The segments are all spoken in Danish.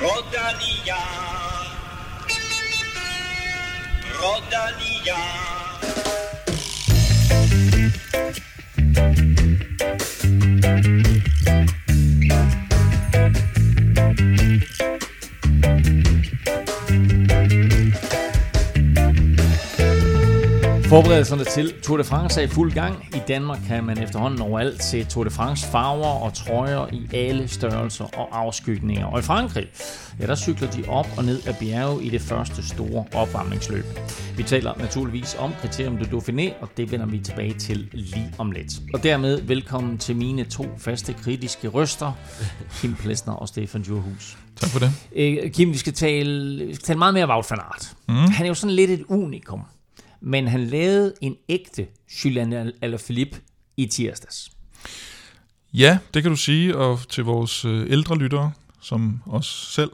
Rodalia. Rodalia. Forberedelserne til Tour de France er i fuld gang. I Danmark kan man efterhånden overalt se Tour de France farver og trøjer i alle størrelser og afskygninger. Og i Frankrig, ja, der cykler de op og ned af bjerge i det første store opvarmningsløb. Vi taler naturligvis om kriterium de Dauphiné, og det vender vi tilbage til lige om lidt. Og dermed velkommen til mine to faste kritiske røster, Kim Plesner og Stefan Djurhus. Tak for det. Øh, Kim, vi skal tale, vi skal tale meget mere om Wout van Aert. Mm. Han er jo sådan lidt et unikum men han lavede en ægte Julian Alaphilippe i tirsdags. Ja, det kan du sige, og til vores øh, ældre lyttere, som os selv,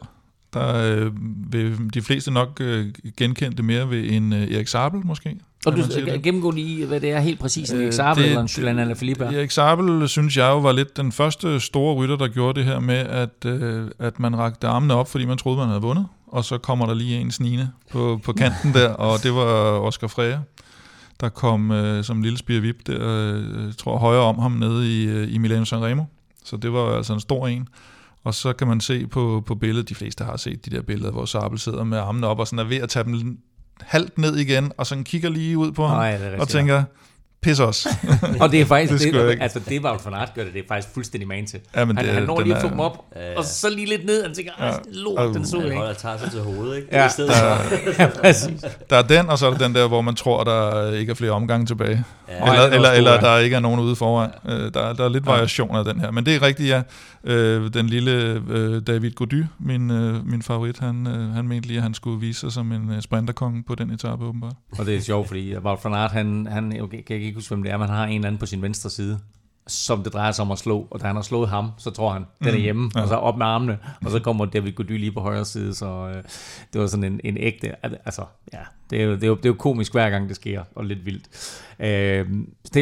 der øh, vil de fleste nok øh, genkende det mere ved en øh, Erik Sabel måske. Og du gennemgå lige, hvad det er helt præcis, en Erik Sabel øh, eller en Julian Alaphilippe er? Erik Sabel, synes jeg jo, var lidt den første store rytter, der gjorde det her med, at, øh, at man rakte armene op, fordi man troede, man havde vundet og så kommer der lige en snigende på, på kanten der, og det var Oscar Freja, der kom øh, som lille spirvip der, øh, tror højere om ham nede i, øh, i Milano Sanremo. Så det var altså en stor en. Og så kan man se på, på billedet, de fleste har set de der billeder, hvor Sabel sidder med armene op og sådan er ved at tage dem halvt ned igen, og sådan kigger lige ud på ham, Ej, og tænker, Pis os. og det er faktisk, det, det altså det var for Aert gør det, det er faktisk fuldstændig man til. Ja, men han, det, han når lige at få dem op, ja. og så lige lidt ned, og han tænker, ja. lort, den så ikke. Han tager sig til hovedet, ikke? Ja, der, ja, præcis. Der er den, og så er der den der, hvor man tror, der ikke er flere omgange tilbage. Ja. Eller, eller, eller der ikke er nogen ude foran. Ja. Øh, der, der er lidt variation af den her. Men det er rigtigt, ja. Øh, den lille øh, David Gody, min, øh, min favorit, han, øh, han mente lige, at han skulle vise sig som en sprinterkonge på den etape, åbenbart. Og det er sjovt, fordi Wout van Aert, han, han okay, kan ikke huske, hvem det er, man har en eller anden på sin venstre side, som det drejer sig om at slå, og da han har slået ham, så tror han, den er mm. hjemme, mm, ja. og så op med armene, og så kommer David Gody lige på højre side, så øh, det var sådan en, en ægte, altså, ja, det er, jo, det, er jo, det er jo komisk hver gang det sker, og lidt vildt. Øh,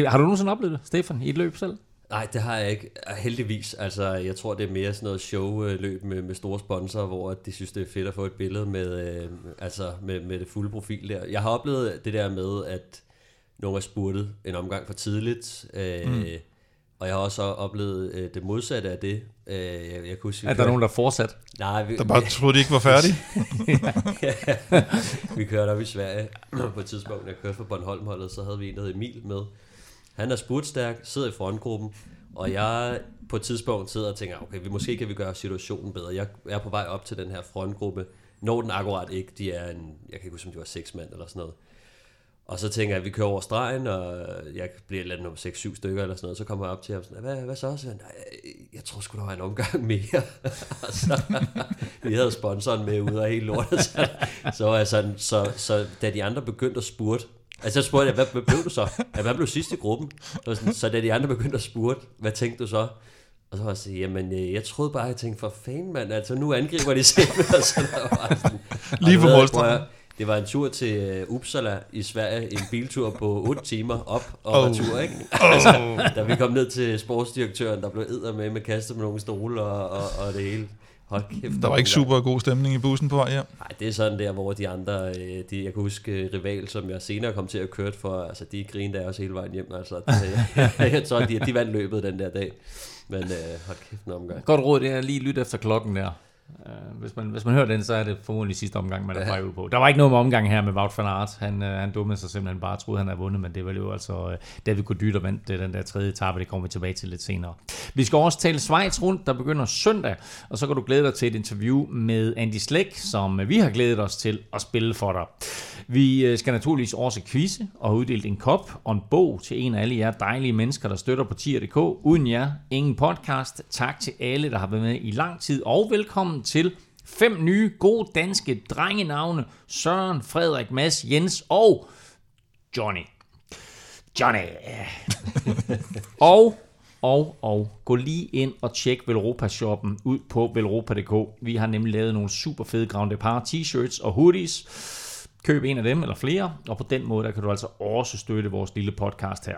har du nogensinde oplevet det, Stefan, i et løb selv? Nej, det har jeg ikke. Heldigvis. Altså, jeg tror, det er mere sådan noget showløb med, med store sponsorer, hvor de synes, det er fedt at få et billede med, øh, altså med, med det fulde profil der. Jeg har oplevet det der med, at nogen har spurtet en omgang for tidligt. Øh, mm. Og jeg har også oplevet øh, det modsatte af det. Øh, jeg, jeg kunne huske, er der nogen, der fortsat? Nej, vi, der bare troede, de ikke var færdige? ja, vi kørte op i Sverige på et tidspunkt, jeg kørte for Bornholm-holdet, så havde vi en, der hed Emil med. Han er spurtstærk, sidder i frontgruppen, og jeg på et tidspunkt sidder og tænker, okay, vi, måske kan vi gøre situationen bedre. Jeg er på vej op til den her frontgruppe, når den akkurat ikke, de er en, jeg kan ikke huske, om de var seks mand eller sådan noget. Og så tænker jeg, at vi kører over stregen, og jeg bliver et eller andet nummer 6-7 stykker eller sådan noget. Så kommer jeg op til ham sådan, hvad, hvad så? Så jeg, jeg tror sgu, der var en omgang mere. så, vi havde sponsoren med ude af hele lortet. Så, så, var jeg sådan, så, så da de andre begyndte at spurte, Altså så spurgte jeg, hvad, hvad blev du så? Ja, hvad blev sidst i gruppen? Sådan, så da de andre begyndte at spurgte, hvad tænkte du så? Og så var jeg sige, jamen øh, jeg troede bare, jeg tænkte, for fanden mand, altså nu angriber de selv med, så der var sådan, Lige på målstregen. Det var en tur til uh, Uppsala i Sverige, en biltur på 8 timer op og oh. retur, ikke? Oh. Altså, da vi kom ned til sportsdirektøren, der blev æder med med kastet med nogle stole og, og, og det hele. Hold kæft, der var ikke super god stemning i bussen på vej hjem. Nej, det er sådan der, hvor de andre, øh, de, jeg kan huske øh, rival, som jeg senere kom til at køre for, altså de grinede af os hele vejen hjem. Altså, det, jeg, jeg tror, de, de vandt løbet den der dag. Men øh, hold kæft en omgang. Godt råd, det er lige lytte efter klokken der. Uh, hvis, man, hvis man hører den, så er det formodentlig sidste omgang, man er ja. på. Der var ikke noget med omgang her med Wout van Aert. Han, uh, han dummede sig simpelthen bare troede, han havde vundet, men det var jo altså uh, David Gody, der vandt den der tredje etape. Det kommer vi tilbage til lidt senere. Vi skal også tale Schweiz rundt, der begynder søndag, og så kan du glæde dig til et interview med Andy Slæk, som vi har glædet os til at spille for dig. Vi skal naturligvis også quizze og have uddelt en kop og en bog til en af alle jer dejlige mennesker, der støtter på tier.dk. Uden jer, ingen podcast. Tak til alle, der har været med i lang tid, og velkommen til fem nye gode danske drengenavne. Søren, Frederik, Mads, Jens og Johnny. Johnny. og, og, og, gå lige ind og tjek Velropa-shoppen ud på velropa.dk. Vi har nemlig lavet nogle super fede Grand Depart t-shirts og hoodies. Køb en af dem eller flere, og på den måde der kan du altså også støtte vores lille podcast her.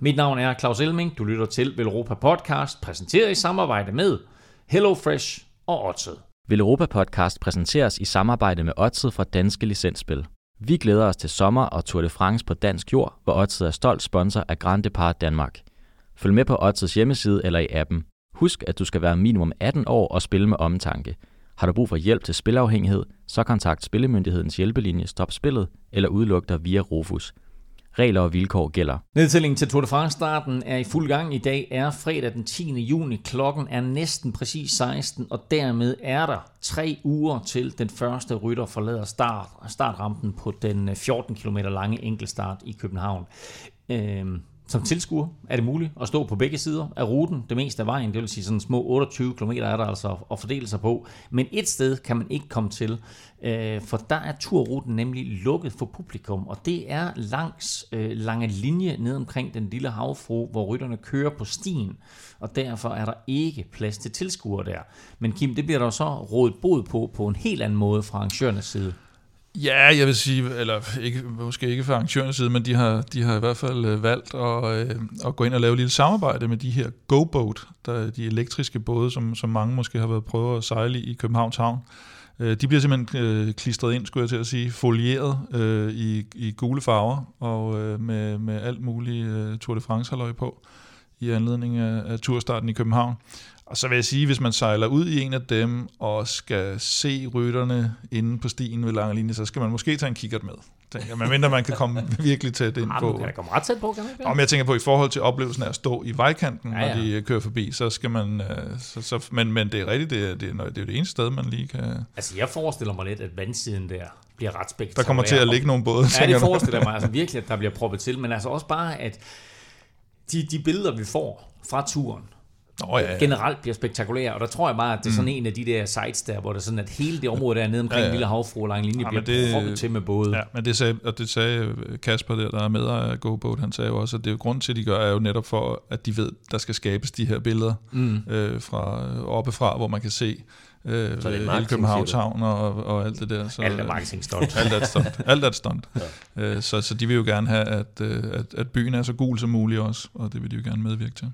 Mit navn er Claus Elming. Du lytter til Velropa Podcast, præsenteret i samarbejde med HelloFresh og Odset. Vil Europa Podcast præsenteres i samarbejde med Odset fra Danske Licensspil. Vi glæder os til sommer og Tour de France på dansk jord, hvor Odset er stolt sponsor af Grand Depart Danmark. Følg med på Odsets hjemmeside eller i appen. Husk, at du skal være minimum 18 år og spille med omtanke. Har du brug for hjælp til spilafhængighed, så kontakt Spillemyndighedens hjælpelinje Stop Spillet eller udluk dig via Rufus. Regler og vilkår gælder. Nedtællingen til Tour de France-starten er i fuld gang. I dag er fredag den 10. juni. Klokken er næsten præcis 16, og dermed er der tre uger til den første rytter forlader start, startrampen på den øh, 14 km lange enkeltstart i København. Øhm, som tilskuer er det muligt at stå på begge sider af ruten, det meste af vejen, det vil sige sådan små 28 km er der altså at fordele sig på. Men et sted kan man ikke komme til, øh, for der er turruten nemlig lukket for publikum, og det er langs øh, lange linje ned omkring den lille havfru, hvor rytterne kører på stien, og derfor er der ikke plads til tilskuere der. Men Kim, det bliver der så rådet bod på på en helt anden måde fra arrangørernes side. Ja, jeg vil sige, eller ikke, måske ikke fra arrangørens side, men de har, de har i hvert fald øh, valgt at, øh, at gå ind og lave et lille samarbejde med de her GoBoat, der er de elektriske både, som, som mange måske har været prøvet at sejle i Københavns Havn. Øh, de bliver simpelthen øh, klistret ind, skulle jeg til at sige, folieret øh, i, i gule farver og øh, med, med alt muligt øh, Tour de France-halløj på i anledning af, af turstarten i København. Og så vil jeg sige, hvis man sejler ud i en af dem og skal se rytterne inde på stien ved lange linje, så skal man måske tage en kikkert med. Tænker, men mindre man kan komme virkelig tæt ind på. Kan komme ret tæt på, kan man ikke? Om jeg tænker på, i forhold til oplevelsen af at stå i vejkanten, ja, ja. når de kører forbi, så skal man... Øh, så, så, men, men det er rigtigt, det er, det, er, det er det eneste sted, man lige kan... Altså, jeg forestiller mig lidt, at vandsiden der bliver ret spektakulær. Der kommer til at ligge nogle både. Ja, det forestiller mig altså virkelig, at der bliver proppet til, men altså også bare, at de, de billeder, vi får fra turen, Nå, ja, ja. generelt bliver spektakulære, og der tror jeg bare, at det er sådan mm. en af de der sites der, hvor det er sådan, at hele det område der nede omkring ja, ja. Lille Havfru lang linje ja, bliver det, proppet til med både. Ja, men det sagde, og det sagde Kasper der, der er med af GoBoat, han sagde jo også, at det er jo grund til, at de gør, er jo netop for, at de ved, der skal skabes de her billeder mm. øh, fra oppefra, hvor man kan se øh, hele Københavns Havn og, og alt det der. Så, alt er marketing stunt. alt er stunt. Alt er stunt. ja. øh, så, så de vil jo gerne have, at, øh, at, at byen er så gul som muligt også, og det vil de jo gerne medvirke til.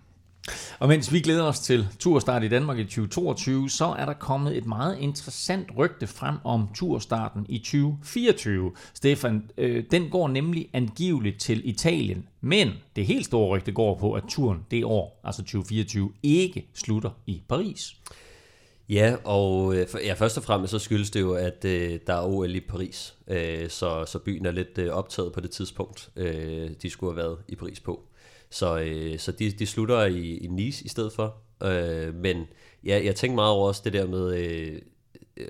Og mens vi glæder os til turstart i Danmark i 2022, så er der kommet et meget interessant rygte frem om turstarten i 2024. Stefan, øh, den går nemlig angiveligt til Italien, men det helt store rygte går på, at turen det år, altså 2024, ikke slutter i Paris. Ja, og øh, ja, først og fremmest så skyldes det jo, at øh, der er OL i Paris, øh, så, så byen er lidt øh, optaget på det tidspunkt, øh, de skulle have været i Paris på. Så, øh, så de, de slutter i, i Nice i stedet for. Øh, men ja, jeg tænker meget over også det der med, øh,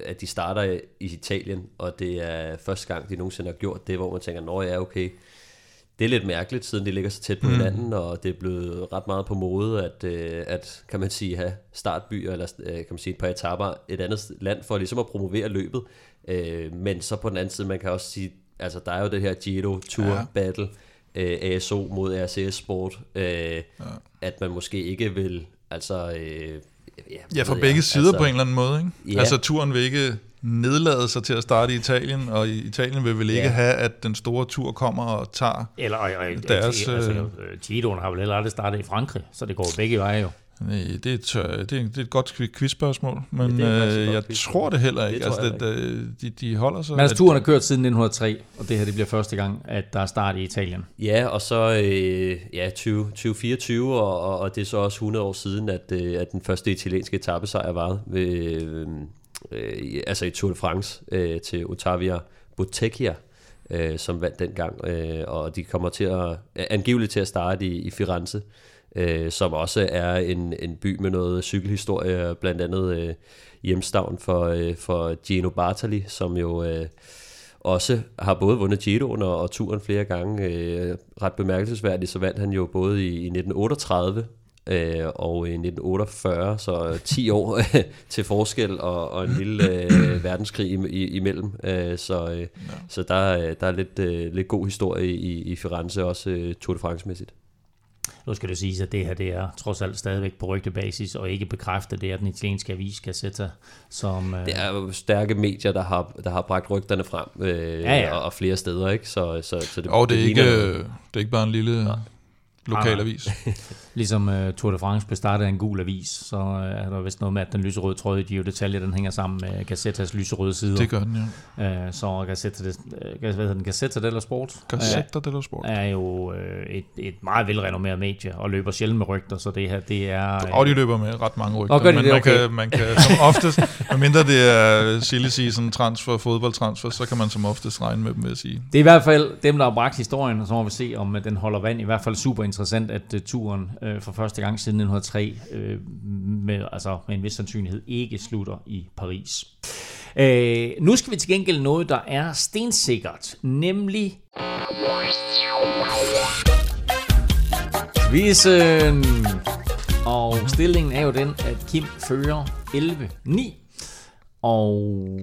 at de starter i Italien, og det er første gang, de nogensinde har gjort det, hvor man tænker, nå ja, okay, det er lidt mærkeligt, siden de ligger så tæt på mm. hinanden, og det er blevet ret meget på mode, at, øh, at kan man sige, have startbyer, eller øh, kan man sige, et par etaper et andet land, for ligesom at promovere løbet. Øh, men så på den anden side, man kan også sige, altså der er jo det her Giro Tour ja. Battle, øh, ASO mod RCS Sport, øh, ja. at man måske ikke vil, altså... Øh, ja, ja, fra begge jeg, sider altså, på en eller anden måde, ikke? Ja. Altså turen vil ikke nedlade sig til at starte i Italien, og Italien vil vel ikke ja. have, at den store tur kommer og tager Eller, og, og, deres... Altså, øh, Giroen har vel heller aldrig startet i Frankrig, så det går begge veje jo. Nej, det er, et, det, er, det er et godt quizspørgsmål, men ja, øh, jeg quiz tror det heller ikke. Det altså, det, det, de, de holder sig... Men altså, turen har kørt siden 1903, og det her det bliver første gang, at der er start i Italien. Ja, og så øh, ja, 20, 2024, og, og det er så også 100 år siden, at, øh, at den første italienske etappesejr var ved, øh, øh, altså i Tour de France øh, til Ottavia Bottecchia, øh, som vandt dengang, øh, og de kommer til at, angiveligt til at starte i, i Firenze øh, som også er en, en by med noget cykelhistorie, blandt andet øh, hjemstavn for, øh, for Gino Bartali, som jo øh, også har både vundet Giroen og, og turen flere gange. Øh, ret bemærkelsesværdigt, så vandt han jo både i, i 1938 øh, og i 1948, så 10 år til forskel og, og en lille øh, verdenskrig i, imellem. Øh, så øh, ja. så der, der er lidt, øh, lidt god historie i, i Firenze, også øh, Tour de France-mæssigt. Nu skal det siges, at det her det er trods alt stadigvæk på rygtebasis, og ikke bekræfte det, at den italienske avis sætte som... Øh... Det er jo stærke medier, der har, der har bragt rygterne frem, øh, ja, ja. Og, og flere steder, ikke? Så, så, så det, og det, er det ikke, det er ikke bare en lille... Nej lokalavis. Ligesom uh, Tour de France blev startet af en gul avis, så uh, er der vist noget med, at den lyserøde tråd i de detaljer, den hænger sammen med Gazettas lyserøde sider. Det gør den, ja. Uh, så Gazzetta, det, uh, hvad hedder den? Gazzetta dello Sport? Gazzetta dello Sport. Er jo uh, et, et meget velrenommeret medie, og løber sjældent med rygter, så det her, det er... Og de løber med ret mange rygter, og gør de men det, man, okay. kan, man kan som oftest, medmindre det er silly season transfer, fodboldtransfer, så kan man som oftest regne med dem, vil jeg sige. Det er i hvert fald dem, der har bragt historien, og så må vi se, om den holder vand. I hvert fald super interessant, at øh, turen øh, for første gang siden 1903 øh, med, altså, med en vis sandsynlighed ikke slutter i Paris. Øh, nu skal vi til gengæld noget, der er stensikkert, nemlig quizzen. Og stillingen er jo den, at Kim fører 11-9. Og...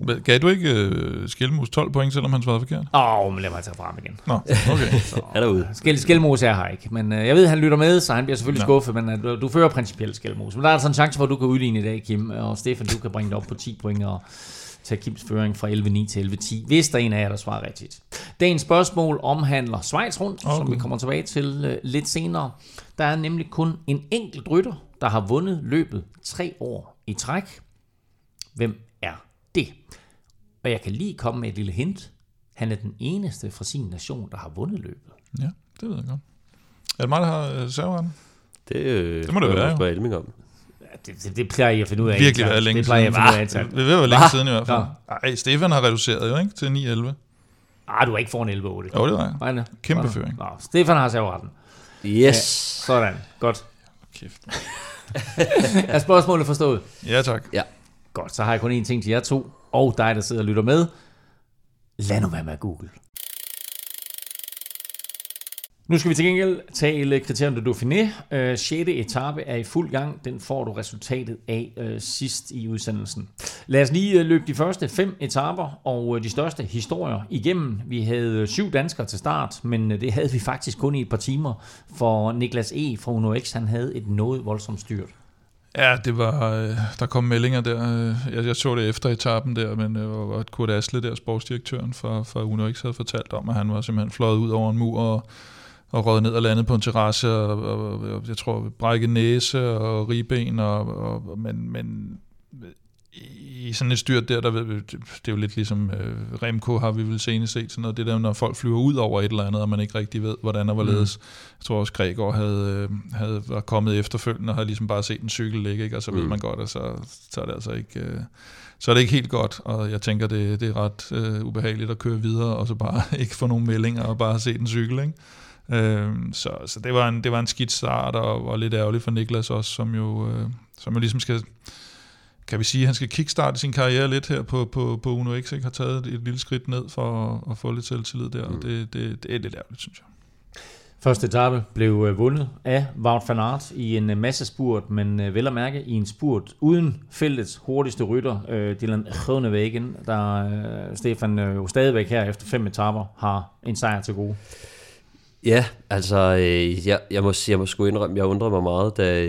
Men Gav du ikke uh, Skelmus 12 point, selvom han svarede forkert? Åh, oh, men lad mig tage frem igen. Nå, okay. Er ude. Skel, Skelmos er her ikke, men øh, jeg ved, at han lytter med, så han bliver selvfølgelig Nå. skuffet, men øh, du, du fører principielt Skelmos. Men der er altså en chance for, at du kan udligne i dag, Kim, og Stefan, du kan bringe det op på 10 point og tage Kims føring fra 11-9 til 11-10, hvis der er en af jer, der svarer rigtigt. Dagens spørgsmål omhandler Schweiz rundt, Okay. som vi kommer tilbage til øh, lidt senere. Der er nemlig kun en enkelt rytter, der har vundet løbet tre år i træk. Hvem det? Og jeg kan lige komme med et lille hint. Han er den eneste fra sin nation, der har vundet løbet. Ja, det ved jeg godt. Er det mig, der har uh, serveretten? Det, øh, Det må det være, jo. spørge Elming om. Ja, Det, det, det plejer jeg at finde ud af. Virkelig været længe Det plejer jeg at finde ud af. Det vil være længe siden i hvert fald. Nej, Stefan har reduceret jo, ikke? Til 9-11. Ah, du er ikke foran 11-8. Jo, det var jeg. Nej, nej. Kæmpe Sådan. føring. Nå, Stefan har serveretten. Yes. Sådan, godt. Kæft. Er spørgsmålet forstået? Ja, tak. Godt, så har jeg kun én ting til jer to, og dig, der sidder og lytter med. Lad nu være med at google. Nu skal vi til gengæld tale kriterium de Dauphiné. Øh, 6. etape er i fuld gang. Den får du resultatet af øh, sidst i udsendelsen. Lad os lige øh, løbe de første fem etaper og øh, de største historier igennem. Vi havde øh, syv danskere til start, men øh, det havde vi faktisk kun i et par timer, for Niklas E. fra Uno X, han havde et noget voldsomt styrt. Ja, det var, øh, der kom meldinger der. Øh, jeg, jeg så det efter etappen der, men øh, at Kurt Asle, der sportsdirektøren for, for Unox, havde fortalt om, at han var simpelthen fløjet ud over en mur og, og røget ned og landet på en terrasse, og, og, og jeg tror, brækket næse og ribben, og, og, men, men i sådan et styrt der, der det er jo lidt ligesom øh, Remco har vi vel senest set sådan noget, det der, når folk flyver ud over et eller andet, og man ikke rigtig ved, hvordan og hvorledes. Mm. Jeg tror også, Gregor havde, øh, havde var kommet efterfølgende, og havde ligesom bare set en cykel ligge, ikke? og så ved Mm. man godt, at så, så er det altså ikke... Øh, så er det ikke helt godt, og jeg tænker, det, det er ret øh, ubehageligt at køre videre, og så bare ikke få nogen meldinger, og bare se en cykel, ikke? Øhm, så så det, var en, det var en skidt start, og, og lidt ærgerligt for Niklas også, som jo, øh, som jo ligesom skal, kan vi sige, at han skal kickstarte sin karriere lidt her på, på, på Uno X, ikke? har taget et, et lille skridt ned for at, at få lidt selvtillid der, mm. og det, det, det er lidt ærgerligt, synes jeg. Første etape blev øh, vundet af Wout van Aert i en øh, masse spurt, men øh, vel at mærke i en spurt uden feltets hurtigste rytter, Dylan Groenewegen, der Stefan jo stadigvæk her efter fem etaper har en sejr til gode. Ja, altså, jeg, jeg, må, jeg må sgu indrømme, jeg undrede mig meget, da,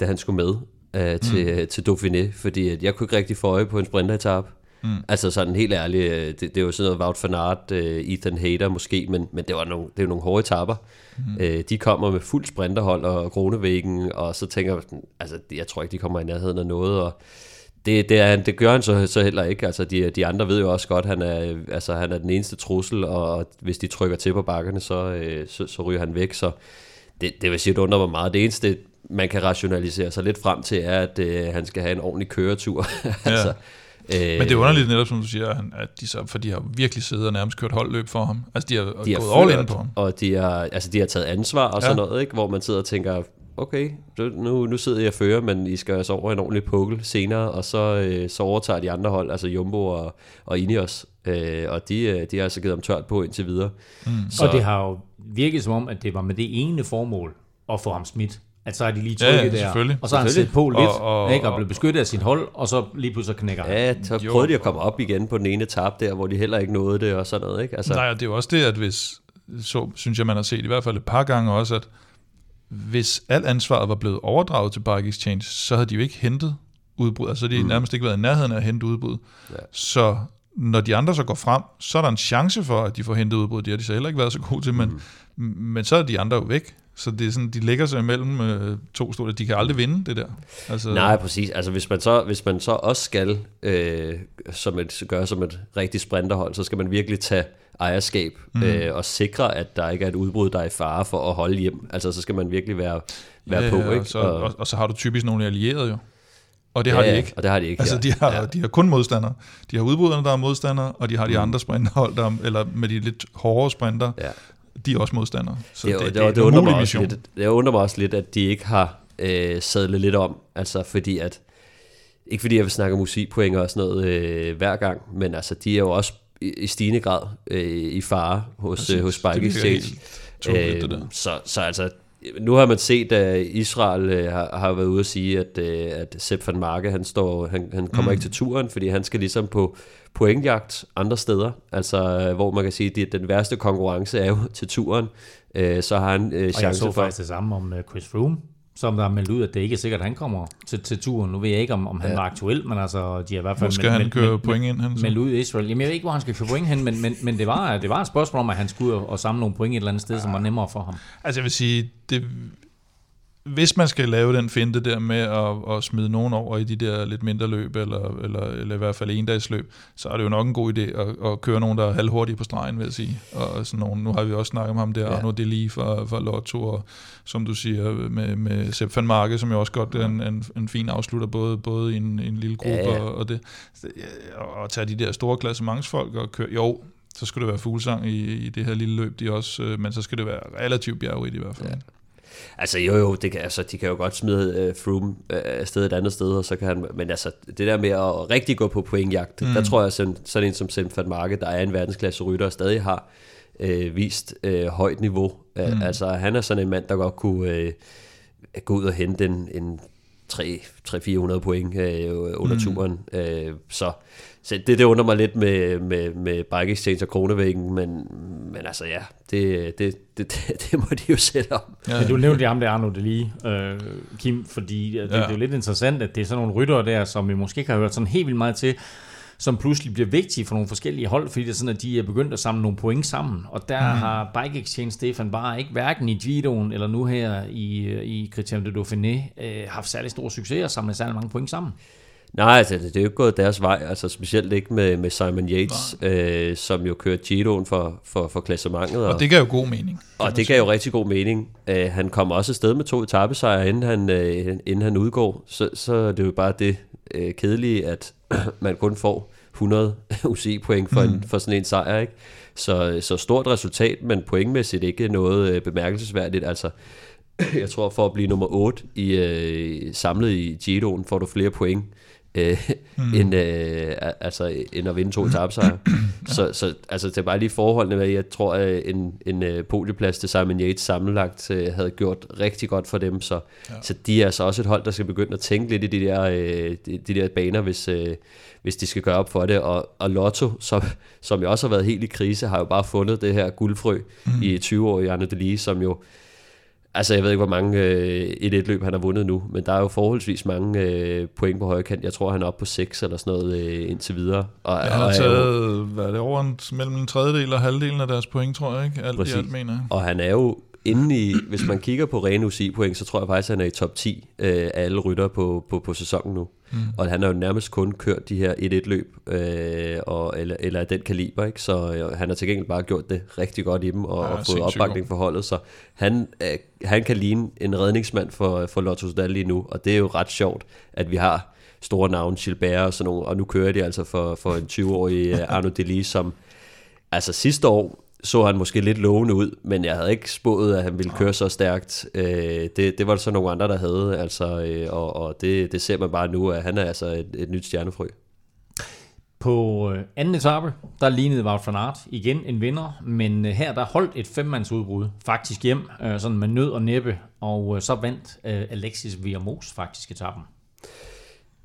da han skulle med øh, til, mm. til Dauphiné, fordi at jeg kunne ikke rigtig få øje på en sprinteretap. Mm. Altså sådan helt ærligt, øh, det, det er jo sådan noget Wout van Aert, øh, Ethan Hader måske, men, men det, var nogle, det er jo nogle hårde etapper. Mm. Øh, de kommer med fuld sprinterhold og kronevæggen, og så tænker jeg, altså jeg tror ikke, de kommer i nærheden af noget, og det, det, er, det gør han så, så heller ikke. Altså, de, de andre ved jo også godt, at han er, altså, han er den eneste trussel, og hvis de trykker til på bakkerne, så, så, så ryger han væk. Så det, det vil sige, det undrer mig meget. Det eneste, man kan rationalisere sig lidt frem til, er, at øh, han skal have en ordentlig køretur. altså, øh, Men det er underligt netop, som du siger, at han- at de så, for de har virkelig siddet og nærmest kørt holdløb for ham. Altså, de har, de har gået all in på ham. og de har, altså, de har taget ansvar og Ja. sådan noget, ikke? hvor man sidder og tænker, okay, nu, nu sidder jeg og fører, men I skal altså over en ordentlig pukkel senere, og så, øh, så overtager de andre hold, altså Jumbo og, og Ineos, øh, og de, øh, de har altså givet ham tørt på indtil videre. Mm. Så. Og det har jo virket som om, at det var med det ene formål at få ham smidt. At så er de lige Ja, ja, der, selvfølgelig. og så har han set på lidt, Og- og- ikke, og blevet beskyttet af sit hold, og så lige pludselig knækker han. Ja, så Jo. prøvede de at komme op igen på den ene etape der, hvor de heller ikke nåede det og sådan noget, ikke? Altså, Nej, og det er jo også det, at hvis, så synes jeg, man har set i hvert fald et par gange også, at hvis alt ansvaret var blevet overdraget til Bike Exchange, så havde de jo ikke hentet udbrud. Altså, de har Mm. nærmest ikke været i nærheden af at hente udbrud. Ja. Så når de andre så går frem, så er der en chance for, at de får hentet udbrud. Det har de så heller ikke været så gode til, men, Mm. men så er de andre jo væk. Så det er sådan, de lægger sig imellem øh, to store. De kan aldrig vinde det der. Altså, Nej, præcis. Altså hvis man så, hvis man så også skal øh, som et, gøre som et rigtigt sprinterhold, så skal man virkelig tage ejerskab mm. øh, og sikre, at der ikke er et udbrud, der er i fare for at holde hjem. Altså så skal man virkelig være, være ja, på. Ikke? Og, så, og, og så har du typisk nogle allierede jo. Og det har ja, de ikke. og det har de ikke. Altså, de har, ja. de har kun modstandere. De har udbryderne, der er modstandere, og de har de mm. andre sprinterhold, der, eller med de lidt hårdere sprinter, ja. De er også modstandere. Så det, det, det, det, det, det, undrer mig også lidt, det undrer mig også lidt, at de ikke har øh, sadlet lidt om. Altså fordi at, ikke fordi jeg vil snakke musikpoint og sådan noget øh, hver gang, men altså de er jo også i, i stigende grad øh, i fare hos, øh, hos Bike Exchange. Øh, så, så altså, nu har man set, at Israel øh, har, har været ude at sige, at, øh, at Sepp van Marke, han, står, han, han kommer mm. ikke til turen, fordi han skal ligesom på pointjagt andre steder, altså hvor man kan sige, at den værste konkurrence er jo til turen, øh, så har han øh, chance for... Og jeg så faktisk det samme om øh, Chris Froome, som der har meldt ud, at det ikke er sikkert, at han kommer til, til turen. Nu ved jeg ikke, om, om han ja. var aktuel, men altså, de har i hvert fald... Hvor skal meldt, han køre point ind hen? Meldt ud i Israel. Jamen, jeg ved ikke, hvor han skal køre point hen, men, men, men det, var, det var et spørgsmål om, at han skulle og samle nogle point et eller andet sted, ja. som var nemmere for ham. Altså, jeg vil sige, det, hvis man skal lave den finte der med at, at smide nogen over i de der lidt mindre løb, eller, eller, eller i hvert fald endagsløb, så er det jo nok en god idé at, at køre nogen, der er halvhurtige på stregen, vil jeg sige. Og sådan nogen, nu har vi også snakket om ham der, ja. Arno Deli fra, fra Lotto, og som du siger, med, med Sepp van Marke, som jo også godt er en, en, en fin afslutter, både, både i en, en lille gruppe ja, ja. Og, og det. Og tage de der store klassementsfolk og køre, jo, så skulle det være fuglsang i, i det her lille løb, de også, øh, men så skal det være relativt bjergrigt i hvert fald. Ja. Altså jo jo, det kan, altså, de kan jo godt smide uh, Froome uh, afsted et andet sted, og så kan han, men altså det der med at rigtig gå på pointjagt, mm. der tror jeg sådan, sådan en som Sam van Marke, der er en verdensklasse rytter og stadig har uh, vist uh, højt niveau. Uh, mm. Altså han er sådan en mand, der godt kunne uh, gå ud og hente en, en 300-400 point uh, under mm. turen. Uh, så så det, det undrer mig lidt med, med, med Bike Exchange og Kronevæggen, men, men altså ja, det, det, det, det, det må de jo sætte om. Ja, ja. Du nævnte ham der Arno lige, øh, Kim, fordi det, ja. det er jo lidt interessant, at det er sådan nogle ryttere der, som vi måske ikke har hørt sådan helt vildt meget til, som pludselig bliver vigtige for nogle forskellige hold, fordi det er sådan, at de er begyndt at samle nogle point sammen. Og der mm. har Bike Exchange Stefan bare ikke, hverken i Giroen eller nu her i, i Criterium de Dauphiné, øh, haft særlig stor succes og samlet særlig mange point sammen. Nej, altså, det er jo ikke gået deres vej, altså specielt ikke med, med Simon Yates, øh, som jo kører Giroen for, for, for klassementet. Og, og det gav jo god mening. Og det gav jo rigtig god mening. Øh, han kommer også afsted med to etappesejre, inden han, øh, inden han udgår, så, så det er jo bare det øh, kedelige, at man kun får 100 UCI-point for, mm. en, for sådan en sejr, ikke? Så, så stort resultat, men pointmæssigt ikke noget øh, bemærkelsesværdigt. Altså, jeg tror, for at blive nummer 8 i, øh, samlet i Giroen, får du flere point øh, mm. end, øh, altså, end at vinde to etappesejre. ja. så, så altså, det er bare lige forholdene med, jeg tror, at en, en uh, podieplads til Simon Yates sammenlagt uh, havde gjort rigtig godt for dem, så, ja. så de er altså også et hold, der skal begynde at tænke lidt i de der, uh, de, de der baner, hvis, uh, hvis de skal gøre op for det, og, og Lotto, som, som jo også har været helt i krise, har jo bare fundet det her guldfrø mm. i 20 år i Arne Delis, som jo Altså, jeg ved ikke, hvor mange øh, et et løb han har vundet nu, men der er jo forholdsvis mange øh, point på højre kant. Jeg tror, han er oppe på 6 eller sådan noget øh, indtil videre. Og, ja, han har taget, hvad er det, over en, mellem en tredjedel og halvdelen af deres point, tror jeg, ikke? Alt Præcis. i alt, mener jeg. Og han er jo inde i, hvis man kigger på rene UCI-point, så tror jeg faktisk, at han er i top 10 øh, af alle rytter på, på, på sæsonen nu. Mm. Og han har jo nærmest kun kørt de her 1-1-løb, øh, og, eller, eller den kaliber, ikke? så øh, han har til gengæld bare gjort det rigtig godt i dem, og, ja, og fået opbakning for holdet, så han, øh, han kan ligne en redningsmand for, for Lotto Sudal lige nu, og det er jo ret sjovt, at vi har store navne, Gilbert og sådan nogle, og nu kører de altså for, for en 20-årig øh, Arno Delis, som altså sidste år så han måske lidt lovende ud, men jeg havde ikke spået, at han ville køre så stærkt. Øh, det, det var det så nogle andre, der havde, altså, øh, og, og det, det ser man bare nu, at han er altså et, et nyt stjernefrø. På øh, anden etape, der lignede Wout van Aert igen en vinder, men øh, her der holdt et femmandsudbrud faktisk hjem, øh, sådan med nød og næppe, og så vandt Alexis Viamos faktisk etappen.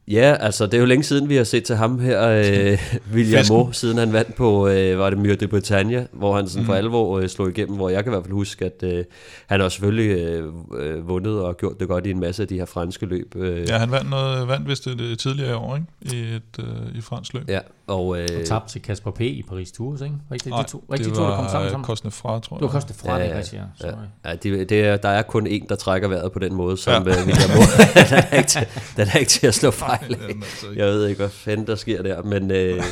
Ja, altså det er jo længe siden, vi har set til ham her, øh, William Mo, siden han vandt på, øh, var det Mure de Bretagne, hvor han sådan mm. for alvor øh, slog igennem, hvor jeg kan i hvert fald huske, at øh, han har selvfølgelig øh, øh, vundet og gjort det godt i en masse af de her franske løb. Øh. Ja, han vandt, noget, vandt vist det, det tidligere år, ikke? I et øh, i fransk løb. Ja, Og, øh, Og tabte til Kasper P. i Paris Tours, ikke? Det, Nej, de to, ikke det de to, der kom var sammen? øh, sammen? Kostende fra, tror jeg. Det var Koste fra, Ja, det ja, rigtigt, ja. Sorry. Ja, det, det er, der er kun en, der trækker vejret på den måde, som Ja. ja. William Moore. den, er ikke til, den er ikke til at slå fejl. Altså Jeg ved ikke, hvad fanden der sker der, men, øh,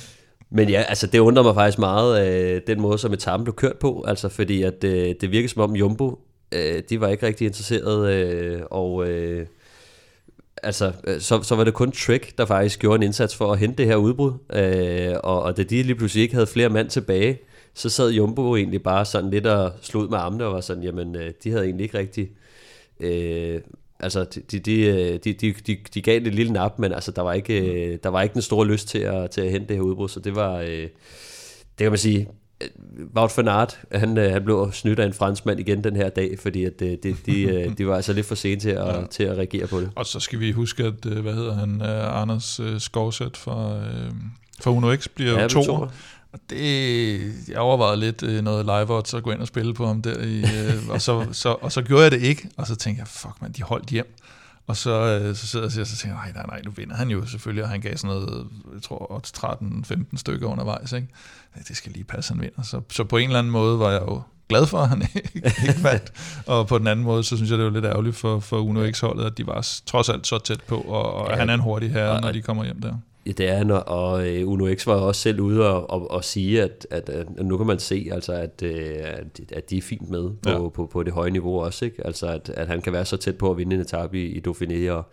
men ja, altså det undrer mig faktisk meget, øh, den måde, som etappen blev kørt på, altså fordi at øh, det virker som om Jumbo, øh, de var ikke rigtig interesseret, øh, og øh, altså, øh, så, så var det kun Trek, der faktisk gjorde en indsats for at hente det her udbrud, øh, og, og da de lige pludselig ikke havde flere mand tilbage, så sad Jumbo egentlig bare sådan lidt og slog med armene og var sådan, jamen, øh, de havde egentlig ikke rigtig... Øh, altså, de, de, de, de, de, de, gav det et lille nap, men altså, der var ikke, øh, der var ikke den store lyst til at, til at hente det her udbrud, så det var... Øh, det kan man sige, øh, Wout van Aert, han, han blev snydt af en franskmand igen den her dag, fordi at, de, de, de var altså lidt for sent til at, ja. til at reagere på det. Og så skal vi huske, at, hvad hedder han, Anders Skovsæt fra, fra Uno X bliver Ja, to. Og det, jeg overvejede lidt øh, noget live odds at gå ind og spille på ham der, i, øh, og, så, så, og så gjorde jeg det ikke, og så tænkte jeg, fuck man, de holdt hjem. Og så, øh, så sidder jeg og så tænker, jeg, nej, nej, nej, nu vinder han jo selvfølgelig, og han gav sådan noget, jeg tror, odds 13-15 stykker undervejs, ikke? Det skal lige passe, han vinder. Så, så på en eller anden måde var jeg jo glad for, at han ikke, ikke vandt. Og på den anden måde, så synes jeg, det var lidt ærgerligt for, for Uno X-holdet, at de var trods alt så tæt på, og, og Ja. han er en hurtig herre, når de kommer hjem der. Ja, det er han, og- øh, Uno X var også selv ude og, og, og sige, at, at, at nu kan man se, altså, at, øh, at, at de er fint med på, Ja. ja. på, på det høje niveau også. Ikke? Altså, at, at han kan være så tæt på at vinde en etape i, i Dauphiné, og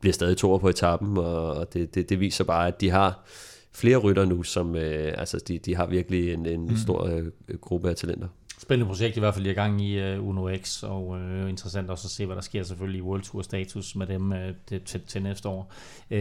bliver stadig toer på etappen, og, og det, det, det viser bare, at de har flere rytter nu, som øh, altså, de, de har virkelig en, en mm. stor øh, gruppe af talenter. Spændende projekt i hvert fald, de er i gang i uh, Uno X, og uh, interessant også at se, hvad der sker selvfølgelig i World Tour status med dem uh, det, til, til næste år. Uh,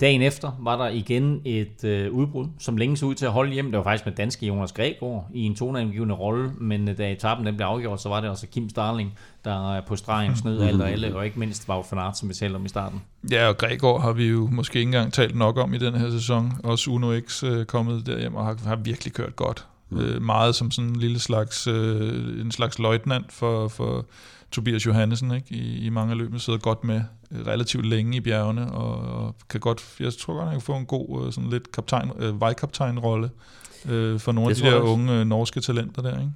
dagen efter var der igen et uh, udbrud, som længe så ud til at holde hjem. Det var faktisk med danske Jonas Gregor i en toneangivende rolle, men uh, da etappen den blev afgjort, så var det også Kim Starling, der uh, på stregen snød alt og alle, og ikke mindst Wout van Aert, som vi talte om i starten. Ja, og Gregor har vi jo måske ikke engang talt nok om i den her sæson. Også Uno X øh, kommet derhjem og har, har virkelig kørt godt. Mm. Øh, meget som sådan en lille slags, øh, en slags løjtnant for, for Tobias Johannesen ikke? I, i mange af løbene. Sidder godt med øh, relativt længe i bjergene og, og kan godt, jeg tror godt, han kan få en god øh, sådan lidt kaptajn, øh, vejkaptajnrolle øh, for nogle Det af de der også. unge øh, norske talenter der. Ikke?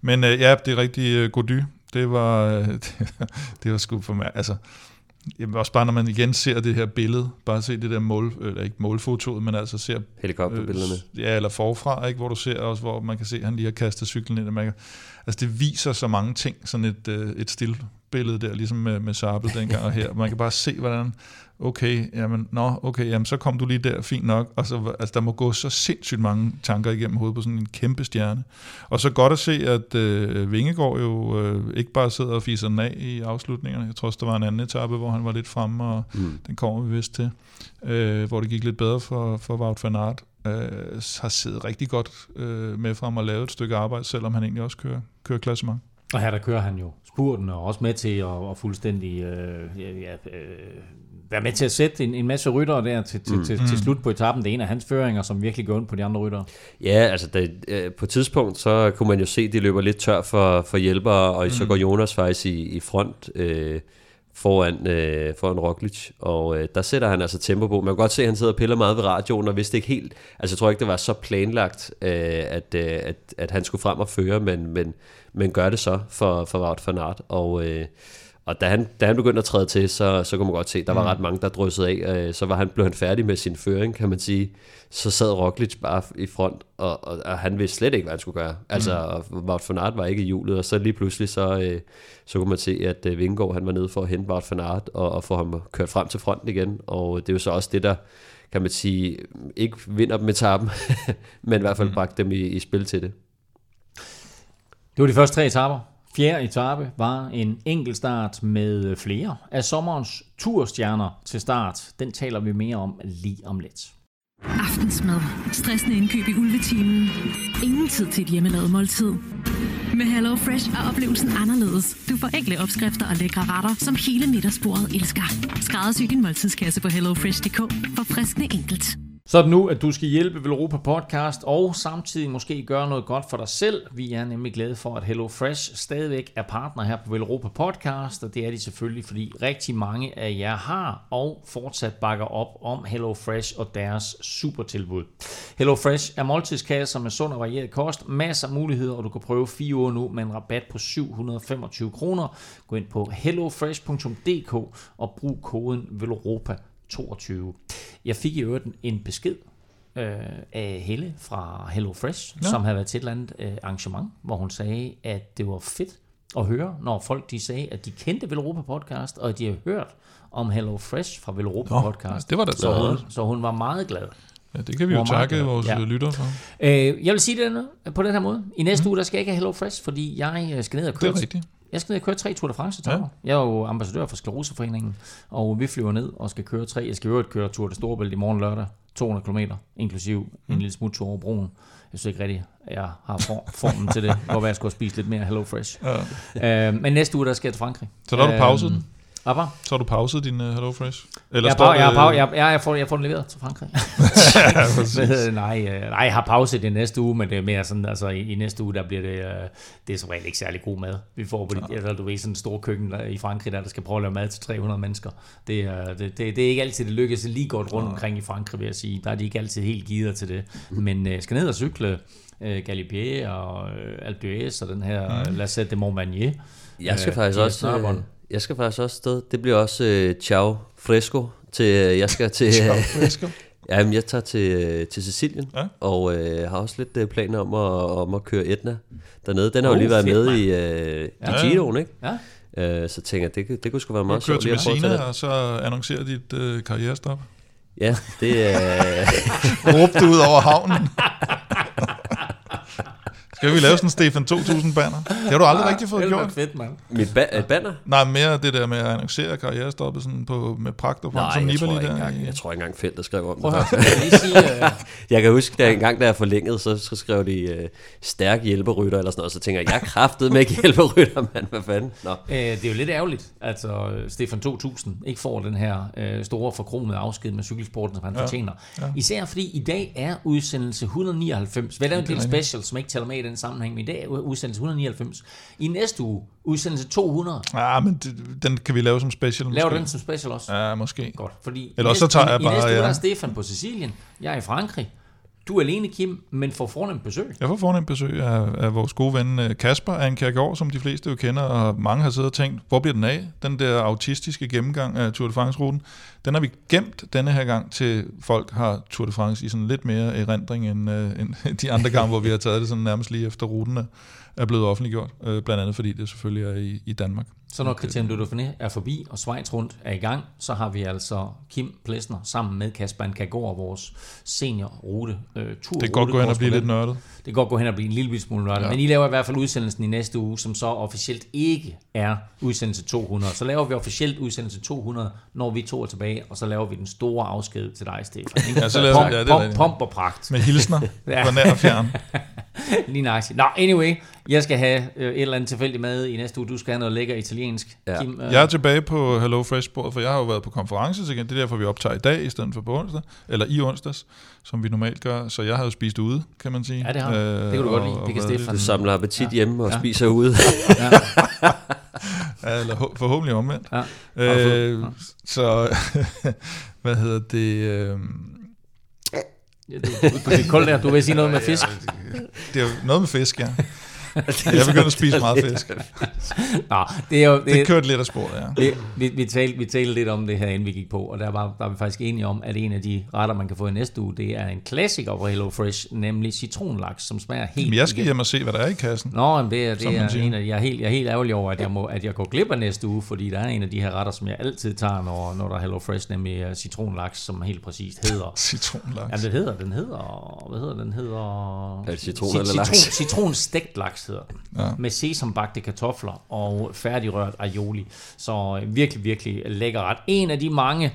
Men øh, ja, det er rigtig øh, Gody. Det var, øh, det var sgu for mig. Altså, Jamen også bare når man igen ser det her billede, bare se det der mål, eller ikke målfotoet, men altså ser Helikopterbillederne. Øh, ja, eller forfra, ikke, hvor du ser også, hvor man kan se, at han lige har kastet cyklen ind. og Man kan, altså det viser så mange ting, sådan et, øh, et stillbillede der, ligesom med, med Sabel dengang og her. Man kan bare se, hvordan, okay, jamen, nå, okay, jamen, så kom du lige der, fint nok. Og så, altså, der må gå så sindssygt mange tanker igennem hovedet på sådan en kæmpe stjerne. Og så godt at se, at øh, Vingegaard jo øh, ikke bare sidder og fiser den af i afslutningerne. Jeg tror også, der var en anden etape, hvor han var lidt fremme, og Mm. den kommer vi vist til, øh, hvor det gik lidt bedre for, for Wout van Aert, øh, har siddet rigtig godt øh, med frem og lavet et stykke arbejde, selvom han egentlig også kører, kører klassement. Og her der kører han jo spurten og også med til at, at fuldstændig øh, ja, øh, være med til at sætte en, en masse ryttere der til, til, Mm. mm. til, til slut på etappen. Det er en af hans føringer, som virkelig går ondt på de andre ryttere. Ja, altså det, øh, på et tidspunkt, så kunne man jo se, at de løber lidt tør for, for hjælpere, og mm. så går Jonas faktisk i, i front øh, foran, øh, foran Roglic, og øh, der sætter han altså tempo på. Man kan godt se, at han sidder og piller meget ved radioen, og vidste ikke helt, altså jeg tror ikke, det var så planlagt, øh, at, øh, at, at han skulle frem og føre, men, men, men gør det så for, for Wout van Aert, og... Øh, og da han, da han begyndte at træde til, så, så kunne man godt se, at der var ret mange, der dryssede af. Øh, Så var han, blev han færdig med sin føring, kan man sige. Så sad Roglic bare i front, og, og, og han vidste slet ikke, hvad han skulle gøre. Altså, mm. Wout van Aert var ikke i hjulet, og så lige pludselig, så, øh, så kunne man se, at øh, Vingegaard, han var nede for at hente Wout van Aert, og, og få ham kørt frem til fronten igen. Og det er jo så også det, der kan man sige, ikke vinder dem etappen, men i hvert fald bragte dem i, i spil til det. Det var de første tre etaper. Fjerde etape var en enkeltstart med flere af sommerens turstjerner til start. Den taler vi mere om lige om lidt. Aftensmad. Stressende indkøb i ulvetimen. Ingen tid til et hjemmelavet måltid. Med Hello Fresh er oplevelsen anderledes. Du får enkle opskrifter og lækre retter, som hele middagsbordet elsker. Skræddersy din måltidskasse på hellofresh.dk for friskende enkelt. Så er det nu, at du skal hjælpe Velropa Podcast og samtidig måske gøre noget godt for dig selv. Vi er nemlig glade for, at Hello Fresh stadigvæk er partner her på Velropa Podcast, og det er de selvfølgelig, fordi rigtig mange af jer har og fortsat bakker op om Hello Fresh og deres supertilbud. HelloFresh er måltidskasser med sund og varieret kost, masser af muligheder, og du kan prøve fire uger nu med en rabat på 725 kroner. Gå ind på hellofresh.dk og brug koden VELOROPA 22. Jeg fik i øvrigt en besked øh, af Helle fra HelloFresh, ja. som havde været til et eller andet øh, arrangement, hvor hun sagde, at det var fedt at høre, når folk de sagde, at de kendte Velropa Podcast, og at de har hørt om HelloFresh fra Velropa Podcast. det var da så, så hun, så hun var meget glad. Ja, det kan vi jo takke glad. vores Ja. ja. lytter for. Øh, jeg vil sige det på den her måde. I næste mm. uge, der skal jeg ikke have HelloFresh, fordi jeg øh, skal ned og Det køre er rigtigt. Jeg skal ned og køre tre Tour de France Ja. ja. Jeg er jo ambassadør for Skleroseforeningen, og vi flyver ned og skal køre tre. Jeg skal øvrigt køre Tour de Storebælt i morgen lørdag, 200 km, inklusiv mm. en lille smut tur over broen. Jeg synes ikke rigtigt, at jeg har for, formen til det. At jeg skulle spise lidt mere Hello Fresh. Ja. Øh, men næste uge, der skal jeg til Frankrig. Så der har du pauset den? Hvad? Så har du pauset din uh, HelloFresh? Eller Jeg, står jeg, pau- jeg, jeg, jeg, får, jeg får den leveret til Frankrig. ja, nej, øh, nej, jeg har pause det næste uge, men det er mere sådan, altså i, i næste uge, der bliver det, øh, det er som regel ikke særlig god mad. Vi får på de, altså, du ved, sådan en stor køkken der, i Frankrig, der, der skal prøve at lave mad til 300 mennesker. Det, er, det, det, det er ikke altid, det lykkes lige godt rundt omkring i Frankrig, vil jeg sige. Der er de ikke altid helt givet til det. Men øh, skal ned og cykle øh, Galibier og øh, Alpe d'Huez og den her mm. La Sette de Montmagny. Jeg skal Øh, faktisk også... Øh, jeg skal faktisk også sted. Det bliver også øh, ciao fresco til øh, jeg skal til Ciao fresco. Jamen, jeg tager til, øh, til Sicilien, Ja. og øh, har også lidt øh, planer om at, om at køre Etna dernede. Den har jo Oh, lige været fedt, med i, øh, Ja. i Giroen, ikke? Ja. Øh, så tænker jeg, det, det kunne sgu være Du meget kører sjovt til prøve at tage Messina, og så annoncerer dit uh, karrierestop. Ja, det er... Råb det ud over havnen. Skal vi lave sådan en Stefan 2000 banner? Det har du aldrig rigtig fået Det er gjort. fedt, mand. mit ba- banner? Nej, mere det der med at annoncere karrierestoppet sådan på, med pragt og frem, som Nej, jeg tror, Nibali ikke der. engang, jeg tror ikke engang Feltet skrev om Prøv det. lige sige, øh, Jeg kan huske, da en gang, da jeg forlængede, så, så skrev de øh, stærk hjælperytter eller sådan noget, så tænker jeg, jeg er kraftet med ikke hjælperytter, mand, hvad fanden? Nå. Øh, det er jo lidt ærgerligt, at altså, Stefan 2000 ikke får den her øh, store forkromede afsked med cykelsporten, som han ja. fortjener. Ja. Især fordi i dag er udsendelse 199. Vi har lavet en del special, som ikke tæller med i den sammenhæng, men i dag er udsendelse 199. I næste uge, udsendelse 200. Ja, men det, den kan vi lave som special. Laver måske. den som special også? Ja, måske. Godt, fordi Eller i også så tager jeg bare, I næste uge ja. er Stefan på Sicilien, jeg er i Frankrig. Du er alene, Kim, men får fornemt besøg. Jeg får fornemt besøg af, af vores gode ven øh, Kasper Ankergaard, som de fleste jo kender, og mange har siddet og tænkt, hvor bliver den af? Den der autistiske gennemgang af Tour de France-ruten, den har vi gemt denne her gang til folk har Tour de France i sådan lidt mere erindring end, øh, end de andre gange, hvor vi har taget det sådan nærmest lige efter ruten er, er blevet offentliggjort. Øh, blandt andet fordi det selvfølgelig er i, i Danmark. Så når Christian Dauphiné er forbi, og Schweiz rundt er i gang, så har vi altså Kim Plesner sammen med Kasper Nkagor, vores seniorrute øh, tur. Det kan godt gå hen og blive lidt nørdet. Det kan godt gå hen og blive en lille smule nørdet. Ja. Men I laver i hvert fald udsendelsen i næste uge, som så officielt ikke er udsendelse 200. Så laver vi officielt udsendelse 200, når vi to er tilbage, og så laver vi den store afsked til dig, Stefan. Ja, så laver pomp, vi- ja, det er pomp, og pragt. Med hilsner Ja. fra nær og fjern. Lige nøjagtigt. Nå, anyway, jeg skal have øh, et eller andet tilfældigt mad i næste uge. Du skal have noget lækker italiensk. Ja. Kim, øh, Jeg er tilbage på Hello Fresh-bordet, for jeg har jo været på konference så igen. Det er derfor, vi optager i dag, i stedet for på onsdag, eller i onsdags, som vi normalt gør. Så jeg har jo spist ude, kan man sige. Ja, det har du. Det kan du godt lide. Det kan Stefan. Du samler appetit hjemme og Ja. spiser ude. Ja, eller forhåbentlig omvendt. Ja. Øh, så, hvad hedder det? Øh, Ja, du, du, du, det er koldt der. Du vil sige noget med fisk. det er jo noget med fisk, ja. Jeg begynder at spise meget fisk. Nå, det er jo... Det Det, kørte lidt af sporet, ja. det, vi, vi, talte, vi talte lidt om det her, inden vi gik på, og der var, var vi faktisk enige om, at en af de retter, man kan få i næste uge, det er en klassiker fra Hello Fresh, nemlig citronlaks, som smager helt... Men jeg skal igen. hjem og se, hvad der er i kassen. Nå, men det er, det er en af, jeg, er helt, jeg er helt ærgerlig over, at jeg, må, at jeg går glip af næste uge, fordi der er en af de her retter, som jeg altid tager, når, når der er Hello Fresh, nemlig uh, citronlaks, som helt præcist hedder... Citronlaks. Jamen, det hedder, den hedder, hvad hedder den? hedder... Er det citron Cit- eller laks? Citron, citronstegt laks hedder den. Ja. Med sesambagte kartofler og færdigrørt aioli. Så øh, virkelig, virkelig lækker ret. En af de mange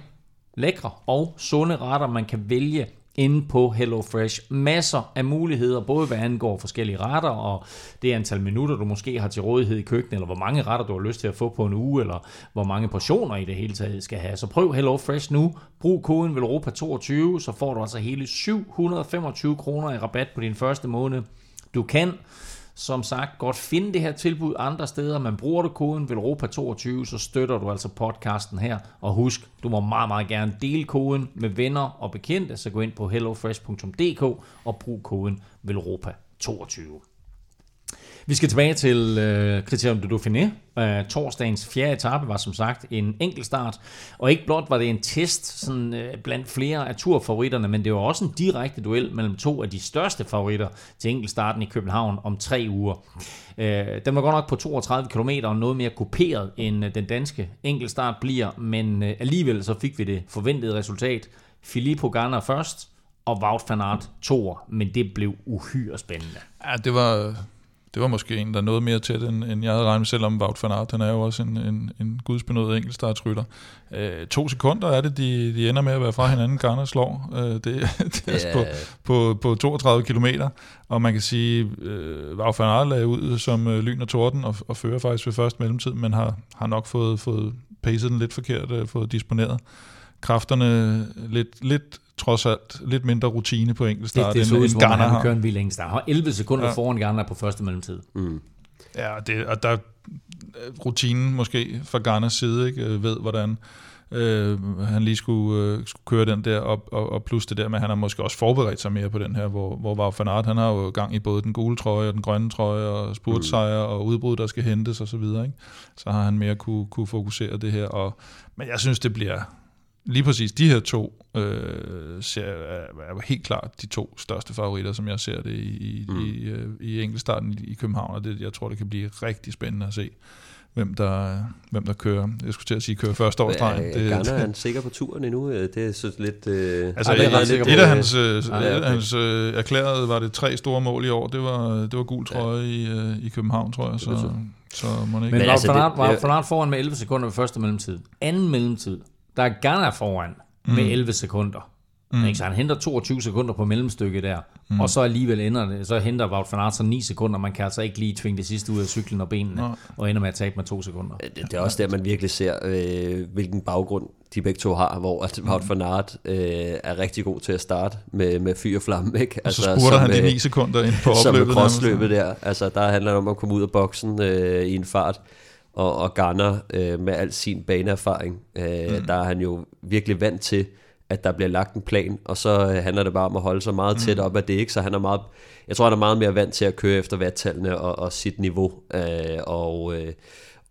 lækre og sunde retter, man kan vælge inde på HelloFresh. Masser af muligheder, både hvad angår forskellige retter, og det antal minutter, du måske har til rådighed i køkkenet, eller hvor mange retter, du har lyst til at få på en uge, eller hvor mange portioner i det hele taget skal have. Så prøv HelloFresh nu. Brug koden VELOROPA22, så får du altså hele 725 kroner i rabat på din første måned. Du kan som sagt godt finde det her tilbud andre steder, Man bruger du koden VELROPA22, så støtter du altså podcasten her. Og husk, du må meget, meget gerne dele koden med venner og bekendte, så gå ind på hellofresh.dk og brug koden VELROPA22. Vi skal tilbage til øh, Criterium de Dauphiné. Øh, torsdagens fjerde etape var som sagt en enkeltstart, og ikke blot var det en test sådan, øh, blandt flere af turfavoritterne, men det var også en direkte duel mellem to af de største favoritter til enkeltstarten i København om tre uger. Øh, den var godt nok på 32 km og noget mere kuperet end øh, den danske enkeltstart bliver, men øh, alligevel så fik vi det forventede resultat. Filippo Ganna først, og Wout van Aert to, men det blev uhyre spændende. Ja, det var, det var måske en, der noget mere tæt, end, end jeg havde regnet selv om Wout van Aert. Han er jo også en, en, en gudsbenået enkeltstartsrytter. Øh, to sekunder er det, de, de ender med at være fra hinanden. Garner slår. Øh, det, det er yeah. på, på, på 32 km. Og man kan sige, øh, Wout van Aert lagde ud som øh, lyn og torden og, og fører faktisk ved første mellemtid, men har, har nok fået, fået pacet den lidt forkert, øh, fået disponeret kræfterne lidt, lidt trods alt lidt mindre rutine på enkeltstart, det, det end, end Garner har. kører en vild enkeltstart. Har 11 sekunder ja. foran Garner på første mellemtid. Mm. Ja, det, og der rutinen måske fra Garners side ikke, øh, ved, hvordan øh, han lige skulle, øh, skulle køre den der, og, og, og plus det der med, at han har måske også forberedt sig mere på den her, hvor, hvor Wout van Aert, han har jo gang i både den gule trøje og den grønne trøje, og spurtsejre mm. og udbrud, der skal hentes og så videre. Ikke? Så har han mere kunne, kunne fokusere det her. Og, men jeg synes, det bliver, lige præcis de her to øh, ser, er, er helt klart de to største favoritter, som jeg ser det i, mm. i, øh, i enkeltstarten i, i København, og det, jeg tror, det kan blive rigtig spændende at se, hvem der, hvem der kører. Jeg skulle til at sige, kører første årsdreng. Det, Garner, er han sikker på turen endnu? Det er så lidt... Øh, altså, det er et, et, et af hans, øh, okay. hans øh, erklærede, var det tre store mål i år, det var, det var gul trøje ja. i, øh, i København, tror jeg, så... Så må ikke. Men, Men altså, var Fanart foran med 11 sekunder ved første mellemtid. Anden mellemtid, der er Ghana foran mm. med 11 sekunder. Mm. Ikke? Så han henter 22 sekunder på mellemstykket der, mm. og så alligevel ender det, så henter Wout van Aert så 9 sekunder. Man kan altså ikke lige tvinge det sidste ud af cyklen og benene, Nå. og ender med at tabe med 2 sekunder. Det, det er også der, man virkelig ser, øh, hvilken baggrund de begge to har, hvor at Wout van Aert øh, er rigtig god til at starte med, med fyr og flamme. Ikke? Altså, og så altså, spurgte han de 9 sekunder ind på opløbet. Som der. Altså, der handler det om at komme ud af boksen øh, i en fart og, og Garner øh, med al sin baneerfaring, øh, mm. der er han jo virkelig vant til, at der bliver lagt en plan, og så øh, handler det bare om at holde sig meget tæt mm. op af det, ikke? så han er meget, jeg tror han er meget mere vant til at køre efter vattallene og, og sit niveau, øh, og, øh,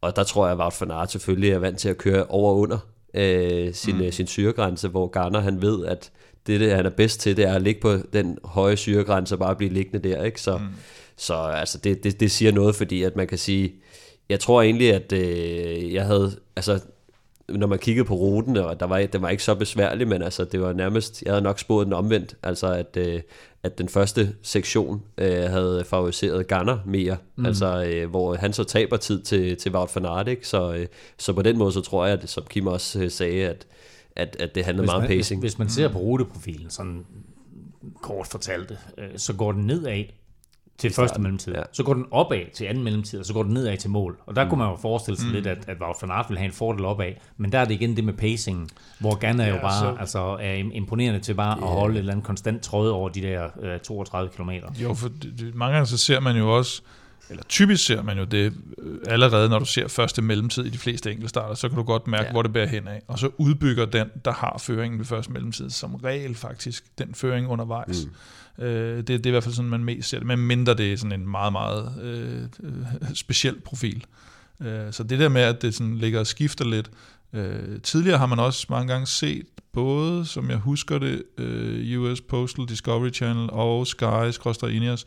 og der tror jeg, at Wout van Aert selvfølgelig er vant til at køre over og under øh, sin, mm. sin syregrænse, hvor Garner han ved, at det, det han er bedst til, det er at ligge på den høje syregrænse og bare blive liggende der, ikke? Så, mm. så altså, det, det, det siger noget, fordi at man kan sige, jeg tror egentlig, at øh, jeg havde, altså når man kiggede på ruten, og der var, det var ikke så besværligt, men altså, det var nærmest, jeg havde nok spået den omvendt, altså at, øh, at den første sektion øh, havde favoriseret Ganner mere, mm. altså øh, hvor han så taber tid til, til Wout van Aert, ikke? Så, øh, så på den måde, så tror jeg, at, som Kim også øh, sagde, at, at, at det handlede hvis meget om pacing. Hvis, hvis man ser på ruteprofilen, sådan kort fortalt, øh, så går den nedad til første mellemtid. Ja. Så går den opad til anden mellemtid, og så går den nedad til mål. Og der mm. kunne man jo forestille sig mm. lidt, at, at Wout van Aert ville have en fordel opad. Men der er det igen det med pacingen, hvor Ganna ja, jo bare så... altså, er imponerende til bare yeah. at holde et eller andet konstant tråd over de der øh, 32 km. Jo, for mange gange så ser man jo også, eller typisk ser man jo det øh, allerede, når du ser første mellemtid i de fleste enkeltstarter, så kan du godt mærke, ja. hvor det bærer hen af. Og så udbygger den, der har føringen ved første mellemtid, som regel faktisk den føring undervejs. Mm. Øh, det, det er i hvert fald sådan, man mest ser det, men mindre det er sådan en meget, meget øh, øh, speciel profil. Øh, så det der med, at det sådan ligger og skifter lidt. Øh, tidligere har man også mange gange set både, som jeg husker det, øh, US Postal Discovery Channel og Sky, Ineos,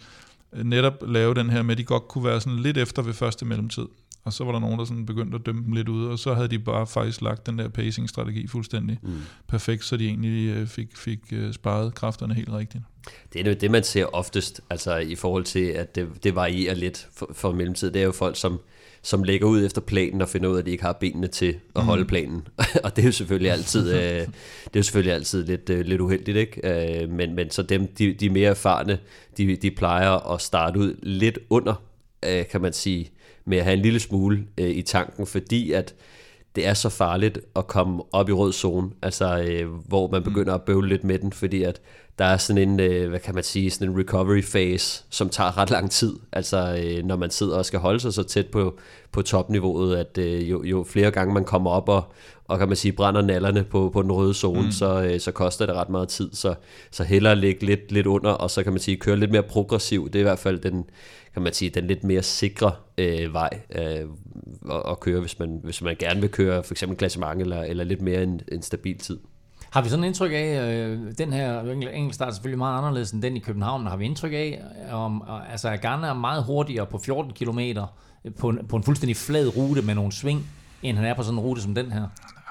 øh, netop lave den her med, at de godt kunne være sådan lidt efter ved første mellemtid. Og så var der nogen, der sådan begyndte at dømme dem lidt ud, og så havde de bare faktisk lagt den der pacing-strategi fuldstændig mm. perfekt, så de egentlig øh, fik, fik øh, sparet kræfterne helt rigtigt. Det er det, man ser oftest, altså i forhold til, at det, det varierer lidt for, for mellemtid. Det er jo folk, som, som lægger ud efter planen og finder ud af, at de ikke har benene til at holde mm. planen. og det er jo selvfølgelig altid, øh, det er jo selvfølgelig altid lidt, øh, lidt uheldigt, ikke? Øh, men, men så dem, de, de mere erfarne, de, de plejer at starte ud lidt under, øh, kan man sige, med at have en lille smule øh, i tanken, fordi at det er så farligt at komme op i rød zone, altså øh, hvor man begynder at bøvle lidt med den, fordi at der er sådan en, øh, hvad kan man sige, sådan en recovery phase, som tager ret lang tid, altså øh, når man sidder og skal holde sig så tæt på, på topniveauet, at øh, jo, jo flere gange man kommer op og, og kan man sige, brænder nallerne på, på den røde zone, mm. så, øh, så koster det ret meget tid, så, så hellere ligge lidt, lidt under, og så kan man sige, køre lidt mere progressiv, det er i hvert fald den, kan man sige, den lidt mere sikre øh, vej øh, at, at køre, hvis man, hvis man gerne vil køre for eksempel klassement eller, eller lidt mere en, en stabil tid. Har vi sådan en indtryk af, øh, den her enkeltstart er selvfølgelig meget anderledes end den i København, men har vi indtryk af, om, altså at Garner er meget hurtigere på 14 km på en, på en fuldstændig flad rute med nogle sving, end han er på sådan en rute som den her?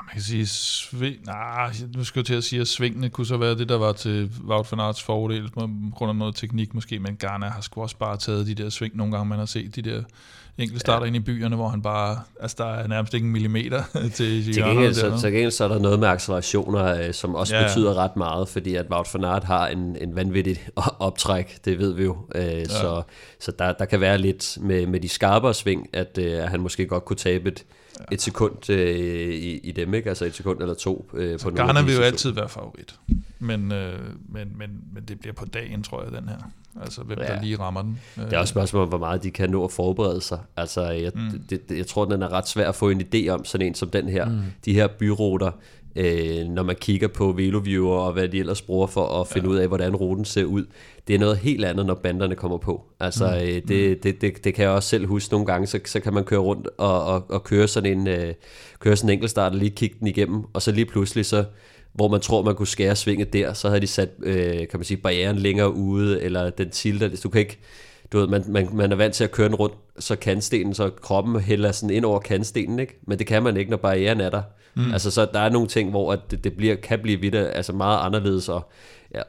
Man kan sige, sving, nah, nu skal jeg til at sige, at svingene kunne så være det, der var til Wout van Aerts fordel, på grund af noget teknik måske, men Garner har sgu også bare taget de der sving, nogle gange man har set de der enkelt starter ja. ind i byerne, hvor han bare, altså der er nærmest ikke en millimeter til til gengæld, så, til gengæld så er der noget med accelerationer, øh, som også ja. betyder ret meget, fordi at Wout van Aert har en, en vanvittig optræk, det ved vi jo. Øh, ja. Så, så der, der kan være lidt med, med de skarpere sving, at, øh, han måske godt kunne tabe et, ja. et sekund øh, i, i dem, ikke? altså et sekund eller to. Øh, så på Garner vil jo altid være favorit, men, øh, men, men, men det bliver på dagen, tror jeg, den her. Altså hvem ja. der lige rammer den. Det er også et spørgsmål om, hvor meget de kan nå at forberede sig. Altså jeg, mm. det, det, jeg tror, den er ret svær at få en idé om, sådan en som den her. Mm. De her byruter, øh, når man kigger på VeloViewer og hvad de ellers bruger for at finde ja. ud af, hvordan ruten ser ud. Det er noget helt andet, når banderne kommer på. Altså, mm. øh, det, mm. det, det, det kan jeg også selv huske nogle gange, så, så kan man køre rundt og, og, og køre sådan en, øh, køre sådan en enkeltstart og lige kigge den igennem, og så lige pludselig så hvor man tror, man kunne skære svinget der, så havde de sat, øh, kan man sige, barrieren længere ude, eller den tilter, du kan ikke, du ved, man, man, man er vant til at køre den rundt, så kantstenen, så kroppen hælder sådan ind over kantstenen, ikke? Men det kan man ikke, når barrieren er der. Mm. Altså, så der er nogle ting, hvor at det, det bliver, kan blive vidt, altså meget anderledes, og,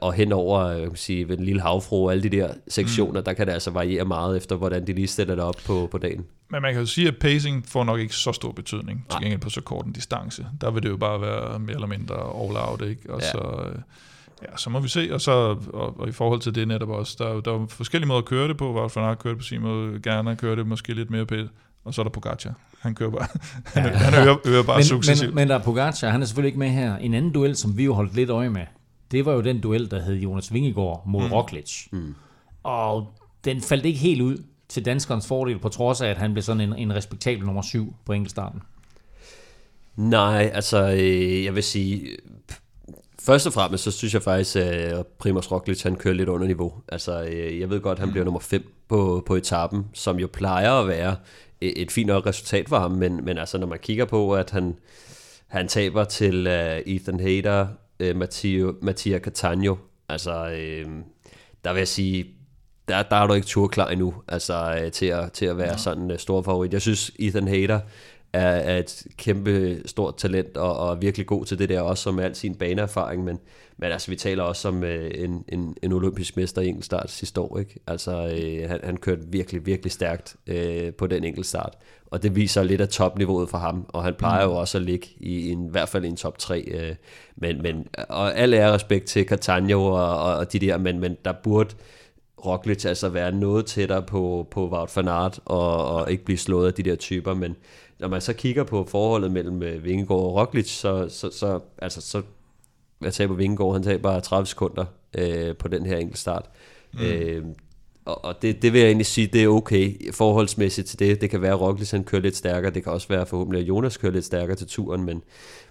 og hen over, jeg kan sige, ved den lille havfru og alle de der sektioner, mm. der kan det altså variere meget efter, hvordan de lige stiller det op på, på dagen. Men man kan jo sige, at pacing får nok ikke så stor betydning, til gengæld på så kort en distance. Der vil det jo bare være mere eller mindre all out, ikke? Og ja. så, øh, ja, så må vi se, og, så, og, og i forhold til det netop også, der, der er forskellige måder at køre det på, Wout van Aert kører det på sin måde, gerne kører det måske lidt mere pæt, og så er der Pogacar. Han kører bare, ja. han, han øger, øger bare men, successivt. Men, men der er Pogacar, han er selvfølgelig ikke med her. En anden duel, som vi jo holdt lidt øje med, det var jo den duel, der hed Jonas Vingegaard mod mm. Roglic. Mm. Og den faldt ikke helt ud til danskernes fordel, på trods af, at han blev sådan en, en respektabel nummer syv på enkeltstarten. Nej, altså øh, jeg vil sige, først og fremmest så synes jeg faktisk, at øh, Primoz Roglic han kører lidt under niveau. Altså øh, jeg ved godt, at han mm. bliver nummer 5 på, på etappen, som jo plejer at være et, et fint nok resultat for ham, men, men altså når man kigger på, at han, han taber til uh, Ethan Hayter, uh, øh, Matteo, Mattia Catania, altså øh, der vil jeg sige, der, der er du ikke tur klar endnu, altså øh, til, at, til at være ja. sådan uh, stor favorit. Jeg synes, Ethan Hayter er, er et kæmpe stort talent, og, og er virkelig god til det der, også som al sin baneerfaring, men, men altså, vi taler også om uh, en, en, en olympisk mester i enkeltstart sidste år, ikke? Altså, han, han kørte virkelig, virkelig stærkt uh, på den enkeltstart, og det viser lidt af topniveauet for ham, og han plejer mm. jo også at ligge i, en, i hvert fald i en top 3, uh, men, men, og al ære respekt til Catania og, og, og de der, men, men der burde Roglic altså være noget tættere på, på Wout van Aert og, og ikke blive slået af de der typer, men når man så kigger på forholdet mellem øh, Vingegaard og Roglic, så, så, så, altså, så jeg taber Vingegaard, han tager bare 30 sekunder øh, på den her enkelt start. Mm. Øh, og, og det, det vil jeg egentlig sige, det er okay forholdsmæssigt til det. Det kan være, at Roglic han kører lidt stærkere, det kan også være forhåbentlig, at Jonas kører lidt stærkere til turen, men,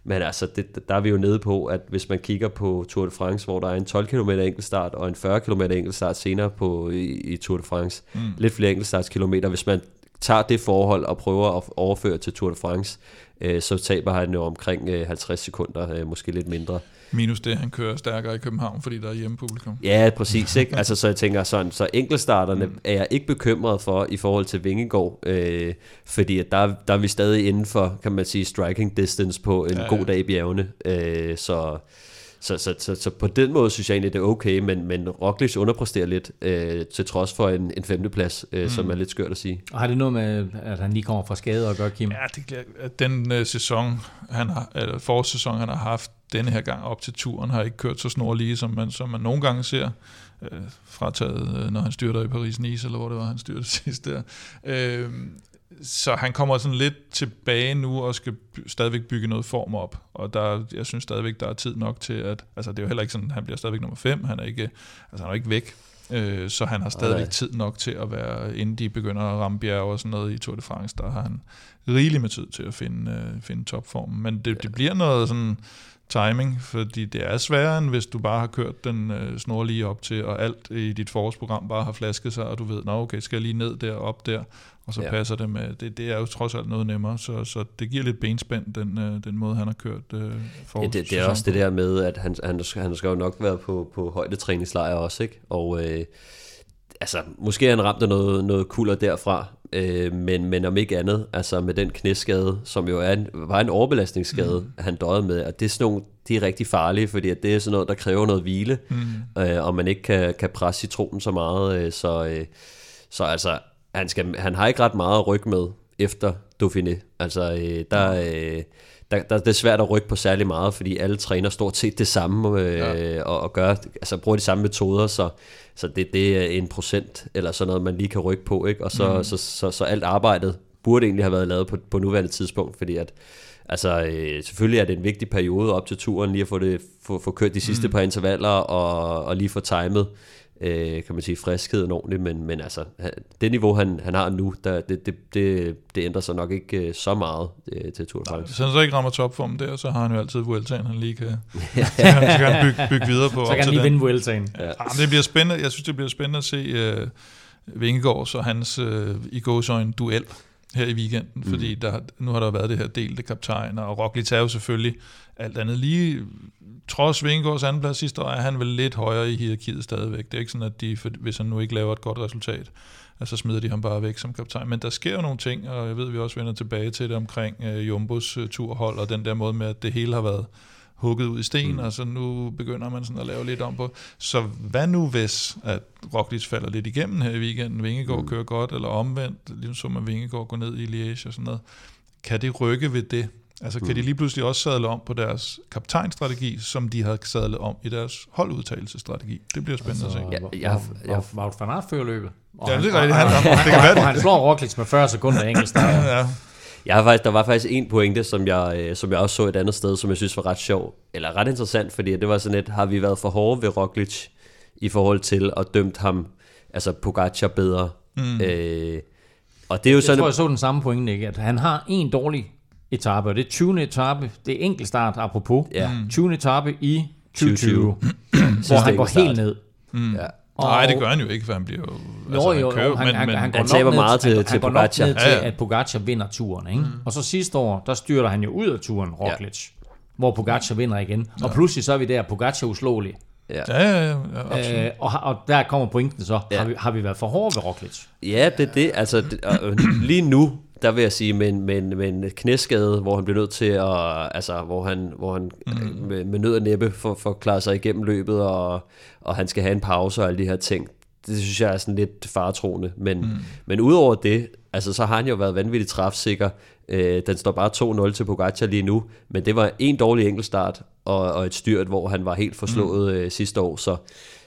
men altså, det, der er vi jo nede på, at hvis man kigger på Tour de France, hvor der er en 12 km enkeltstart og en 40 km enkeltstart senere på, i, i Tour de France, mm. lidt flere enkeltstartskilometer, hvis man tager det forhold og prøver at overføre til Tour de France, øh, så taber han jo omkring øh, 50 sekunder, øh, måske lidt mindre. Minus det, han kører stærkere i København, fordi der er hjemmepublikum. Ja, præcis. Ikke? Altså, så jeg tænker sådan, så enkeltstarterne mm. er jeg ikke bekymret for i forhold til Vingegaard, øh, fordi at der, der er vi stadig inden for, kan man sige, striking distance på en ja, god dag i bjergene. Øh, så Så, så, så, så på den måde synes jeg egentlig, det er okay, men, men Roglic underpresterer lidt, øh, til trods for en, en femteplads, øh, mm. som er lidt skørt at sige. Og har det noget med, at han lige kommer fra skade og gør, Kim? Ja, det den øh, sæson, han har, eller forårssæson, han har haft denne her gang op til turen, har ikke kørt så snorlige, som man, som man nogle gange ser øh, frataget, øh, når han styrter i Paris-Nice, eller hvor det var, han styrte sidst der. Øh, så han kommer sådan lidt tilbage nu og skal by- stadigvæk bygge noget form op. Og der, jeg synes stadigvæk, der er tid nok til, at... Altså, det er jo heller ikke sådan, han bliver stadigvæk nummer 5. Han er ikke, altså, han er ikke væk. Øh, så han har stadigvæk Nej. tid nok til at være, inden de begynder at ramme bjerge og sådan noget i Tour de France, der har han rigeligt med tid til at finde, øh, finde topformen. Men det, det bliver noget sådan timing, fordi det er sværere, end hvis du bare har kørt den øh, snor lige op til, og alt i dit forårsprogram bare har flasket sig, og du ved, nå okay, skal jeg lige ned der op der, og så Ja. passer det med, det, det er jo trods alt noget nemmere, så, så det giver lidt benspænd, den, øh, den måde, han har kørt øh, Ja, det, det er også det der med, at han, han, han skal jo nok være på, på højdetræningslejr også, ikke? Og øh, altså, måske han ramt af noget, noget kulder derfra, øh, men, men om ikke andet, altså med den knæskade, som jo er en, var en overbelastningsskade, mm. han døjede med, og det er sådan nogle, de er rigtig farlige, fordi at det er sådan noget, der kræver noget hvile, mm. øh, og man ikke kan, kan presse citronen så meget, øh, så, øh, så altså, han, skal, han har ikke ret meget at rykke med efter Dauphiné. Altså, øh, der, øh, der, der, det er svært at rykke på særlig meget, fordi alle træner stort set det samme øh, ja. og, og gør, altså bruger de samme metoder, så, så det, det er en procent eller sådan noget, man lige kan rykke på, ikke? og så, mm. så, så, så, så alt arbejdet burde egentlig have været lavet på, på nuværende tidspunkt, fordi at Altså, øh, selvfølgelig er det en vigtig periode op til turen, lige at få, det, få, få kørt de sidste mm. par intervaller, og, og lige få timet, øh, kan man sige, friskheden ordentligt, men, men altså, det niveau, han, han har nu, der, det, det, det, det ændrer sig nok ikke øh, så meget øh, til Tour de France. Hvis han så ikke rammer topform der, så har han jo altid Vueltaen, han lige kan, så kan han, så kan han bygge, bygge videre på. Så kan han lige den. vinde Vueltaen. Ja. Men det bliver spændende. Jeg synes, det bliver spændende at se uh, Vingegaard og hans uh, i gåsøjne duel her i weekenden, mm. fordi der, nu har der været det her delte kaptajner, og Roglic er jo selvfølgelig alt andet lige, trods Vingegaards andenplads sidste år, er han vel lidt højere i hierarkiet stadigvæk. Det er ikke sådan, at de, hvis han nu ikke laver et godt resultat, at så smider de ham bare væk som kaptajn. Men der sker jo nogle ting, og jeg ved, vi også vender tilbage til det omkring uh, Jumbos uh, turhold, og den der måde med, at det hele har været hugget ud i sten, mm. og så nu begynder man sådan at lave lidt om på. Så hvad nu hvis, at Roglic falder lidt igennem her i weekenden, Vingegaard mm. kører godt, eller omvendt, ligesom så man Vingegaard gå ned i Liège og sådan noget. Kan det rykke ved det? Altså kan mm. de lige pludselig også sadle om på deres kaptajnstrategi, som de har sadlet om i deres holdudtagelsesstrategi? Det bliver spændende altså, at se. Ja, jeg- jeg- Wout van Aert fører løbet. Og Ja, han- det er rigtigt. og Han, han- det kan være, han slår Roglic med 40 sekunder enkelt start. ja. Jeg har faktisk, der var faktisk en pointe, som jeg, øh, som jeg også så et andet sted, som jeg synes var ret sjov, eller ret interessant, fordi det var sådan et, har vi været for hårde ved Roglic i forhold til at dømt ham, altså Pogacar bedre. Mm. Øh, og det er jo Jeg sådan, tror, jeg så den samme pointe, ikke? At han har en dårlig etape, og det er 20. etape, det er enkeltstart, apropos. Ja. 20. etape i 2020, 2020. hvor han går helt ned. ja. Og- Nej, det gør han jo ikke, for han bliver jo... Jo, jo, jo, kører, han, han, han, går Han nok taber meget til- han, til han går nok ned til, Ja, ja. at Pogacar vinder turen. Ikke? Mm. Og så sidste år, der styrter han jo ud af turen, Roglic. Hvor Pogacar vinder igen. Og pludselig så er vi der, Pogacar uslåelig. Ja, ja, ja, ja. Øh, og, og der kommer pointen så. Ja. Har, vi, har vi været for hårde ved Roglic? Ja, det er det. Altså, det, øh, lige nu, der vil jeg sige, med en, med, en, med en knæskade, hvor han bliver nødt til at, altså, hvor han, hvor han mm. med, med nød og næppe får, får klaret sig igennem løbet, og, og han skal have en pause og alle de her ting. Det synes jeg er sådan lidt faretroende. Men, mm. men udover det, altså, så har han jo været vanvittigt træfsikker. Øh, den står bare 2-0 til Pogacar lige nu, men det var en dårlig enkeltstart, og, og et styrt, hvor han var helt forslået mm. øh, sidste år, så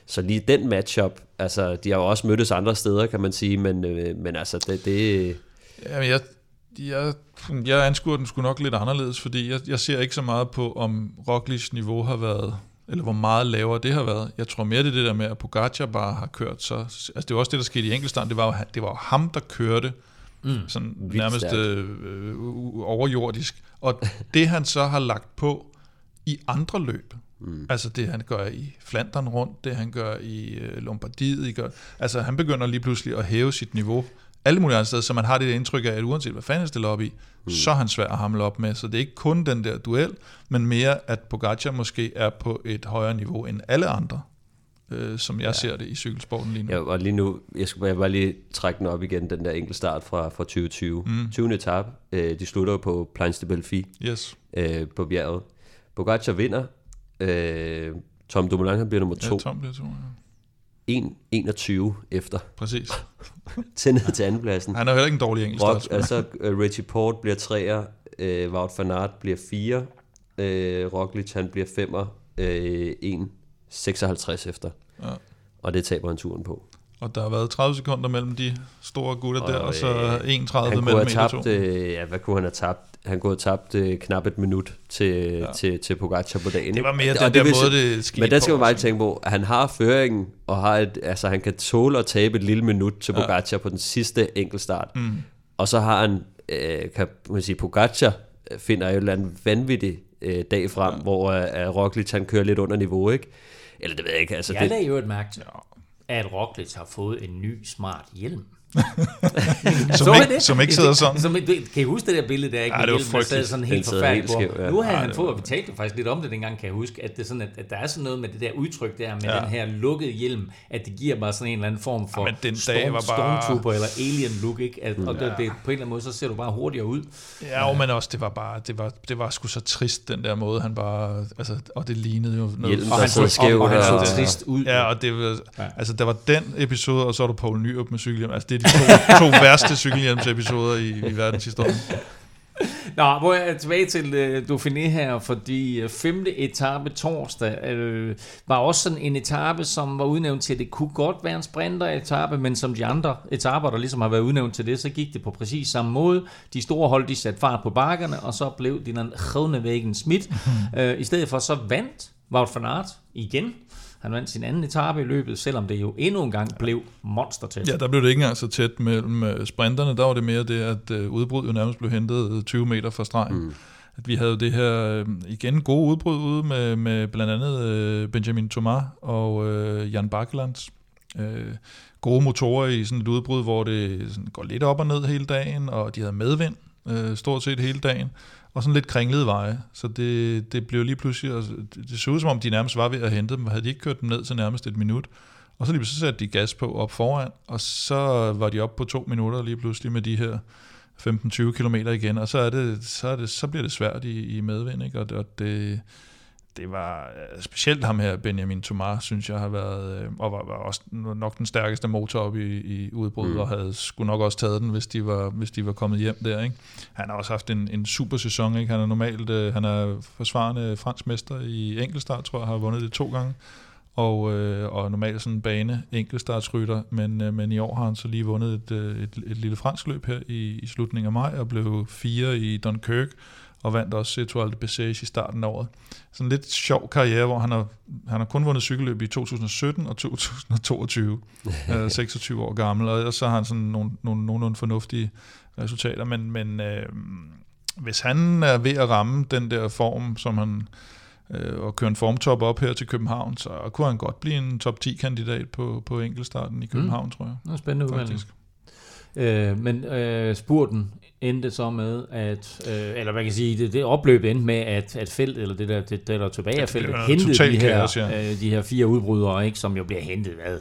så lige den matchup, altså de har jo også mødtes andre steder, kan man sige, men, øh, men altså det, det Jamen, jeg, jeg, jeg anskuer den sgu nok lidt anderledes, fordi jeg, jeg ser ikke så meget på, om Roglics niveau har været, eller hvor meget lavere det har været. Jeg tror mere, det er det der med, at Pogacar bare har kørt så... Altså, det var også det, der skete i enkeltstand. Det var jo, det var jo ham, der kørte mm, sådan nærmest øh, øh, overjordisk. Og det, han så har lagt på i andre løb, Mm. Altså det, han gør i Flandern rundt, det han gør i øh, Lombardiet. Gør, altså han begynder lige pludselig at hæve sit niveau alle mulige andre steder, så man har det indtryk af, at uanset hvad fanden han stiller op i, mm. så er han svær at hamle op med. Så det er ikke kun den der duel, men mere, at Pogacar måske er på et højere niveau end alle andre, øh, som jeg ja. ser det i cykelsporten lige nu. Ja, og lige nu, jeg skal bare lige trække den op igen, den der enkeltstart fra, fra 2020. Mm. 20. etape, øh, de slutter jo på Plains de Belfi Yes. øh, på bjerget. Pogacar vinder, Øh, Tom Dumoulin han bliver nummer Ja, 2. Tom bliver to. Ja. 1.21 efter. Præcis. Til ned til andenpladsen. Han er heller ikke en dårlig engelsk Rock, altså uh, Richie Port bliver 3'er, uh, Wout van Aert bliver 4'er, uh, Roglic han bliver 5'er, uh, 1.56 efter. Ja. Og det taber han turen på. Og der har været 30 sekunder mellem de store gutter Og, der, og så øh, 31 Han kunne mellem have en og to. tabt, øh, ja, hvad kunne han have tabt? Han kunne have tabt øh, knap et minut til, ja. til, til Pogacar på dagen. Det var mere Og den der vil måde, det skete Men der skal man bare altså. tænke på, at han har føringen, og har et, altså, han kan tåle at tabe et lille minut til Pogacar på den sidste enkeltstart. Mm. Og så har han, øh, kan man sige, Pogacar finder jo et eller andet vanvittigt øh, dag frem, ja. hvor øh, Roglic han kører lidt under niveau, ikke? Eller det ved jeg ikke, altså Jeg det, lagde jo et mærke til, at Roglic har fået en ny smart hjelm. Som Så ikke- som ikke sidder sådan. Som, kan I huske det der billede der? Ikke? Ja, Med det var der sad frygteligt. sådan helt forfærdeligt helt på. skæv, ja. Nu har Ja, han det fået, og vi talte faktisk lidt om det dengang, kan jeg huske, at, det er sådan, at, at der er sådan noget med det der udtryk der, med Ja. den her lukkede hjelm, at det giver bare sådan en eller anden form for Ja, den storm, dag var bare- stormtrooper eller alien look, ikke? At, og det, det, på en eller anden måde, så ser du bare hurtigere ud. Ja, jo, men også, det var bare, det var, det var sgu så trist, den der måde, han bare, altså, og det lignede jo noget. Hjelmen, Og han så, skævt. og han og- så trist ud. Ja, og det var, Ja. ja. altså, der var den episode, og så er du Poul Nyrup med cykelhjelm. Altså, det er de to, to værste cykelhjelmsepisoder i, i verdenshistorien. Nå, hvor jeg er tilbage til uh, Dauphiné her, fordi uh, femte etape torsdag uh, var også sådan en etape, som var udnævnt til, at det kunne godt være en sprinter-etape, men som de andre etaper, der ligesom har været udnævnt til det, så gik det på præcis samme måde. De store hold, de satte fart på bakkerne, og så blev de den Groenewegen Schmidt. uh, I stedet for så vandt Wout van Aert igen. Han vandt sin anden etape i løbet, selvom det jo endnu en gang blev monstertæt. Ja, der blev det ikke engang så tæt mellem øh, sprinterne. Der var det mere det, at øh, udbruddet jo nærmest blev hentet øh, 20 meter fra stregen. Mm. At vi havde jo det her, øh, igen, gode udbrud ude med, med blandt andet øh, Benjamin Thomas og øh, Jan Bakkelands. Øh, gode motorer i sådan et udbrud, hvor det sådan går lidt op og ned hele dagen, og de havde medvind øh, stort set hele dagen, og sådan lidt kringlede veje. Så det, det blev lige pludselig, altså, det, det så ud som om, de nærmest var ved at hente dem, havde de ikke kørt dem ned til nærmest et minut. Og så lige pludselig satte de gas på op foran, og så var de op på to minutter lige pludselig med de her 15-20 km igen, og så, er det, så, er det, så bliver det svært i, i medvind, ikke? Og, og det, det var øh, specielt ham her, Benjamin Thomas, synes jeg har været, øh, og var, var også nok den stærkeste motor op i, i udbruddet, mm. og havde skulle nok også taget den, hvis de var, hvis de var kommet hjem der. Ikke? Han har også haft en, en super sæson. Ikke? Han er normalt øh, han er forsvarende fransk mester i enkeltstart, tror jeg, har vundet det to gange og, øh, og normalt sådan en bane enkeltstartsrytter, men, øh, men i år har han så lige vundet et, øh, et, et lille fransk løb her i, i slutningen af maj, og blev fire i Dunkirk, og vandt også Etoile de Bessage i starten af året. Sådan en lidt sjov karriere, hvor han har, han har kun vundet cykelløb i 2017 og 2022, øh, 26 år gammel, og så har han sådan nogle, nogle nogenlunde fornuftige resultater, men, men øh, hvis han er ved at ramme den der form, som han øh, og køre en formtop op her til København, så kunne han godt blive en top 10-kandidat på, på enkeltstarten i København, mm. tror jeg. Det er spændende udmelding. Øh, men øh, spurten endte så med, at, øh, eller man kan sige, det, det opløb endte med, at, at feltet, eller det der, det, det der tilbage af feltet, hentede de her, kaos, ja. øh, de her fire udbrydere, ikke, som jo bliver hentet hvad,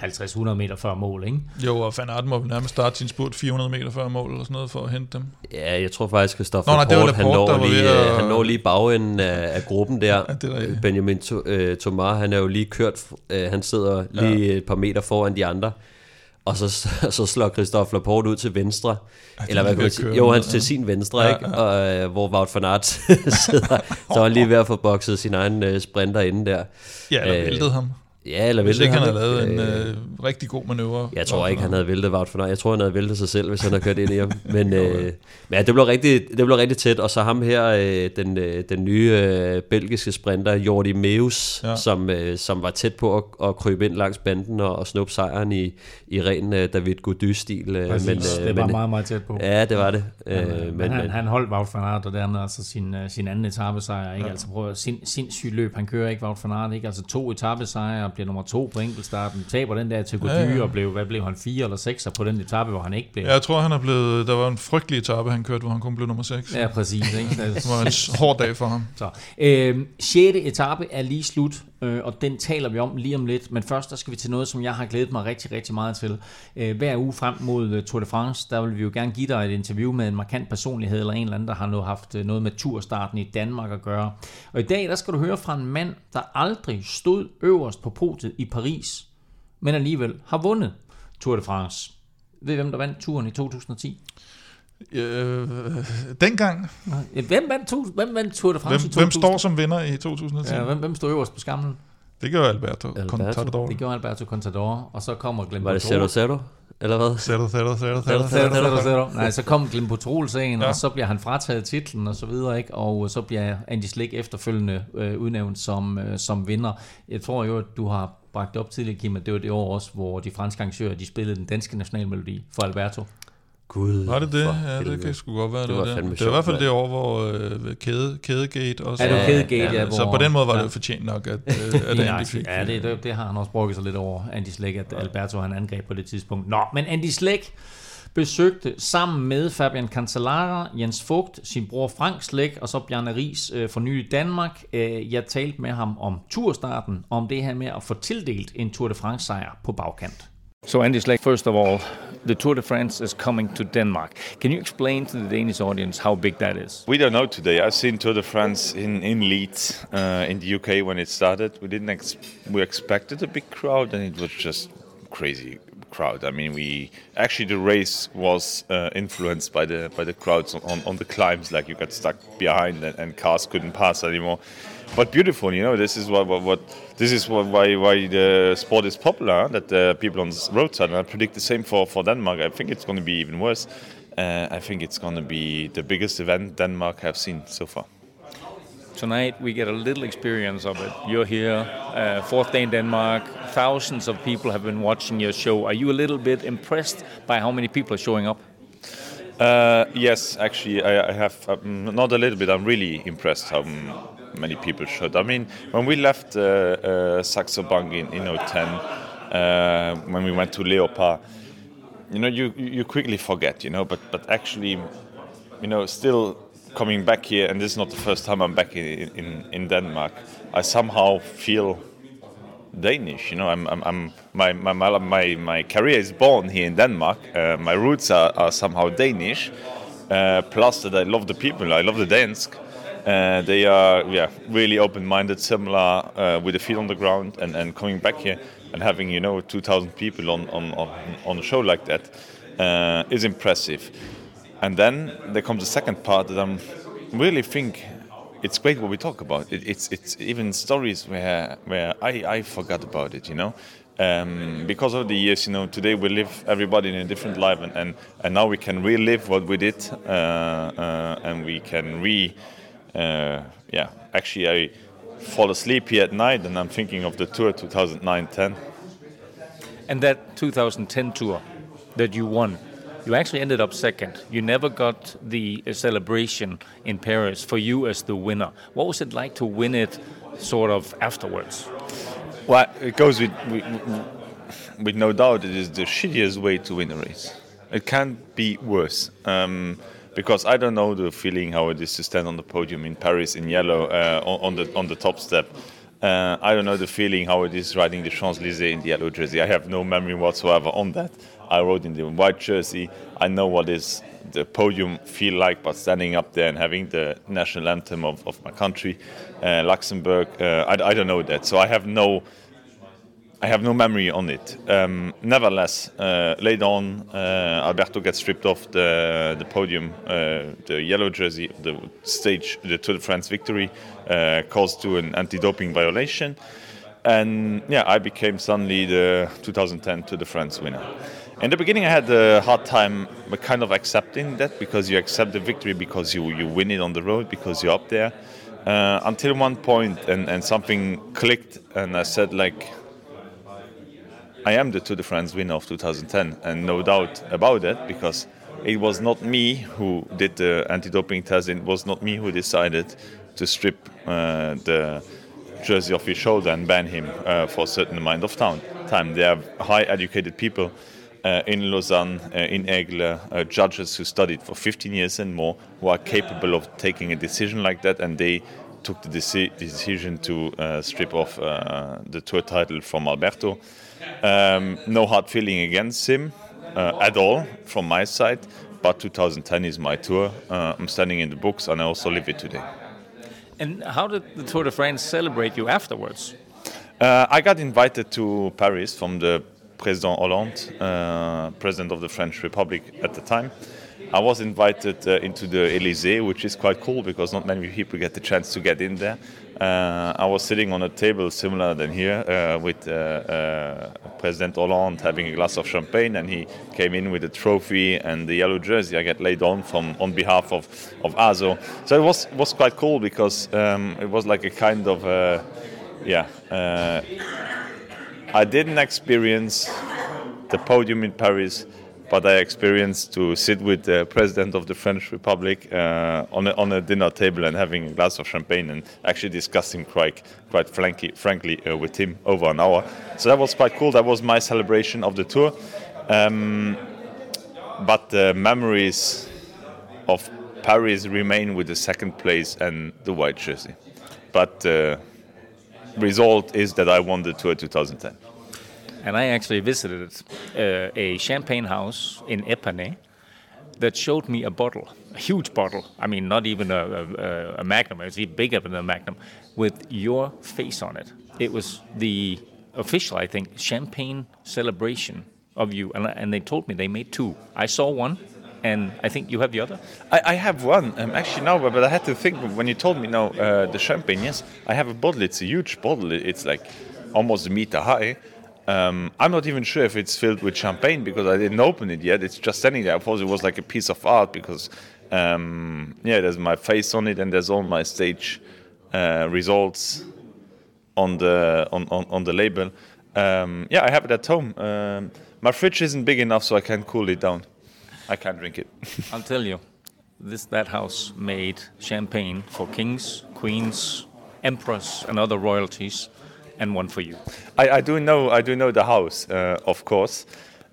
ja, 50-100 meter før mål. Ikke? Jo, og Van Aert må nærmest starte sin spurt 400 meter før mål, eller sådan noget, for at hente dem. Ja, jeg tror faktisk, Christoffer Nå, nej, Laporte, han, der når lige, at- øh, han når lige bagenden af, af gruppen der. Ja, det er rigtigt. Benjamin to, øh, Thomas, han er jo lige kørt, øh, han sidder lige et par meter foran de andre. Og så, så slår Christophe Laporte ud til venstre. er Eller hvad kan man sige? Jo, han ja. til sin venstre, Ja, ikke? Og, øh, hvor Wout van Aert sidder. Så var han lige ved at få bokset sin egen øh, sprinter inde der. Ja, eller Øh, væltede ham. Ja, eller Hvis ikke han havde lavet en Øh, øh, rigtig god manøvre. jeg tror ikke, han havde væltet Wout van Aert. Jeg tror, han havde væltet sig selv, hvis han havde kørt ind i ham. Men, øh, men ja, det blev, rigtig, det blev rigtig tæt. Og så ham her, øh, den, øh, den nye øh, belgiske sprinter, Jordi Meus, ja. Ja. som, øh, som var tæt på at, at krybe ind langs banden og, og snuppe sejren i, i ren øh, David Gaudu-stil. Øh, Præcis, men, det var meget, meget tæt på. Ja, det var det. Men, Øh, men, men han, han holdt Wout van Aert, og dermed altså sin, uh, sin anden etappesejr. Ikke? Ja. Altså prøv at sin, sindssygt løb, han kører ikke Wout van Aert, ikke? Altså to etappesejre, bliver nummer to på enkeltstarten, taber den der til Gody, Ja, ja, og blev, hvad blev han, fire eller sekser på den etape, hvor han ikke blev. Ja, jeg tror, han er blevet... Der var en frygtelig etape, han kørte, hvor han kun blev nummer 6. Ja, præcis. Ikke? Det var en hård dag for ham. Så, øh, 6. etape er lige slut øh, og den taler vi om lige om lidt. Men først der skal vi til noget, som jeg har glædet mig rigtig, rigtig meget til. Øh, hver uge frem mod øh, Tour de France, der vil vi jo gerne give dig et interview med en markant personlighed, eller en eller anden, der har noget, haft øh, noget med turstarten i Danmark at gøre. Og i dag, der skal du høre fra en mand, der aldrig stod øverst på podiet i Paris, men alligevel har vundet Tour de France. Ved hvem der vandt turen i 2010? Øh, dengang. Hvem vandt, to, hvem vandt Tour de France Hvem, i 2010? hvem står som vinder i 2010? Ja, hvem, hvem står øverst på skamlen? Det gør Alberto, Alberto. Contador. Det gjorde Alberto Contador, og så kommer Glenn Var det Zero Zero? Eller hvad? Zero, zero, zero, Zero, zero, zero, zero. Zero, zero. Nej, så kom Glenn Potrol-sagen, Ja. ja. og så bliver han frataget titlen og så videre, ikke? og så bliver Andy Slick efterfølgende øh, udnævnt som, øh, som vinder. Jeg tror jo, at du har bragt det op tidligere, Kim, at det var det år også, hvor de franske arrangører, de spillede den danske nationalmelodi for Alberto. Gud, Var det det? Ja, det kan sgu godt være. Det Det, var det. det var i hvert fald det år, hvor øh, kæde, Kædegate også Ja, det var Kædegate, ja, ja, hvor... Så på den måde var det ja. jo fortjent nok, at, øh, at Andy fik. Ja, det, det, det har han også brugt sig lidt over, Andy Slæk, at Alberto han angreb på det tidspunkt. Nå, men Andy Slæk besøgte sammen med Fabian Cancellara, Jens Fugt, sin bror Frank Slæk og så Bjarne Ries øh, for ny Danmark. Øh, jeg talte med ham om turstarten, om det her med at få tildelt en Tour de France sejr på bagkant. So, Andy Slick, first of all, the Tour de France is coming to Denmark. Can you explain to the Danish audience how big that is? We don't know today. I've seen Tour de France in, in Leeds uh, in the UK when it started. We didn't ex- we expected a big crowd, and it was just crazy crowd. I mean, we actually the race was uh, influenced by the by the crowds on, on the climbs. Like you got stuck behind, and, and cars couldn't pass anymore. But beautiful, you know. This is what, what, what this is what, why why the sport is popular. That uh, people on the roadside, and I predict the same for for Denmark. I think it's going to be even worse. Uh, I think it's going to be the biggest event Denmark have seen so far. Tonight, we get a little experience of it. You're here, uh, fourth day in Denmark. Thousands of people have been watching your show. Are you a little bit impressed by how many people are showing up? Uh, yes, actually, I, I have um, not a little bit. I'm really impressed how m- many people should. I mean, when we left uh, uh, Saxo Bank in, in 010, uh, when we went to Leopard, you know, you you quickly forget, you know. But but actually, you know, still coming back here, and this is not the first time I'm back in in, in Denmark. I somehow feel Danish. You know, I'm, I'm, I'm my, my my my my career is born here in Denmark. Uh, my roots are, are somehow Danish. Uh, plus that I love the people. I love the Dansk. Uh, they are yeah really open-minded, similar uh, with the feet on the ground, and, and coming back here and having you know 2,000 people on on, on on a show like that uh, is impressive. And then there comes the second part that I'm really think it's great what we talk about. It, it's it's even stories where where I, I forgot about it, you know. Um, because of the years, you know, today we live everybody in a different life, and, and, and now we can relive what we did, uh, uh, and we can re, yeah. Actually, I fall asleep here at night, and I'm thinking of the tour 2009-10. And that 2010 tour that you won, you actually ended up second. You never got the uh, celebration in Paris for you as the winner. What was it like to win it sort of afterwards? Well, it goes with, with, with no doubt. It is the shittiest way to win a race. It can't be worse. Um, because I don't know the feeling how it is to stand on the podium in Paris in yellow uh, on, the on the top step. Uh, I don't know the feeling how it is riding the Champs Elysees in the yellow jersey. I have no memory whatsoever on that. I rode in the white jersey. I know what is the podium feel like, but standing up there and having the national anthem of, of my country, uh, Luxembourg, uh, I, I don't know that. So I have no I have no memory on it. Um, nevertheless, uh, later on, uh, Alberto gets stripped off the the podium, uh, the yellow jersey, the stage, the Tour de France victory, uh, caused to an anti-doping violation, and yeah, I became suddenly the 2010 Tour de France winner. In the beginning, I had a hard time kind of accepting that because you accept the victory because you, you win it on the road because you're up there. Uh, until one point, and, and something clicked, and I said like, I am the Tour de France winner of 2010, and no doubt about it, because it was not me who did the anti-doping test. It was not me who decided to strip uh, the jersey off his shoulder and ban him uh, for a certain amount of time. Time. They are high-educated people uh, in Lausanne, uh, in Aigle, uh, judges who studied for 15 years and more, who are capable of taking a decision like that, and they took the deci- decision to uh, strip off the tour title from Alberto. Um, no hard feeling against him uh, at all from my side, but 2010 is my tour. Uh, I'm standing in the books and I also live it today. And how did the Tour de France celebrate you afterwards? Uh, I got invited to Paris from the President Hollande, uh, President of the French Republic at the time. I was invited uh, into the Elysee, which is quite cool because not many people get the chance to get in there. Uh, I was sitting on a table similar than here uh, with uh, uh, President Hollande having a glass of champagne, and he came in with a trophy and the yellow jersey I get laid on from on behalf of of Azo. So it was was quite cool because um, it was like a kind of uh, yeah. Uh, I didn't experience the podium in Paris, but I experienced to sit with the president of the French Republic uh, on, a, on a dinner table and having a glass of champagne and actually discussing quite, quite frankly, frankly uh, with him over an hour. So that was quite cool. That was my celebration of the tour. Um, but the memories of Paris remain with the second place and the white jersey. But the result is that I won the tour 2010. And I actually visited uh, a champagne house in Epernay that showed me a bottle, a huge bottle. I mean, not even a, a, a magnum, it's even bigger than a magnum, with your face on it. It was the official, I think, champagne celebration of you. And, and they told me they made two. I saw one, and I think you have the other. I, I have one, um, actually, no, but, but I had to think when you told me, no, uh, the champagne, yes, I have a bottle. It's a huge bottle. It's like almost a meter high. Um, I'm not even sure if it's filled with champagne because I didn't open it yet. It's just standing there. I thought it was like a piece of art because, um, yeah, there's my face on it and there's all my stage uh, results on the on, on, on the label. Um, yeah, I have it at home. Um, my fridge isn't big enough, so I can't cool it down. I can't drink it. I'll tell you, this that house made champagne for kings, queens, emperors, and other royalties, and one for you. I, I do know I do know the house, uh, of course.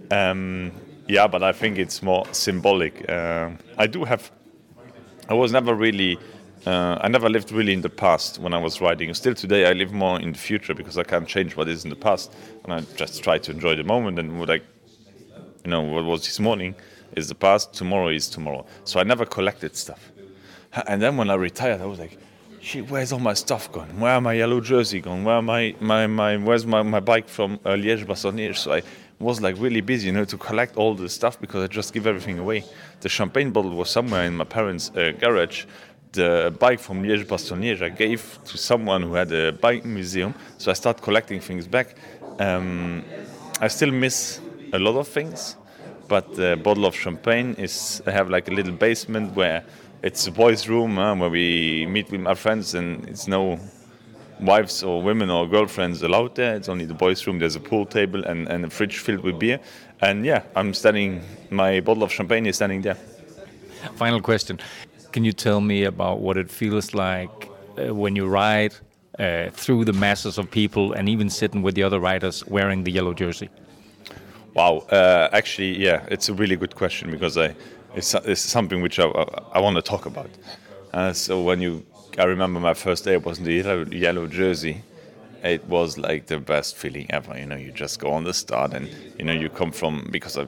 Um, yeah, but I think it's more symbolic. Uh, I do have. I was never really. Uh, I never lived really in the past when I was writing. Still today, I live more in the future because I can't change what is in the past, and I just try to enjoy the moment. And what I, you know, what was this morning is the past. Tomorrow is tomorrow. So I never collected stuff. And then when I retired, I was like, shit, where's all my stuff gone? Where my yellow jersey gone? Where my, my, my where's my, my bike from uh, Liège Bastogne? So I was like really busy, you know, to collect all the stuff because I just give everything away. The champagne bottle was somewhere in my parents' uh, garage. The bike from Liège Bastogne I gave to someone who had a bike museum. So I started collecting things back. Um, I still miss a lot of things, but the bottle of champagne is I have like a little basement where it's a boys' room uh, where we meet with our friends, and it's no wives or women or girlfriends allowed there. It's only the boys' room. There's a pool table and, and a fridge filled with beer. And yeah, I'm standing. My bottle of champagne is standing there. Final question: Can you tell me about what it feels like uh, when you ride uh, through the masses of people, and even sitting with the other riders wearing the yellow jersey? Wow. Uh, actually, yeah, it's a really good question because I it's, it's something which I, I, I want to talk about. Uh, so when you, I remember my first day it was in the yellow, yellow jersey. It was like the best feeling ever. You know, you just go on the start, and you know you come from because I,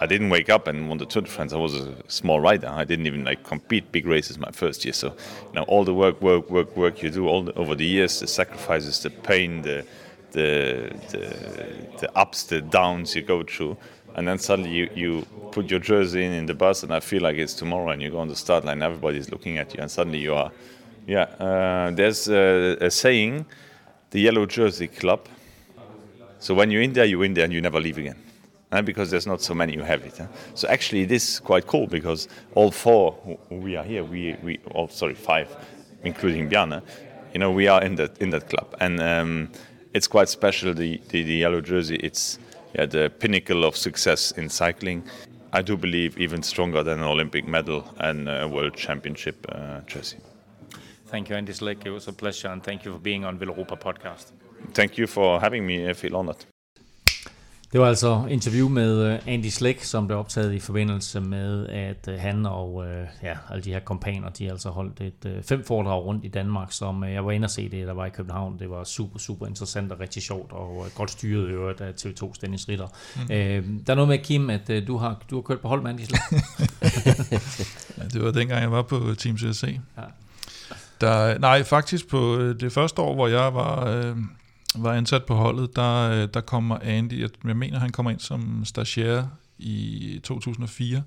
I didn't wake up and won the Tour de France. I was a small rider. I didn't even like compete big races my first year. So, you know, all the work, work, work, work you do all the, over the years, the sacrifices, the pain, the the, the the ups, the downs you go through and then suddenly you, you put your jersey in in the bus and I feel like it's tomorrow and you go on the start line everybody's looking at you and suddenly you are yeah uh, there's a, a, saying the yellow jersey club. So when you're in there you're in there and you never leave again and because there's not so many who have it huh? so actually it is quite cool because all four who we are here we, we all sorry five including Bjarne you know we are in that in that club. And um, it's quite special the, the, the yellow jersey. It's yeah, the pinnacle of success in cycling. I do believe even stronger than an Olympic medal and a world championship uh, jersey. Thank you, Andy Slick. It was a pleasure, and thank you for being on Villeuropa podcast. Thank you for having me. I feel honored. Det var altså interview med øh, Andy Slick, som blev optaget i forbindelse med, at øh, han og øh, ja, alle de her kompaner, de altså holdt et fem foredrag rundt i Danmark, som jeg var inde og se det, der var i København. Det var super, super interessant og rigtig sjovt, og godt styret øvrigt af TV2's Dennis Ritter. Mm. Øh, der er noget med, Kim, at du har, du har kørt på hold med Andy Slick. ja, det var dengang, jeg var på Team CSC. Ja. Der, nej, faktisk på det første år, hvor jeg var... Øh, var ansat på holdet, der, øh, der kommer Andy, jeg, jeg mener han kommer ind som stagiaire i 2004,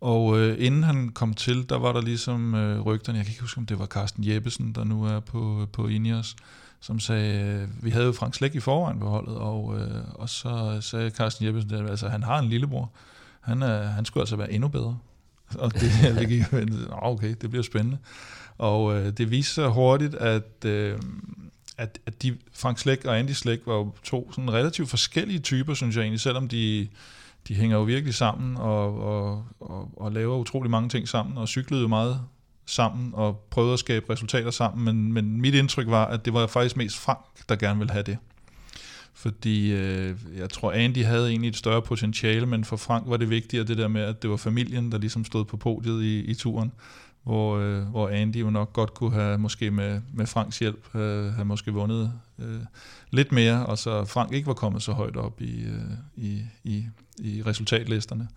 og øh, inden han kom til, der var der ligesom øh, rygterne, jeg kan ikke huske, om det var Carsten Jeppesen, der nu er på, på Ineos, som sagde, øh, vi havde jo Frank Slæk i forvejen på holdet, og, øh, og så sagde Carsten Jeppesen, at altså, han har en lillebror, han, er, han skulle altså være endnu bedre. Og det, det gik okay, det bliver spændende. Og øh, det viste sig hurtigt, at øh, at, at de, Frank Slæk og Andy Slæk var jo to sådan relativt forskellige typer, synes jeg egentlig, selvom de, de hænger jo virkelig sammen og, og, og, og laver utrolig mange ting sammen, og cyklede jo meget sammen og prøvede at skabe resultater sammen, men, men mit indtryk var, at det var faktisk mest Frank, der gerne ville have det. Fordi øh, jeg tror, Andy havde egentlig et større potentiale, men for Frank var det vigtigere det der med, at det var familien, der ligesom stod på podiet i, i turen hvor, øh, hvor Andy jo nok godt kunne have, måske med, med Franks hjælp, øh, have måske vundet øh, lidt mere, og så Frank ikke var kommet så højt op i, øh, i, i, i resultatlisterne.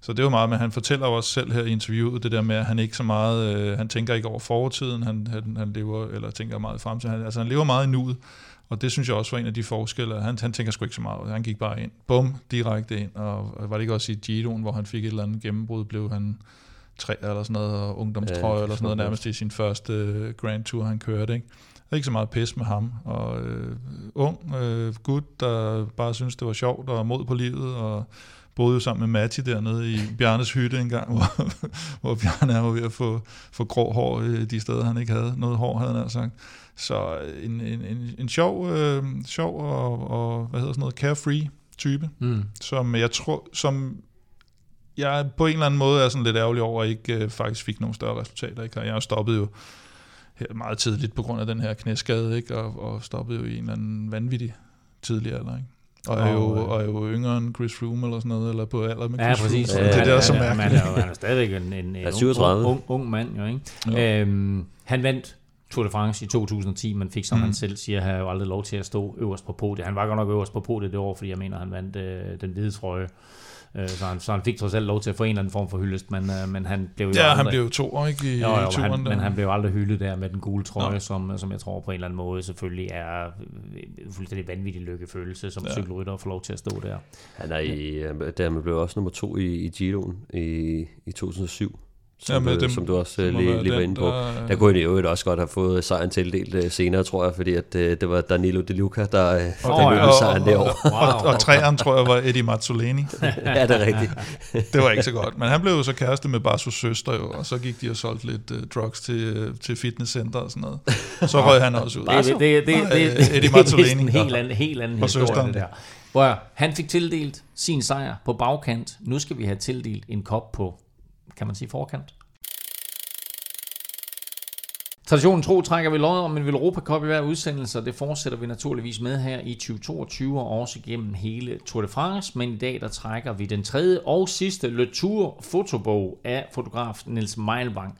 Så det var meget med, han fortæller også selv her i interviewet, det der med, at han ikke så meget, øh, han tænker ikke over fortiden, han, han, han lever, eller tænker meget frem til, han, altså han lever meget i nuet, og det synes jeg også var en af de forskelle. Han, han tænker sgu ikke så meget. Han gik bare ind. Bum, direkte ind. Og var det ikke også i Giroen, hvor han fik et eller andet gennembrud, blev han tre eller sådan noget, og ungdomstrøje ja, eller sådan noget, nærmest i sin første øh, Grand Tour, han kørte. Ikke? Der er ikke så meget pis med ham. Og øh, ung øh, gut, der bare synes det var sjovt og mod på livet, og boede jo sammen med Matti dernede i Bjarnes hytte en gang, hvor, hvor Bjarne er ved at få, få grå hår de steder, han ikke havde noget hår, havde han sagt. Så en, en, en, en sjov, øh, sjov og, og, hvad hedder sådan noget, carefree type, mm. som jeg tror, som jeg på en eller anden måde er sådan lidt ærgerlig over, at jeg ikke øh, faktisk fik nogle større resultater i karrieren. Jeg stoppede jo her meget tidligt på grund af den her knæskade, ikke? Og, og stoppede jo i en eller anden vanvittig tidlig alder. Ikke? Og er, jo, og er jo yngre end Chris Froome eller sådan noget, eller på alder med Chris ja, præcis. Froome. Ja, det er der så mærkeligt. Man er, jo, han er stadigvæk en, en, en ung, ung, ung mand, jo, ikke? Ja. Øhm, han vandt Tour de France i 2010, men fik, som mm. han selv siger, har jo aldrig lov til at stå øverst på podiet. Han var godt nok øverst på podiet det år, fordi jeg mener, han vandt øh, den hvide trøje. Øh, så, han, så han fik trods alt lov til at få en eller anden form for hyldest, men, øh, men han blev jo Ja, aldrig, han blev jo to år, ikke, i, jo, jo, i turen han. Men han blev aldrig hyldet der med den gule trøje, som, som jeg tror på en eller anden måde selvfølgelig er øh, fuldstændig vanvittig lykkefølelse, som ja. cykelrytter at få lov til at stå der. Han er i, der blev også nummer to i, i Giroen i, i 2007 som, ja, med dem, som du også uh, lige, lige var inde på. Der, der kunne han jo også godt have fået sejren tildelt uh, senere, tror jeg, fordi at, uh, det var Danilo De Luca, der, uh, oh, der løb sejren det år. Wow. og, og træeren, tror jeg, var Eddie Mazzolini. ja, det er rigtigt. det var ikke så godt, men han blev jo så kæreste med Barsos søster, jo, og så gik de og solgte lidt uh, drugs til, uh, til fitnesscenter og sådan noget. Så røg han også ud. Det, det, det, det, Eddie Mazzolini. Det er en helt anden, helt anden historie, det der. Hvor han fik tildelt sin sejr på bagkant. Nu skal vi have tildelt en kop på, kan man sige forkant? Traditionen tro trækker vi lod om en Europa Cup i hver udsendelse, og det fortsætter vi naturligvis med her i 2022 og også gennem hele Tour de France. Men i dag der trækker vi den tredje og sidste Le Tour fotobog af fotograf Niels Meilbank.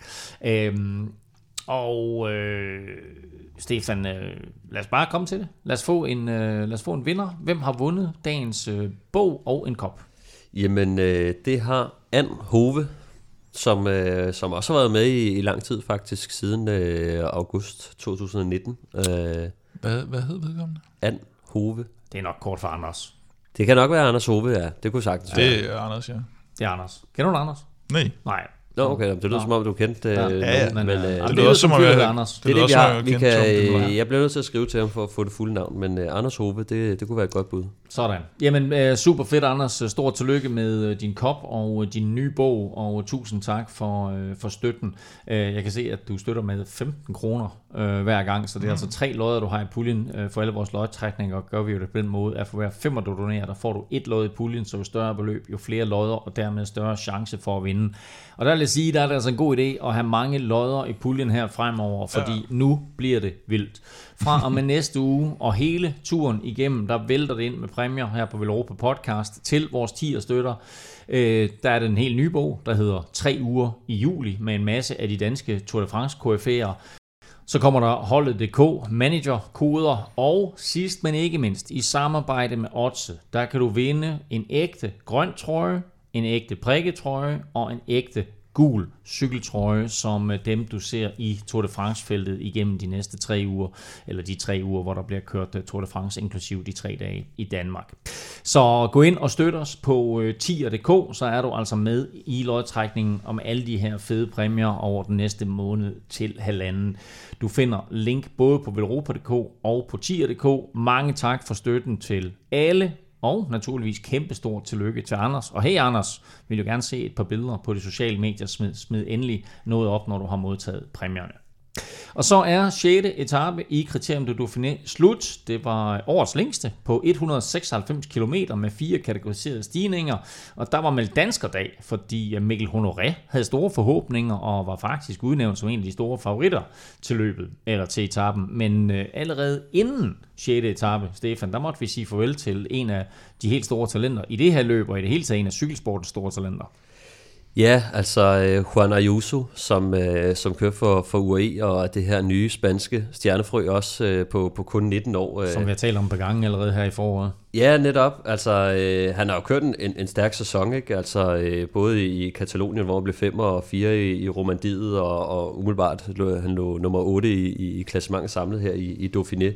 Øhm, og øh, Stefan, øh, lad os bare komme til det. Lad os, få en, øh, lad os få en vinder. Hvem har vundet dagens øh, bog og en kop? Jamen, øh, det har Ann Hove som, øh, som også har været med i, i lang tid faktisk, siden øh, august 2019. Øh, hvad, hvad hed vedkommende? An Hove. Det er nok kort for Anders. Det kan nok være Anders Hove, ja. Det kunne sagtens være. Det er Anders, ja. Det er Anders. Kender du Anders? Nej. Nej, Nå, okay, det lyder som om, du kendte ja. Øh, ja, ja. men, øh, det, det lyder som om, jeg, Anders. Det, det, det vi har. Vi kan, jeg bliver nødt til at skrive til ham for at få det fulde navn, men uh, Anders Hove, det, det kunne være et godt bud. Sådan. Jamen, uh, super fedt, Anders. Stort tillykke med uh, din kop og uh, din nye bog, og tusind tak for, uh, for støtten. Uh, jeg kan se, at du støtter med 15 kroner øh, hver gang, så det er mm. altså tre lodder, du har i puljen øh, for alle vores lodtrækninger, og gør vi jo det på den måde, at for hver femmer du donerer, der får du et lod i puljen, så jo større beløb, jo flere lodder, og dermed større chance for at vinde. Og der vil jeg sige, der er det altså en god idé at have mange lodder i puljen her fremover, fordi ja. nu bliver det vildt. Fra og med næste uge, og hele turen igennem, der vælter det ind med præmier her på Velropa Podcast til vores 10 støtter. Øh, der er den helt nye bog, der hedder 3 uger i juli, med en masse af de danske Tour de France KF'er. Så kommer der holdet.dk, manager, koder, og sidst men ikke mindst, i samarbejde med Otse, der kan du vinde en ægte grøn trøje, en ægte prikketrøje og en ægte gul cykeltrøje, som øh, dem du ser i Tour de France-feltet igennem de næste tre uger, eller de tre uger, hvor der bliver kørt øh, Tour de France, inklusiv de tre dage i Danmark. Så gå ind og støt os på øh, tier.dk, så er du altså med i lodtrækningen om alle de her fede præmier over den næste måned til halvanden. Du finder link både på velropa.dk og på tier.dk. Mange tak for støtten til alle og naturligvis kæmpe stort tillykke til Anders. Og hey Anders, vil jo gerne se et par billeder på de sociale medier. Smid, smid endelig noget op, når du har modtaget præmierne. Og så er 6. etape i Kriterium de Dauphiné slut. Det var årets længste på 196 km med fire kategoriserede stigninger. Og der var meldt danskerdag, fordi øh, Mikkel Honoré havde store forhåbninger og var faktisk udnævnt som en af de store favoritter til løbet, eller til etappen. Men øh, allerede inden 6. etape, Stefan, der måtte vi sige farvel til en af de helt store talenter i det her løb, og i det hele taget en af cykelsportens store talenter. Ja, altså uh, Juan Ayuso, som, uh, som kører for, for UAE, og det her nye spanske stjernefrø også uh, på, på kun 19 år. Uh. Som vi har talt om på gangen allerede her i foråret. Ja, netop. Altså, uh, han har jo kørt en, en stærk sæson, ikke? Altså, uh, både i Katalonien, hvor han blev 5 og 4 i, i Romandiet, og, og umiddelbart lå, han lå nummer 8 i, i klassementet samlet her i, i Dauphiné.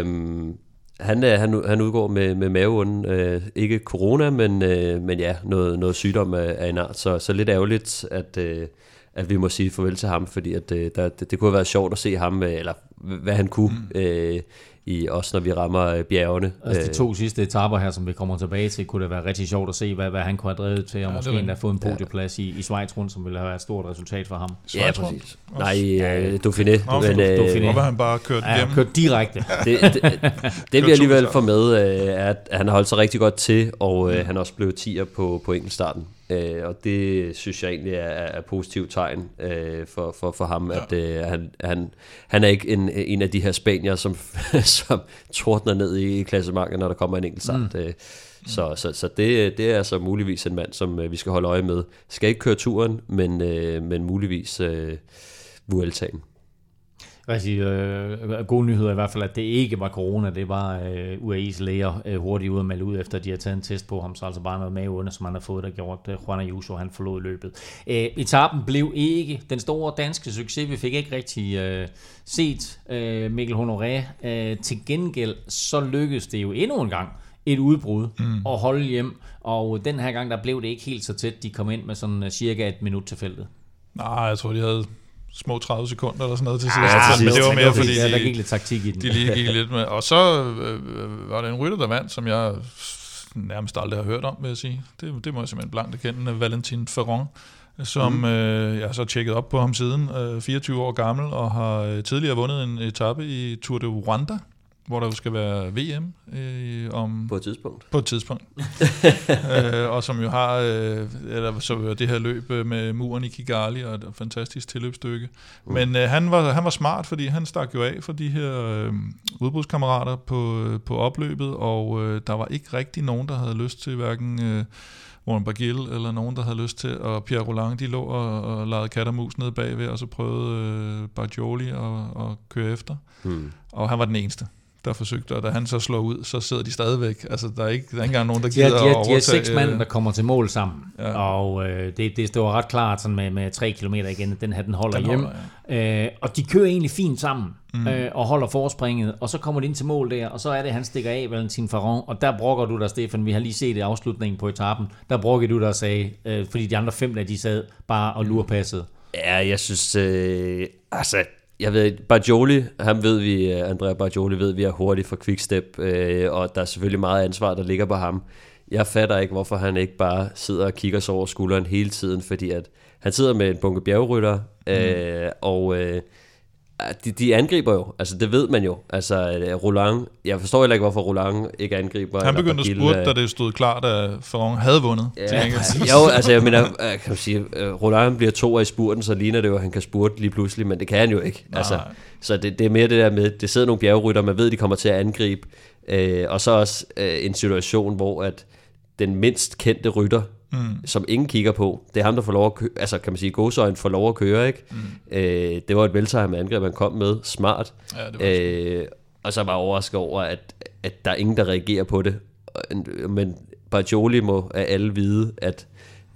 Um, han, han, han udgår med, med maveånden. Øh, ikke corona, men, øh, men ja, noget, noget sygdom af, af en art. Så, så lidt ærgerligt, at, øh, at vi må sige farvel til ham, fordi at, øh, der, det, det kunne have været sjovt at se ham, øh, eller hvad han kunne mm. øh, i, også når vi rammer øh, bjergene. Altså de to sidste etaper her, som vi kommer tilbage til, kunne det være rigtig sjovt at se, hvad, hvad han kunne have drevet til, og ja, måske endda få en podieplads ja. i, i Schweiz rundt, som ville have været et stort resultat for ham. Ja, præcis. Nej, uh, Dauphiné. Nå, men, uh, Dauphiné. Hvor han bare kørt ja, igennem. kørt direkte. det, det, det vi alligevel får med, uh, er, at han har holdt sig rigtig godt til, og uh, mm. han også blev 10'er på, på enkeltstarten. Øh, og det synes jeg egentlig er, er positivt tegn øh, for, for, for ham, ja. at øh, han, han, han er ikke en, en af de her spanier, som, som tordner ned i klassementet, når der kommer en enkelt start. Mm. Øh, så, så, så det, det er altså muligvis en mand, som øh, vi skal holde øje med. Skal ikke køre turen, men, øh, men muligvis øh, Vueltaen rigtig øh, gode nyheder i hvert fald, at det ikke var corona, det var øh, UAE's læger øh, hurtigt ud at melde ud, efter de har taget en test på ham, så altså bare noget maveunde, som han har fået, der gjort øh, Juan Ayuso, han forlod løbet. Øh, etappen blev ikke den store danske succes, vi fik ikke rigtig øh, set øh, Mikkel Honoré. Øh, til gengæld, så lykkedes det jo endnu en gang, et udbrud mm. og holde hjem. Og den her gang, der blev det ikke helt så tæt. De kom ind med sådan uh, cirka et minut til feltet. Nej, jeg tror, de havde små 30 sekunder eller sådan noget til sidst. Ja, ja, men det var mere fordi, ja, der gik lidt taktik i den. De lige gik lidt med. Og så øh, var det en rytter, der vandt, som jeg nærmest aldrig har hørt om, vil jeg sige. Det, det må jeg simpelthen blankt erkende. Valentin Ferron, som mm. øh, jeg har så tjekket op på ham siden, øh, 24 år gammel, og har øh, tidligere vundet en etape i Tour de Rwanda, hvor der jo skal være VM øh, om... På et tidspunkt. På et tidspunkt. øh, og som jo har, øh, eller så det her løb øh, med muren i Kigali, og et fantastisk tilløbsstykke. Mm. Men øh, han, var, han var smart, fordi han stak jo af for de her øh, udbrudskammerater på, øh, på opløbet, og øh, der var ikke rigtig nogen, der havde lyst til hverken... Øh, Warren Bagil, eller nogen, der havde lyst til, og Pierre Roland, de lå og, og legede kat og mus nede bagved, og så prøvede øh, Bargioli at, at køre efter. Mm. Og han var den eneste der forsøgte, og da han så slår ud, så sidder de stadigvæk. Altså, der er ikke, der er ikke engang nogen, der gider de er, de er, at De er seks mand, øh, der kommer til mål sammen, ja. og øh, det, det står ret klart sådan med, med tre kilometer igen, den her, den holder den hjem. Holder, ja. øh, og de kører egentlig fint sammen, mm. øh, og holder forspringet, og så kommer de ind til mål der, og så er det, han stikker af, Valentin Ferron, og der brokker du dig, Stefan, vi har lige set det afslutningen på etappen, der brokker du dig og sagde, øh, fordi de andre fem der, de sad bare og lurpassede. Ja, jeg synes, øh, altså, jeg ved, Bajoli, han ved vi, øh, Andrea Bajoli ved vi er hurtigt for quickstep, øh, og der er selvfølgelig meget ansvar, der ligger på ham. Jeg fatter ikke, hvorfor han ikke bare sidder og kigger sig over skulderen hele tiden, fordi at han sidder med en bunke bjergrytter, mm. øh, og øh, De, de angriber jo, altså det ved man jo. Altså øh, Roland, jeg forstår heller ikke, hvorfor Roland ikke angriber. Han begyndte at spurte, øh, da det stod klart, at Ferron havde vundet. Ja, jo, altså jeg mener, øh, kan du sige, Roland bliver to i spurten, så ligner det jo, at han kan spurte lige pludselig, men det kan han jo ikke. Nej. Altså, så det, det er mere det der med, det sidder nogle bjergrytter, man ved, de kommer til at angribe, øh, og så også øh, en situation, hvor at den mindst kendte rytter, mm. som ingen kigger på, det er ham, der får lov at køre, altså kan man sige, godsøjen får lov at køre, ikke? Mm. Øh, det var et velsejrende angreb, han kom med, smart, Ja, det var øh, og så var jeg overrasket over, at, at der er ingen, der reagerer på det, men Bajoli må af alle vide, at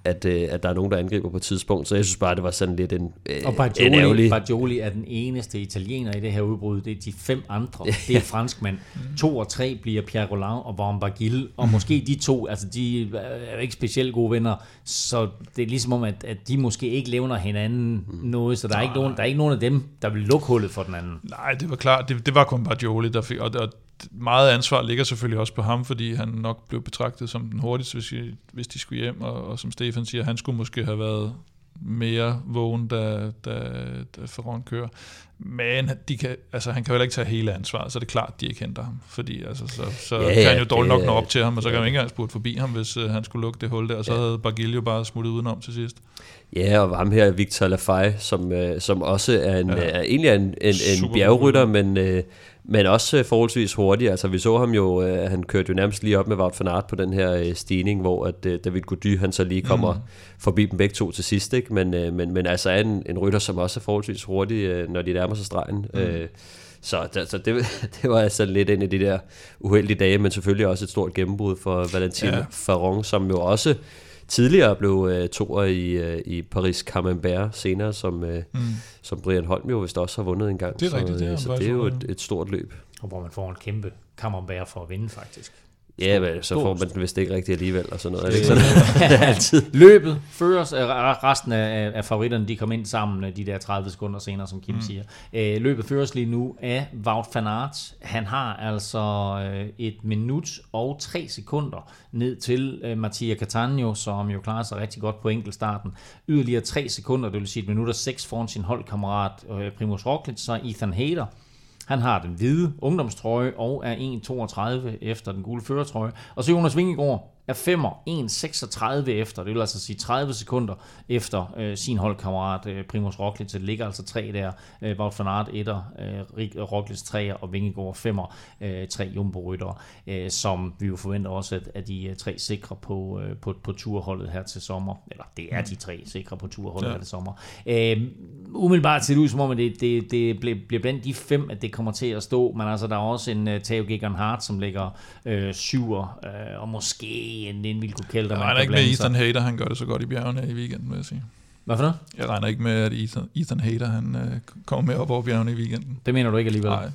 at, øh, at der er nogen, der angriber på et tidspunkt. Så jeg synes bare, det var sådan lidt en, øh, Og en Bajoli, ærgerlig... Bajoli er den eneste italiener i det her udbrud. Det er de fem andre. Det er franskmænd. To og tre bliver Pierre Roland og Van Barguil. Og måske de to, altså de er jo ikke specielt gode venner. Så det er ligesom om, at, at de måske ikke levner hinanden noget. Så der er, ikke nogen, der er ikke nogen af dem, der vil lukke hullet for den anden. Nej, det var klart. Det, det var kun Bargioli, der fik... Og, og meget ansvar ligger selvfølgelig også på ham, fordi han nok blev betragtet som den hurtigste, hvis, de, hvis de skulle hjem. Og, og som Stefan siger, han skulle måske have været mere vågen, da, da, da Ferron kører. Men de kan, altså, han kan jo heller ikke tage hele ansvaret, så er det klart, at de ikke henter ham. Fordi altså, så, så Ja, ja, kan ja, han jo dårligt nok nå op til ham, og så kan han jo ikke engang spurgt forbi ham, hvis uh, han skulle lukke det hul der. Og så havde Bargiel jo bare smuttet udenom til sidst. Ja, og ham her, Victor Lafay, som, øh, som også er, en, ja. Ja. er egentlig er en, en, en bjergrytter, men, øh, men også øh, forholdsvis hurtig. Altså, vi så ham jo, øh, han kørte jo nærmest lige op med Wout van Aert på den her øh, stigning, hvor at, øh, David Gody, han så lige kommer mm. forbi dem begge to til sidst, ikke? Men, øh, men, men altså er en, en rytter, som også er forholdsvis hurtig, øh, når de nærmer sig stregen. Mm. Øh, så, det, så det, det var altså lidt en af de der uheldige dage, men selvfølgelig også et stort gennembrud for Valentin ja. Ferron, som jo også tidligere blev øh, toer i, øh, i Paris Camembert senere, som, øh, mm. som Brian Holm jo vist også har vundet en gang. Det er så, rigtigt, det har øh, så faktisk det er jo et, et stort løb. Og hvor man får en kæmpe kammerbær for at vinde, faktisk. Ja, men så får man den vist ikke rigtig alligevel, og sådan noget. Er det ikke sådan? Altid. Løbet føres, resten af, af favoritterne, de kom ind sammen øh, de der 30 sekunder senere, som Kim mm. siger. Øh, løbet føres lige nu af Wout van Aert. Han har altså øh, et minut og tre sekunder ned til øh, Mattia Catania, som jo klarer sig rigtig godt på enkeltstarten. Yderligere tre sekunder, det vil sige et minut og seks foran sin holdkammerat øh, Primoz Roglic, så Ethan Hader. Han har den hvide ungdomstrøje og er 1,32 efter den gule førertrøje. Og så Jonas Vingegaard er 5'er, 1,36 efter. Det vil altså sige 30 sekunder efter øh, sin holdkammerat øh, Primoz Roglic. Det ligger altså tre der. Øh, Wout van Aert 1'er, øh, Roglic 3'er og Vingegaard 5'er. Øh, tre jumbo-ryttere, øh, som vi jo forventer også, at, at de er tre sikre på, øh, på, på turholdet her til sommer. Eller det er de tre sikre på turholdet ja. Her til sommer. Øh, umiddelbart ser det ud som om, at det, det, det bliver, bliver blandt de fem, at det kommer til at stå. Men altså, der er også en uh, Theo Gegan Hart, som ligger øh, syver, øh, og måske en, en vil kunne kælde, der Jeg man regner kan ikke med blande Ethan sig. Hader, han gør det så godt i bjergene i weekenden, vil jeg sige. Hvad for noget? Jeg regner ikke med, at Ethan, Ethan Hader, han øh, kommer med op over bjergene i weekenden. Det mener du ikke alligevel? Nej.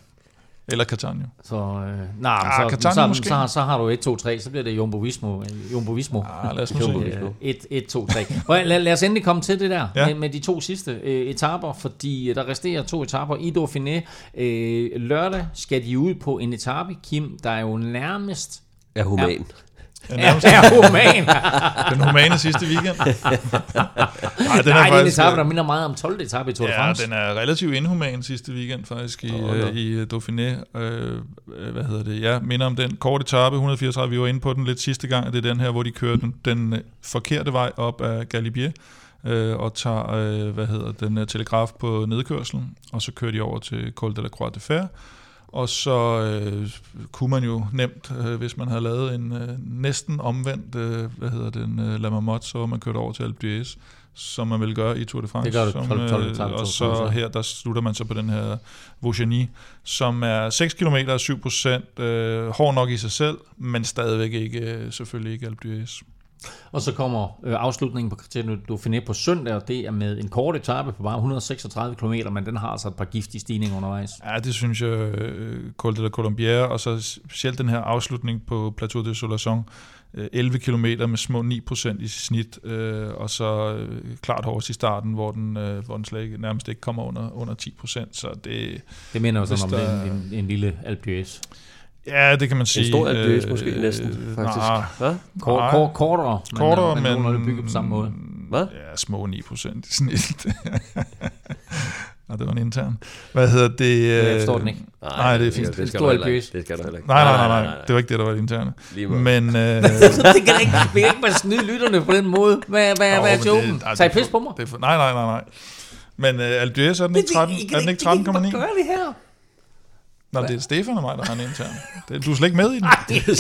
Eller Catania. Så, øh, nej, Ah, så, Catania så, måske. så, så, så, har du 1, 2, 3, så bliver det Jumbo Vismo. Jumbo Vismo. Ah, lad os nu Jumbo se. Visma. 1, 1, 2, 3. Og lad, lad os endelig komme til det der ja. Ja. med, med de to sidste øh, etaper, fordi der resterer to etaper i Dauphiné. Øh, lørdag skal de ud på en etape, Kim, der er jo nærmest Er human. Ja, nærmest er human. den humane sidste weekend. Ej, den Nej, er en faktisk, etape, der minder meget om 12. etape i Tour de Ja, France. den er relativt inhuman sidste weekend faktisk i, nå. øh, i øh, Dauphiné. Øh, øh, hvad hedder det? Ja, minder om den korte etape, 134, vi var inde på den lidt sidste gang, det er den her, hvor de kører den, den forkerte vej op af Galibier, øh, og tager, øh, hvad hedder den, telegraf på nedkørslen, og så kører de over til Col de la Croix de Fer, og så øh, kunne man jo nemt, øh, hvis man havde lavet en øh, næsten omvendt, øh, hvad hedder den, øh, La Marmotte, så man kørt over til Alpe d'Huez, som man vil gøre i Tour de France. Det gør du, som, 12 12 øh, etape Tour og de så her, der slutter man så på den her Vaugeny, som er 6 km og 7 procent, øh, hård nok i sig selv, men stadigvæk ikke, øh, selvfølgelig ikke Alpe d'Huez. Og så kommer øh, afslutningen på kriteriet Dauphiné på søndag, og det er med en kort etape på bare 136 km, men den har altså et par giftige stigninger undervejs. Ja, det synes jeg, øh, Col de la Colombière, og så specielt den her afslutning på Plateau de Solasson, øh, 11 km med små 9% i snit, øh, og så øh, klart hårdest i starten, hvor den, øh, hvor den slet ikke, nærmest ikke kommer under, under 10%, så det, Det minder jo sådan om der- en, en, en lille Alpe. Ja, det kan man sige. En stor d'Huez øh, måske næsten, øh, faktisk. nej, Hvad? Kort, Nej. kort, kortere, men, kortere, men, men, men nogenlunde bygget på samme måde. Hvad? Ja, små 9% i snit. Nej, det var en intern. Hvad hedder det? Jeg forstår øh, den ikke. Nej, det er fint. Det skal, du heller ikke. det skal du heller ikke. Nej, nej, nej, nej. Det var ikke det, der var det interne. Lige måde. Men, øh, det kan ikke, vi kan ikke bare snyde lytterne på den måde. Hvad, hvad, Nå, hvad er det- joken? Tag det pis på mig. det er for, nej, nej, nej, nej. Men øh, Algiers, er den ikke 13? Er den ikke 13,9? Hvad gør vi her? Nå, det er Stefan og mig, der har en intern. Det, du er slet ikke med i den. Det er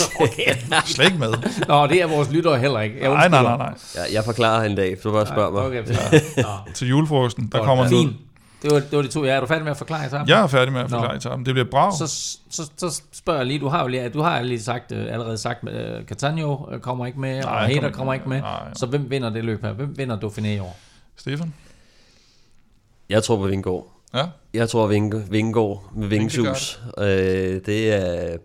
er slet ikke med. Nå, det er vores lyttere heller ikke. Jeg Nej, nej, nej, nej. Ja, jeg forklarer en dag, så bare spørg mig. Okay, så. Til julefrokosten, der Godt. kommer en Det var, det var de to. Ja, er du færdig med at forklare sammen? Jeg er færdig med at Nå. forklare ham. Det bliver brav. Så, så, så spørger jeg lige, du har jo lige, du har lige sagt, øh, allerede sagt, uh, Catania øh, kommer ikke med, Nej, og han Hader kommer ikke med. med. Nej. Så hvem vinder det løb her? Hvem vinder Dauphiné i år? Stefan? Jeg tror på Vingård. Ja. Jeg tror Vinge, Vingård med Vingesus. Øh, det er,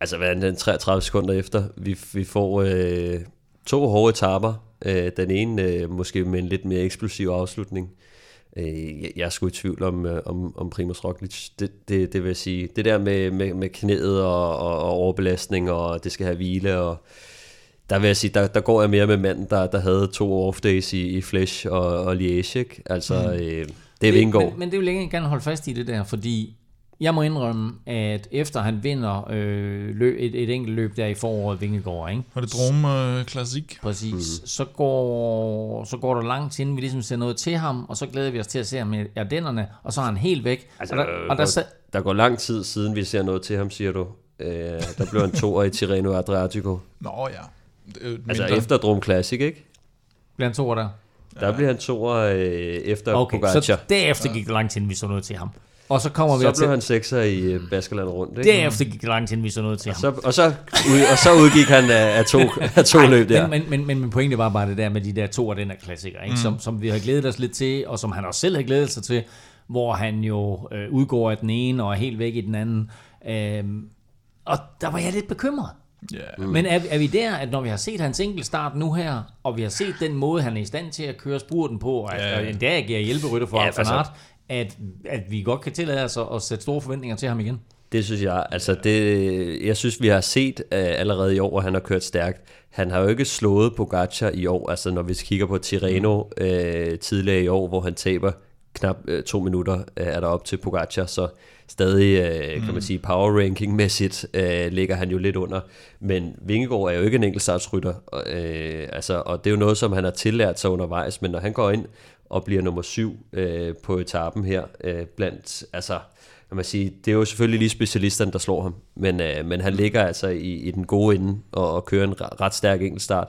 altså hvad er den 33 sekunder efter, vi, vi får øh, to hårde etapper. Øh, den ene øh, måske med en lidt mere eksplosiv afslutning. Øh, jeg, jeg er sgu i tvivl om, øh, om, om Primoz Roglic. Det, det, det vil jeg sige. Det der med, med, med knæet og, og, og overbelastning, og det skal have hvile, og der vil jeg sige, der, der går jeg mere med manden, der, der havde to off-days i, i Flesh og, og Liège. ikke? Altså, mm. øh, det er Vingård. Men, men det vil jeg gerne holde fast i det der, fordi jeg må indrømme, at efter han vinder øh, løb, et, et enkelt løb der i foråret, Vingegaard, ikke? Var det Drome øh, Klassik? Præcis. Mm. Så, går, så går der lang tid, inden vi ligesom ser noget til ham, og så glæder vi os til at se ham i Ardennerne, og så er han helt væk. Altså, og der, og der, der, der går lang tid siden, vi ser noget til ham, siger du. Øh, der blev en toer i Tirreno Adriatico. Nå ja. Det Altså mindre. efter Drum Classic, ikke? bliver han to der. Der bliver han toer øh, efter Okay, Pogacar. så derefter gik det lang tid, inden vi så noget til ham. Og så kommer vi Så til... blev han sekser i øh, Baskerland rundt, ikke? Derefter gik det lang tid, inden vi så noget til ham. Så, og, så, ud, og så udgik han af, af to, af to løb der. Men, men, men, men min pointe var bare det der med de der to af den her klassikere, ikke? Mm. Som, som vi har glædet os lidt til, og som han også selv har glædet sig til, hvor han jo øh, udgår af den ene og er helt væk i den anden. Øhm, og der var jeg lidt bekymret. Ja. Mm. Men er, er vi der, at når vi har set hans enkeltstart nu her, og vi har set den måde, han er i stand til at køre spurten på, og, Ja. ja. endda agerer hjælperytter for Ja, ja, altså- at, at vi godt kan tillade os at, at sætte store forventninger til ham igen. Det synes jeg, altså det, jeg synes vi har set uh, allerede i år, at han har kørt stærkt. Han har jo ikke slået Pogacar i år, altså når vi kigger på Tirreno uh, tidligere i år, hvor han taber knap uh, to minutter, uh, er der op til Pogacar, så stadig, uh, kan man sige, power ranking mæssigt uh, ligger han jo lidt under. Men Vingegaard er jo ikke en enkeltstartsrytter, og, uh, altså, og det er jo noget, som han har tillært sig undervejs, men når han går ind og bliver nummer syv uh, på etappen her, uh, blandt, altså kan man sige, det er jo selvfølgelig lige specialisterne, der slår ham, men, øh, men han ligger altså i, i den gode ende og, og kører en re- ret stærk enkeltstart.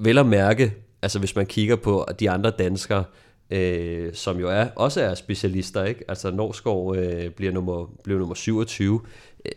Vel at mærke, altså hvis man kigger på de andre danskere, øh, som jo er, også er specialister, ikke? Altså Norskov øh, bliver nummer, bliver nummer 27.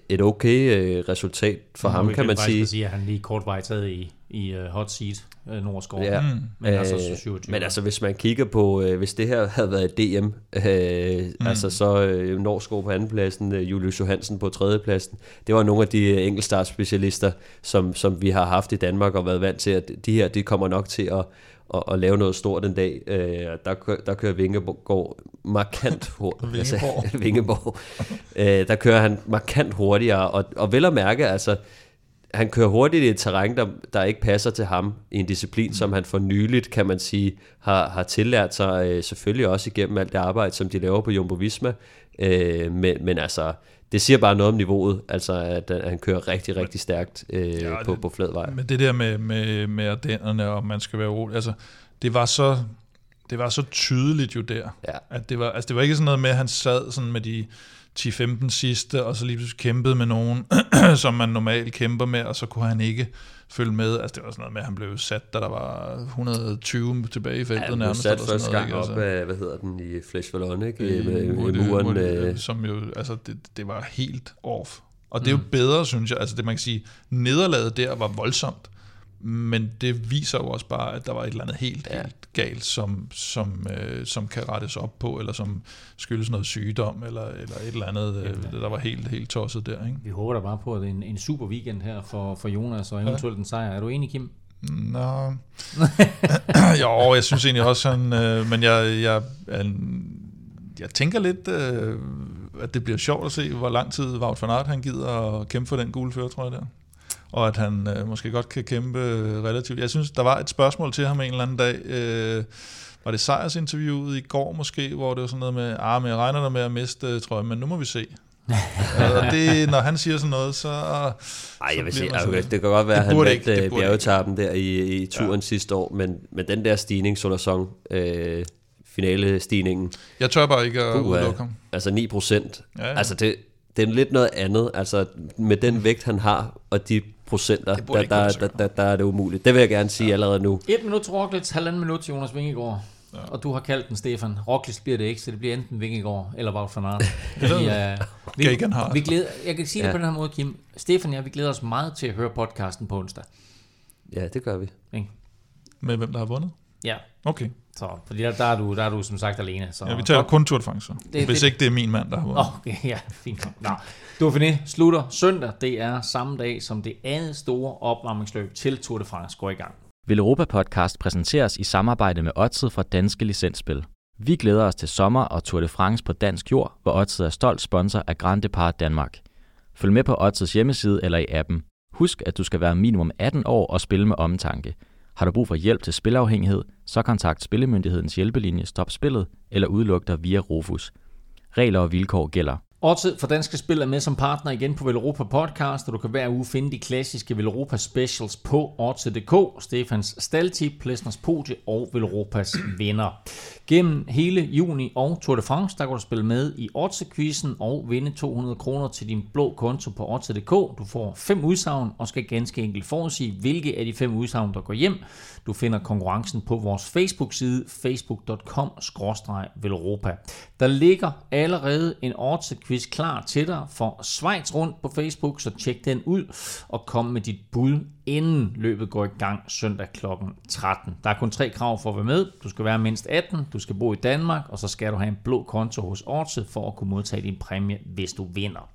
Et okay øh, resultat for ham, kan man faktisk sige. sige, at han lige kort vej taget i, i uh, hot seat, Norskov. Ja. Mm. Men altså Øh, 27. Men altså, hvis man kigger på, øh, hvis det her havde været et DM, øh, mm. altså så øh, Norskov på andenpladsen, øh, Julius Johansen på tredjepladsen, det var nogle af de øh, enkeltstartsspecialister, som, som vi har haft i Danmark og været vant til, at de her, de kommer nok til at, at, at lave noget stort en dag. Øh, der, der kører Vingeborg markant hurtigt. Vingeborg. Vingeborg. øh, der kører han markant hurtigere, og, og vel at mærke, altså, han kører hurtigt i et terræn, der, der ikke passer til ham, i en disciplin, som han for nyligt, kan man sige, har, har tillært sig, øh, selvfølgelig også igennem alt det arbejde, som de laver på Jumbo Visma, øh, men, men altså, det siger bare noget om niveauet, altså at, at han kører rigtig, rigtig stærkt øh, Ja, på, det- på flad vej. Men det der med, med, med ardennerne, og man skal være rolig, altså, det var så, det var så tydeligt jo der, Ja. at det var, altså det var ikke sådan noget med, at han sad sådan med de 10-15 sidste, og så lige pludselig kæmpede med nogen, som man normalt kæmper med, og så kunne han ikke følge med. Altså det var sådan noget med, at han blev sat, da der var 120 tilbage i feltet Ja, nærmest. sat eller første gang op Altså. af, hvad hedder den, i Flesh Vallon, ikke? I, Øh, med, mod med muren. mod Øh, som jo, altså det, det var helt off. Og det er jo bedre, synes jeg. Altså det man kan sige, nederlaget der var voldsomt, men det viser jo også bare, at der var et eller andet helt, ja. helt galt, som, som, øh, som kan rettes op på, eller som skyldes noget sygdom, eller, eller et eller andet, øh, der var helt, helt tosset der. Ikke? Vi håber da bare på, at det er en, en super weekend her for, for Jonas, og eventuelt en sejr. Er du enig, Kim? Nå. jo, jeg synes egentlig også, han, øh, men jeg, jeg, jeg, jeg tænker lidt, øh, at det bliver sjovt at se, hvor lang tid Wout van Aert han gider at kæmpe for den gule førertrøje der. Og at han øh, måske godt kan kæmpe øh, relativt. Jeg synes, der var et spørgsmål til ham en eller anden dag, øh, var det sejrsinterviewet i går måske, hvor det var sådan noget med, ah, men jeg regner der med at miste, øh, tror jeg, men nu må vi se. og det, når han siger sådan noget, så... Ej, jeg vil sige, okay, det kan godt være, at han vandt bjergetappen der i, i turen ja. sidste år, men, men den der stigning, Solersong, øh, finale stigningen. Jeg tør bare ikke at udelukke ham. Altså 9 procent. Ja, ja. Altså det, det er lidt noget andet. Altså med den vægt, han har, og de procenter, der, der, der, der, der er det umuligt. Det vil jeg gerne sige ja. allerede nu. Et minut til Roglic, halvanden minut til Jonas Vingegaard. Ja. Og du har kaldt den Stefan. Roglic bliver det ikke, så det bliver enten Vingegaard eller Wout van Aert. vi, uh, vi, vi glæder, jeg kan sige ja. det på den her måde, Kim. Stefan og jeg, vi glæder os meget til at høre podcasten på onsdag. Ja, det gør vi. Okay. Med hvem der har vundet? Ja. Okay. Så, fordi der, der, er du, der er du som sagt alene. Så. Ja, vi tager kun Tour de France, det, hvis det, ikke det er min mand, der har vundet. Okay, ja, fint. Nå. Dauphiné slutter søndag. Det er samme dag, som det andet store opvarmningsløb til Tour de France går i gang. Vil Europa Podcast præsenteres i samarbejde med Odset fra Danske Licensspil. Vi glæder os til sommer og Tour de France på dansk jord, hvor Odset er stolt sponsor af Grand Depart Danmark. Følg med på Odsets hjemmeside eller i appen. Husk, at du skal være minimum 18 år og spille med omtanke. Har du brug for hjælp til spilafhængighed, så kontakt Spillemyndighedens hjælpelinje Stop Spillet eller udluk dig via Rufus. Regler og vilkår gælder. Odset for Danske Spil er med som partner igen på Velropa Podcast, og du kan hver uge finde de klassiske Velropa Specials på Odset.dk, Stefans Staltip, Plesners Podie og Velropas vinder. Gennem hele juni og Tour de France, der kan du spille med i Odset-quizzen og vinde 200 kroner til din blå konto på Odset.dk. Du får fem udsagn og skal ganske enkelt forudsige, hvilke af de fem udsagn, der går hjem. Du finder konkurrencen på vores Facebook-side, facebook.com-velropa. Der ligger allerede en quiz klar til dig for Schweiz rundt på Facebook, så tjek den ud og kom med dit bud inden løbet går i gang søndag kl. 13. Der er kun tre krav for at være med. Du skal være mindst 18, du skal bo i Danmark, og så skal du have en blå konto hos Odset for at kunne modtage din præmie, hvis du vinder.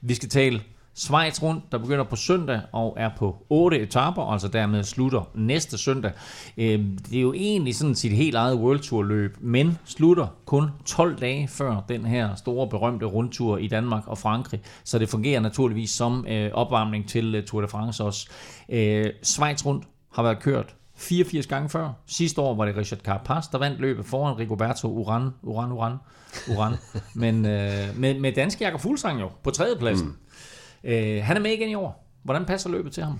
Vi skal tale Schweiz rundt, der begynder på søndag og er på 8 etaper, altså dermed slutter næste søndag. Øhm, det er jo egentlig sådan sit helt eget World Tour løb, men slutter kun 12 dage før den her store berømte rundtur i Danmark og Frankrig, så det fungerer naturligvis som øh, opvarmning til øh, Tour de France også. Øh, Schweiz rundt har været kørt 84 gange før. Sidste år var det Richard Carapaz, der vandt løbet foran Rigoberto Uran, Uran, Uran, Uran. Men øh, med, med danske Jakob Fuglsang jo på tredjepladsen. Mm. Øh, han er med igen i år. Hvordan passer løbet til ham?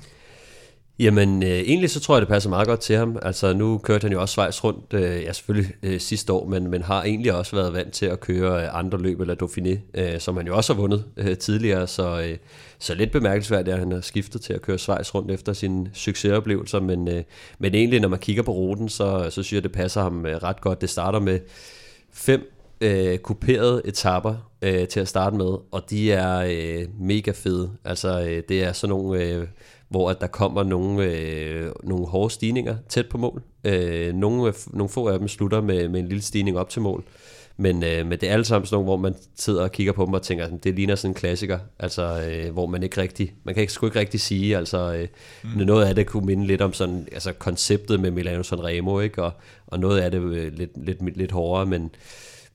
Jamen, øh, egentlig så tror jeg, det passer meget godt til ham. Altså, nu kørte han jo også Schweiz rundt, øh, ja selvfølgelig øh, sidste år, men, men har egentlig også været vant til at køre øh, andre løb, eller Dauphiné, øh, som han jo også har vundet øh, tidligere, så, øh, så lidt bemærkelsesværdigt, at han har skiftet til at køre Schweiz rundt efter sine succesoplevelser, men, øh, men egentlig, når man kigger på ruten, så, så synes jeg, det passer ham øh, ret godt. Det starter med fem øh, kuperede etapper øh, til at starte med, og de er øh, mega fede. Altså, øh, det er sådan nogle, øh, hvor at der kommer nogle, øh, nogle hårde stigninger tæt på mål. Øh, nogle, nogle få af dem slutter med, med en lille stigning op til mål. Men, øh, men det er alle sammen sådan nogle, hvor man sidder og kigger på dem og tænker, at det ligner sådan en klassiker, altså, øh, hvor man ikke rigtig, man kan ikke, sgu ikke rigtig sige, altså øh, mm. noget af det kunne minde lidt om sådan, altså konceptet med Milano Sanremo, ikke? Og, og noget af det øh, lidt, lidt, lidt hårdere, men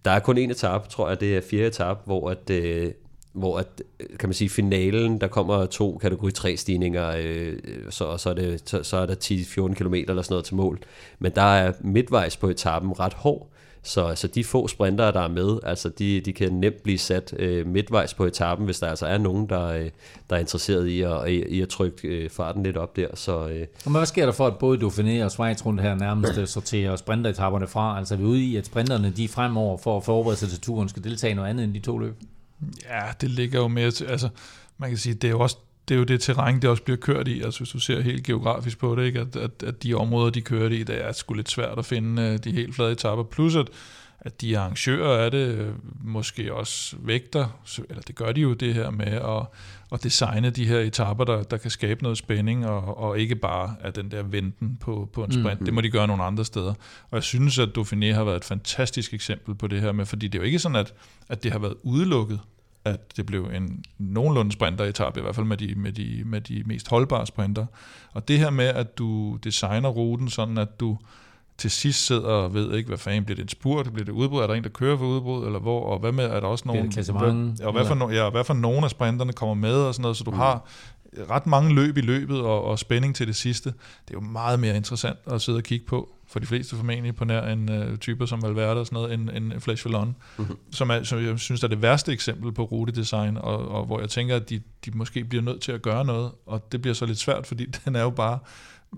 der er kun en etape, tror jeg, det er fjerde etape, hvor at, øh, hvor at, øh, kan man sige, finalen, der kommer to kategori 3 stigninger, øh, øh så, så, er det, så, så er der 10-14 km eller sådan noget til mål. Men der er midtvejs på etappen ret hård, så, så de få sprintere, der er med, altså de, de kan nemt blive sat øh, midtvejs på etappen, hvis der altså er nogen, der, øh, der er interesseret i at, i, i at trykke øh, farten lidt op der. Så, øh. Og hvad sker der for, at både Dauphiné og Schweiz rundt her nærmest øh, sorterer sprinteretapperne fra? Altså er vi ude i, at sprinterne de fremover for at forberede sig til turen skal deltage i noget andet end de to løb? Ja, det ligger jo mere til, altså man kan sige, det er jo også det er jo det terræn, det også bliver kørt i. Altså hvis du ser helt geografisk på det, ikke? At, at, at de områder, de kører i, det er sgu lidt svært at finde øh, de helt flade etapper. Plus at, at de arrangører af det øh, måske også vægter, eller det gør de jo det her med at, at designe de her etapper, der, der kan skabe noget spænding, og, og ikke bare af den der venten på, på en sprint. Mm-hmm. Det må de gøre nogle andre steder. Og jeg synes, at Dauphiné har været et fantastisk eksempel på det her med, fordi det er jo ikke sådan, at, at det har været udelukket at det blev en nogenlunde sprinter-etappe, i hvert fald med de, med, de, med de mest holdbare sprinter. Og det her med, at du designer ruten sådan, at du til sidst sidder og ved ikke, hvad fanden bliver det en spurt, bliver det udbrud, er der en, der kører for udbrud, eller hvor, og hvad med, er der også nogen, hvad, og hvad for, no, ja, hvad for nogle af sprinterne kommer med, og sådan noget, så du mm. har ret mange løb i løbet og, og spænding til det sidste. Det er jo meget mere interessant at sidde og kigge på, for de fleste formentlig på nær en uh, typer som Valverde og sådan noget, end, end Flash Vallon, mm-hmm. som, er, som jeg synes er det værste eksempel på rutedesign, og, og hvor jeg tænker, at de, de måske bliver nødt til at gøre noget, og det bliver så lidt svært, fordi den er jo bare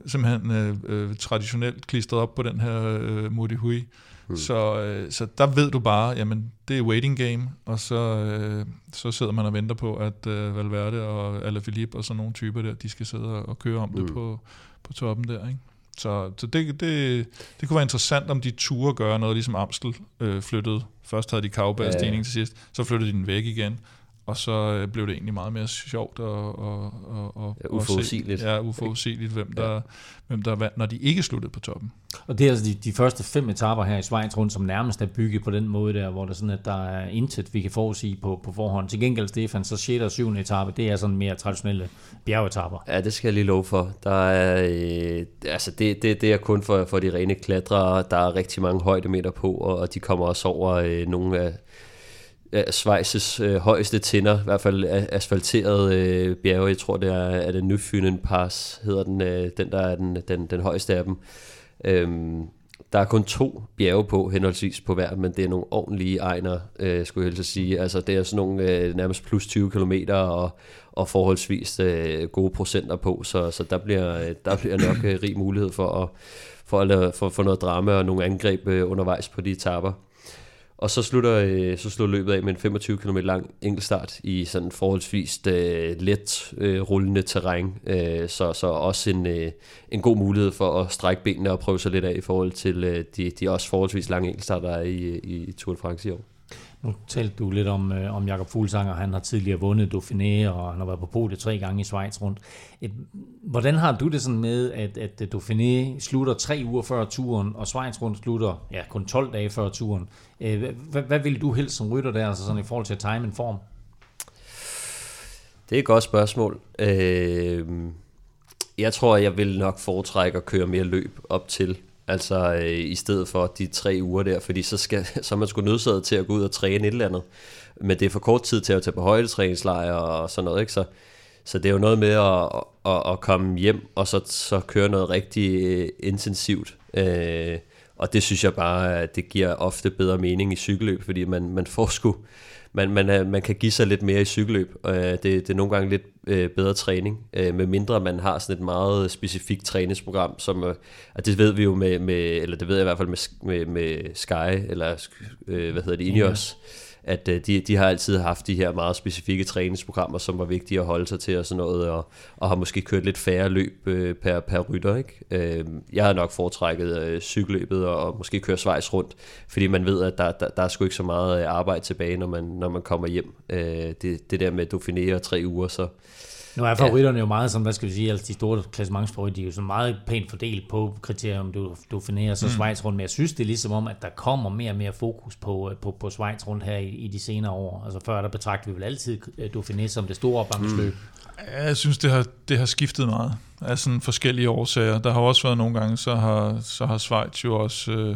simpelthen øh, øh, traditionelt klistret op på den her øh, Modi Hui. Mm. Så, øh, så der ved du bare, jamen det er waiting game, og så, øh, så sidder man og venter på, at øh, Valverde og Alaphilippe og sådan nogle typer der, de skal sidde og køre om mm. det på, på toppen der, ikke? Så, så det, det, det kunne være interessant, om de turde gøre noget, ligesom Amstel øh, flyttede. Først havde de kavbærstigning ja, ja. til sidst, så flyttede de den væk igen og så øh, blev det egentlig meget mere sjovt og, og, og, og ja, uforudsigeligt. Ja, uforudsigeligt, hvem der, ja. hvem der vandt, når de ikke sluttede på toppen. Og det er altså de, de første fem etaper her i Schweiz rundt, som nærmest er bygget på den måde der, hvor der sådan, at der er intet, vi kan forudsige på, på forhånd. Til gengæld, Stefan, så 6. og 7. etape, det er sådan mere traditionelle bjergetapper. Ja, det skal jeg lige love for. Der er, øh, altså det, det, det er kun for, for de rene klatrere. Der er rigtig mange højdemeter på, og de kommer også over øh, nogle af Schweiz's øh, højeste tinder, i hvert fald asfalteret øh, bjerge. Jeg tror, det er, er det Nyfynen Pass, hedder den, øh, den der er den, den, den højeste af dem. Øhm, der er kun to bjerge på, henholdsvis på hver, men det er nogle ordentlige egner, øh, skulle jeg helst sige. Altså, det er sådan nogle øh, nærmest plus 20 km og, og forholdsvis øh, gode procenter på, så, så der, bliver, øh, der bliver nok øh, rig mulighed for at, for at for, for noget drama og nogle angreb øh, undervejs på de etapper. Og så slutter, øh, så slutter løbet af med en 25 km lang enkeltstart i sådan forholdsvis øh, let øh, rullende terræn. Øh, så, så også en, øh, en god mulighed for at strække benene og prøve sig lidt af i forhold til øh, de, de også forholdsvis lange enkeltstarter, der er i, i Tour de France i år. Nu talte du lidt om, øh, om Jakob Fuglsanger. Han har tidligere vundet Dauphiné, og han har været på podiet tre gange i Schweiz rundt. Et, hvordan har du det sådan med, at, at Dauphiné slutter tre uger før turen, og Schweiz rundt slutter ja, kun 12 dage før turen? Øh, hvad, hvad vil du helst som rytter der, altså sådan i forhold til at time en form? Det er et godt spørgsmål. Øh, jeg tror, jeg vil nok foretrække at køre mere løb op til Altså øh, i stedet for de tre uger der, fordi så, skal, så er man sgu nødsaget til at gå ud og træne et eller andet. Men det er for kort tid til at tage på højdetræningslejr og sådan noget, ikke? Så, så det er jo noget med at, at, at komme hjem og så, så køre noget rigtig øh, intensivt. Øh, og det synes jeg bare, at det giver ofte bedre mening i cykelløb, fordi man, man får sgu man, man, man kan give sig lidt mere i cykelløb. Øh, det, det er nogle gange lidt øh, bedre træning, øh, med mindre man har sådan et meget specifikt træningsprogram, som, øh, og det ved vi jo med, med, eller det ved jeg i hvert fald med, med, med Sky, eller øh, hvad hedder det, Ineos, ja at øh, de, de har altid haft de her meget specifikke træningsprogrammer, som var vigtige at holde sig til og sådan noget, og, og har måske kørt lidt færre løb øh, per, per rytter. Ikke? Øh, jeg har nok foretrækket øh, cykelløbet og, og måske køre svejs rundt, fordi man ved, at der, der, der er sgu ikke så meget øh, arbejde tilbage, når man, når man kommer hjem. Øh, det, det der med Dauphiné og tre uger, så nu er favoritterne ja. jo meget som, hvad skal vi sige, altså de store klassementsfavoritter, de er jo så meget pænt fordelt på kriterier, om du, du finerer så mm. Schweiz rundt, men jeg synes, det er ligesom om, at der kommer mere og mere fokus på, på, på Schweiz rundt her i, i de senere år. Altså før der betragter vi vel altid øh, Dauphiné som det store opvarmningsløb. Mm. Jeg synes, det har, det har skiftet meget af sådan forskellige årsager. Der har også været nogle gange, så har, så har Schweiz jo også... Øh,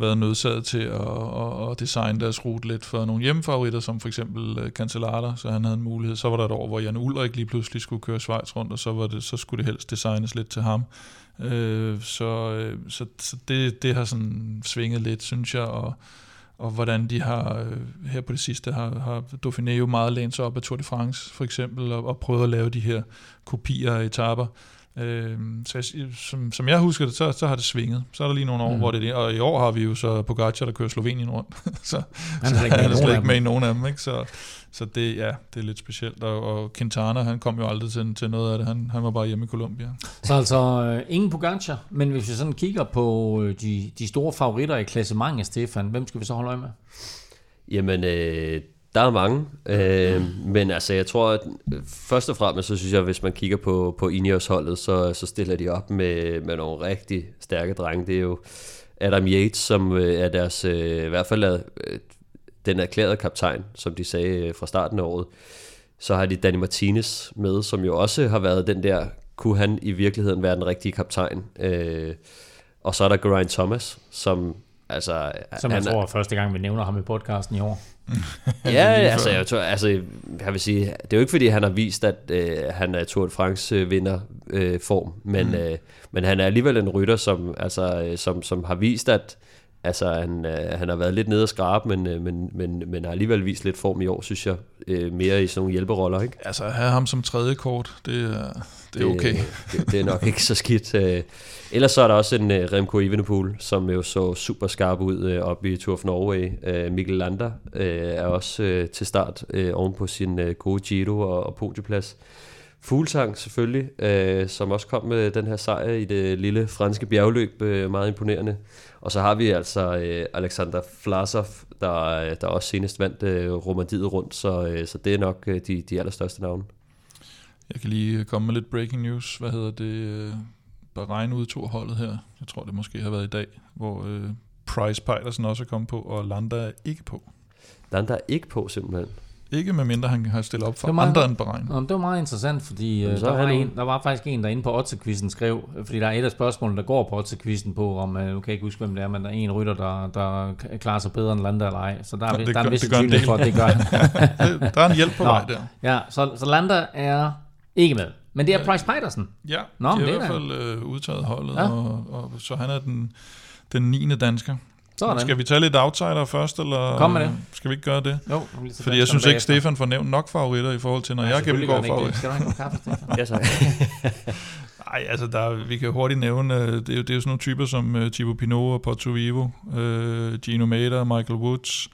været nødsaget til at, at, at designe deres rute lidt for nogle hjemmefavoritter, som for eksempel øh, Cancellata, så han havde en mulighed. Så var der et år, hvor Jan Ulrik lige pludselig skulle køre Schweiz rundt, og så, var det, så skulle det helst designes lidt til ham. Øh, så øh, så, så det, det har sådan svinget lidt, synes jeg, og, og hvordan de har, øh, her på det sidste, har, har Dauphiné jo meget lænt sig op af Tour de France, for eksempel, og, og prøvet at lave de her kopier af etaper, Øh, så jeg, som, som jeg husker det, så, så har det svinget. Så er der lige nogle år, mm. hvor det er det. Og i år har vi jo så Pogacar, der kører Slovenien rundt. så han er, så han er slet ikke med i nogen af dem. Ikke? Så, så det, ja, det er lidt specielt. Og, og Quintana, han kom jo aldrig til, til noget af det. Han, han var bare hjemme i Colombia. Så altså øh, ingen Pogacar, men hvis vi sådan kigger på øh, de, de store favoritter i klassementet, Stefan, hvem skal vi så holde øje med? Jamen, øh, der er mange, øh, men altså jeg tror, at først og fremmest, så synes jeg, at hvis man kigger på, på Ineos-holdet, så, så stiller de op med, med nogle rigtig stærke drenge. Det er jo Adam Yates, som øh, er deres, øh, i hvert fald er, øh, den erklærede kaptajn, som de sagde øh, fra starten af året. Så har de Danny Martinez med, som jo også har været den der, kunne han i virkeligheden være den rigtige kaptajn. Øh, og så er der Geraint Thomas, som Altså, Som jeg han, tror er første gang, vi nævner ham i podcasten i år. Ja, altså jeg, tror, altså, jeg vil sige, det er jo ikke fordi, han har vist, at øh, han er Tour de France øh, vinder øh, form, men, mm. øh, men han er alligevel en rytter, som, altså, øh, som, som har vist, at altså, han, øh, han har været lidt nede og skrabe, men, øh, men, men, men har alligevel vist lidt form i år, synes jeg, øh, mere i sådan nogle hjælperoller, ikke? Altså, at have ham som tredje kort, det er, det er okay. Det, det er nok ikke så skidt. Øh, ellers så er der også en øh, Remco Evenepoel, som jo så super skarp ud øh, oppe i Tour of Norway. Mikkel Lander er også til start oven på sin gode Giro og, podieplads. Fuglsang selvfølgelig, som også kom med den her sejr i det lille franske bjergløb, meget imponerende. Og så har vi altså Alexander Flasov, der, der også senest vandt uh, Romandiet rundt, så, så det er nok de, de allerstørste navne. Jeg kan lige komme med lidt breaking news. Hvad hedder det? Bahrein udtog holdet her. Jeg tror, det måske har været i dag, hvor øh, Price Peitersen også er kommet på, og Landa er ikke på. Landa er ikke på, simpelthen. Ikke med mindre han har stillet op for meget, andre end Bahrein. Det var meget interessant, fordi øh, der, var en, der var faktisk en, der inde på Otze-quizzen skrev, fordi der er et af spørgsmålene, der går på Otze-quizzen på, om, øh, nu kan jeg ikke huske, hvem det er, men der er en rytter, der, der klarer sig bedre end Landa eller ej. Så der er, det der er en vis sandsynlighed for, at det gør Der er en hjælp på Nå, vej der. Ja, så, så Landa er ikke med. Men det er Price Petersen? Ja, Nå, de har i hvert fald øh, udtaget holdet, ja. og, og, så han er den, den 9. dansker. Sådan. Skal vi tage lidt outsider først, eller Kom med det. skal vi ikke gøre det? Jo, Fordi jeg synes ikke, Stefan får nævnt nok favoritter i forhold til, når ja, jeg gennemgår favoritter. Skal du have kaffe, Stefan? ja, så. Nej, altså der, vi kan hurtigt nævne, øh, det er jo, det er jo sådan nogle typer som uh, Thibaut Pinot og Porto Vivo, uh, Gino Mader, Michael Woods,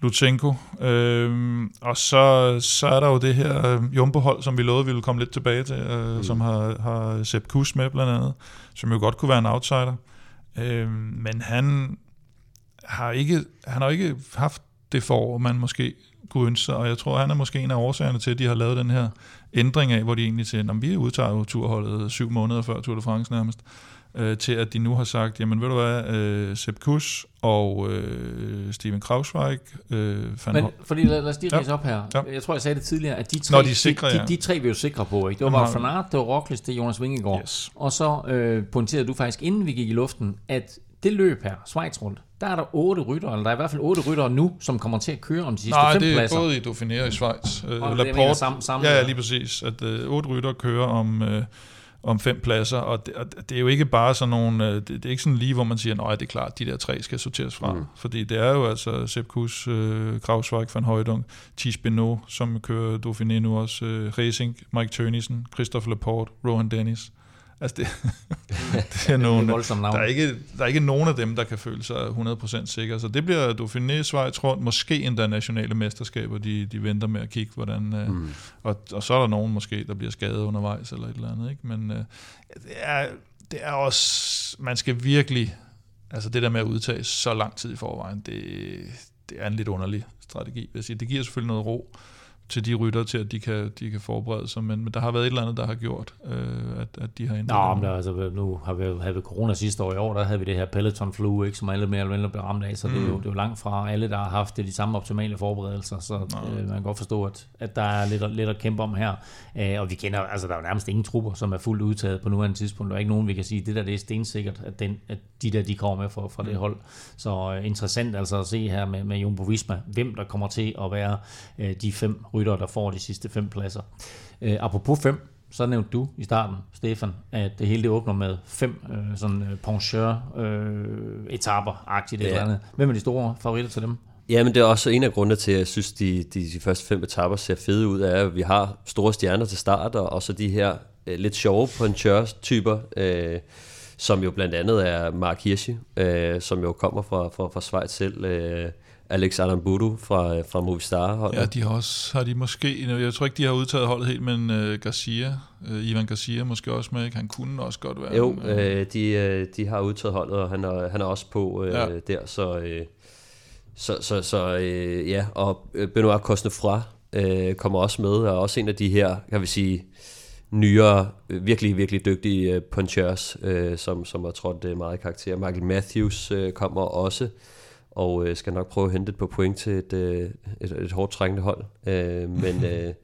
Lutsenko. Øhm, og så, så er der jo det her øh, jumbo-hold, som vi lovede, vi ville komme lidt tilbage til, øh, mm. som har, har Sepp Kuss med blandt andet, som jo godt kunne være en outsider. Øhm, men han har ikke, han har ikke haft det forår, man måske kunne ønske sig, og jeg tror, han er måske en af årsagerne til, at de har lavet den her ændring af, hvor de egentlig siger, at vi udtager jo turholdet syv måneder før Tour de France nærmest øh, til at de nu har sagt, jamen ved du hvad, øh, Sepp Kuss og øh, Steven Krausweig... Øh, Men, fordi lad, lad os lige ja. op her. Ja. Jeg tror, jeg sagde det tidligere, at de tre, Nå, de, sikre, de, de, de tre vi er jo sikre på. Ikke? Det var van Aert, det var Roglic, det var Jonas Vingegaard. Yes. Og så øh, pointerede du faktisk, inden vi gik i luften, at det løb her, Schweiz rundt, der er der otte rytter, eller der er i hvert fald otte rytter nu, som kommer til at køre om de sidste Nej, fem pladser. Nej, det er både i Dauphiné og i Schweiz. Uh, Laporte, sammen, sammen, ja, ja, lige præcis. At uh, otte rytter kører om... Uh, om fem pladser, og det, og det er jo ikke bare sådan nogle, øh, det, det er ikke sådan lige, hvor man siger, nej, det er klart, de der tre skal sorteres fra, mm. fordi det er jo altså Sepp Kuss, øh, Krausweig van Højdung, Thies Benoit, som kører Dauphiné nu også, øh, Racing, Mike Tønnesen, Christophe Laporte, Rohan Dennis, Altså det, det er nogle, det er der, er ikke, der er ikke nogen af dem, der kan føle sig 100% sikre. Så det bliver Dauphiné, Schweiz rundt, måske endda nationale mesterskaber, de, de venter med at kigge, hvordan... Øh, mm. og, og så er der nogen måske, der bliver skadet undervejs eller et eller andet. Ikke? Men uh, det, er, det er også... Man skal virkelig... Altså det der med at udtage så lang tid i forvejen, det, det er en lidt underlig strategi. Vil jeg sige. Det giver selvfølgelig noget ro, til de rytter til, at de kan, de kan forberede sig. Men, men der har været et eller andet, der har gjort, øh, at, at de har ændret Nå, men der, altså, nu har vi havde corona sidste år i år, der havde vi det her Peloton flu, ikke, som alle mere eller mindre blev ramt af, så mm. det, er jo, mm. det er jo langt fra alle, der har haft det, de samme optimale forberedelser, så øh, man kan godt forstå, at, at der er lidt, lidt at kæmpe om her. Øh, og vi kender, altså der er jo nærmest ingen trupper, som er fuldt udtaget på nuværende tidspunkt. Der er ikke nogen, vi kan sige, det der det er stensikkert, at, den, at de der, de kommer med fra, fra det mm. hold. Så øh, interessant altså at se her med, med Jumbo Visma, hvem der kommer til at være øh, de fem rytter, der får de sidste fem pladser. Øh, apropos fem, så nævnte du i starten, Stefan, at det hele det åbner med fem øh, sådan øh, pencheur øh, etaper agtigt ja. eller andet. Hvem er de store favoritter til dem? Ja, men det er også en af grundene til, at jeg synes, de, de, de første fem etaper ser fede ud, er, at vi har store stjerner til start, og også de her øh, lidt sjove puncher-typer, øh, som jo blandt andet er Mark Hirschi, øh, som jo kommer fra, fra, fra Schweiz selv, øh, Alex Aramburu fra, fra Movistar holdet. Ja, de har også, har de måske, jeg tror ikke, de har udtaget holdet helt, men uh, Garcia, uh, Ivan Garcia måske også med, han kunne også godt være. Jo, uh, de, uh, de har udtaget holdet, og han er, han er også på uh, ja. der, så, uh, så, så, så uh, ja, og Benoit Cosnefroy uh, kommer også med, og også en af de her, kan vi sige, nyere, virkelig, virkelig dygtige punchers, uh, som, som har trådt uh, meget i karakter. Michael Matthews uh, kommer også, og øh, skal nok prøve at hente et på point til et, øh, et, et hårdt trængende hold. Øh, men øh,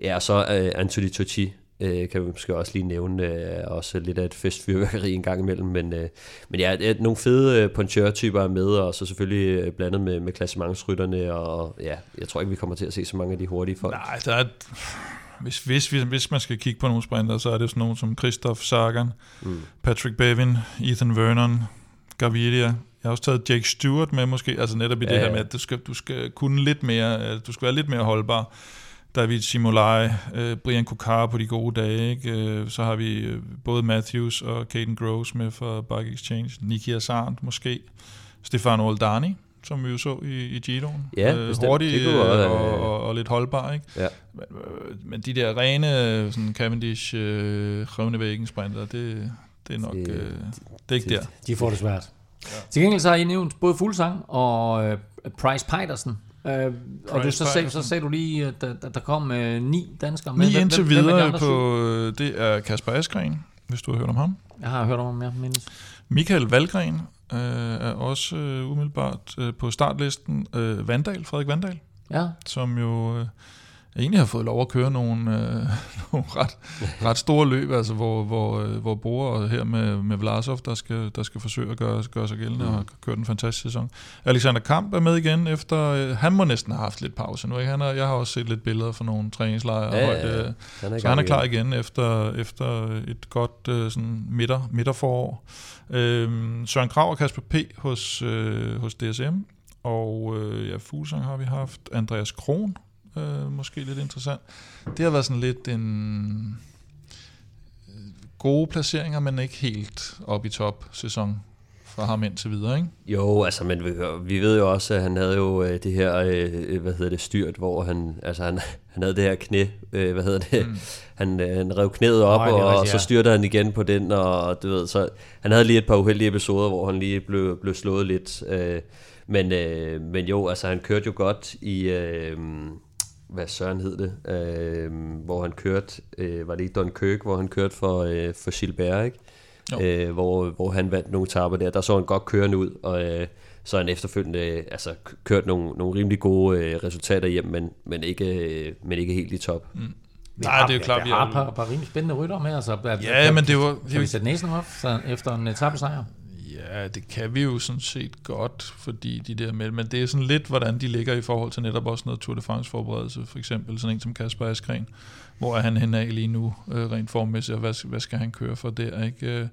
ja, så øh, Anthony Totti øh, kan vi måske også lige nævne, øh, også lidt af et festfyrværkeri en gang imellem, men, øh, men ja, det er nogle fede øh, punchør-typer er med, og så selvfølgelig øh, blandet med, med klassementsrytterne, og ja, jeg tror ikke, vi kommer til at se så mange af de hurtige folk. Nej, der er, hvis, hvis, hvis, hvis man skal kigge på nogle sprinter, så er det sådan nogen som Christoph Sagan, mm. Patrick Bevin, Ethan Vernon, Gaviria. Jeg har også taget Jake Stewart med måske, altså netop i ja, det her med, at du skal, du skal kunne lidt mere, øh, du skal være lidt mere holdbar. David Simolai, øh, Brian Kokar på de gode dage, ikke? Øh, så har vi øh, både Matthews og Caden Groves med for Bike Exchange, Niki Asant måske, Stefano Oldani, som vi jo så i, i Giroen. Ja, øh, bestemt. hurtig Det kunne øh, være, og, og, og lidt holdbar, ikke? Ja. Men, men de der rene sådan Cavendish øh, sprinter, det, det er nok Det- øh, det er ikke der. De får det svært. Ja. Til gengæld så har I nævnt både Fuglsang og øh, Price Petersen. Øh, og du, så, Peitersen. så sagde du lige, at der, der- der kom øh, ni danskere med. Hvem- indtil hvem- hvem er de videre syv? på, øh, det er Kasper Askren, hvis du har hørt om ham. Jeg har hørt om ham, jeg mindes. Michael Valgren øh, er også øh, umiddelbart øh, på startlisten. Øh, Vandal, Frederik Vandal, Ja, som jo øh, egentlig har fået lov at køre nogle, øh, nogle ret, ret store løb, altså hvor, hvor, øh, hvor Bore her med, med Vlasov, der skal, der skal forsøge at gøre, gøre sig gældende mm. og har kørt en fantastisk sæson. Alexander Kamp er med igen efter, øh, han må næsten have haft lidt pause nu, ikke? Han har, jeg har også set lidt billeder fra nogle træningslejre. Ja, højt, ja. øh, Han er så han er klar igen. igen efter, efter et godt øh, sådan midter, midterforår. Øhm, Søren Krav og Kasper P. hos, øh, hos DSM. Og øh, ja, Fuglsang har vi haft. Andreas Kron, øh, måske lidt interessant. Det har været sådan lidt en øh, gode placeringer, men ikke helt op i top sæson fra ham indtil videre, ikke? Jo, altså, men vi, vi ved jo også, at han havde jo øh, det her, øh, hvad hedder det, styrt, hvor han, altså han, han havde det her knæ, øh, hvad hedder det, mm. han, øh, han rev knæet op, er og, og rigtigt, så ja. styrte han igen på den, og du ved, så han havde lige et par uheldige episoder, hvor han lige blev, blev slået lidt, øh, men, øh, men jo, altså han kørte jo godt i, øh, hvad søren hed det, øh, hvor han kørte, øh, var det ikke Dunkirk, hvor han kørte for, øh, for Gilbert, ikke? Jo. øh, hvor, hvor han vandt nogle etapper der. Der så han godt kørende ud, og øh, så han efterfølgende øh, altså, kørt nogle, nogle rimelig gode øh, resultater hjem, men, men, ikke, øh, men ikke helt i top. Mm. vi Nej, har, det er jo klart, vi vi har et par, par rimelig spændende rytter med. Altså, Ja, men det var... Det Kan vi sætte næsen op så, efter en etappesejr? Ja, det kan vi jo sådan set godt, fordi de der med, men det er sådan lidt, hvordan de ligger i forhold til netop også noget Tour de France forberedelse, for eksempel sådan en som Kasper Askren, hvor er han henne af lige nu, øh, rent formmæssigt, og hvad, hvad skal han køre for der, ikke? Øh,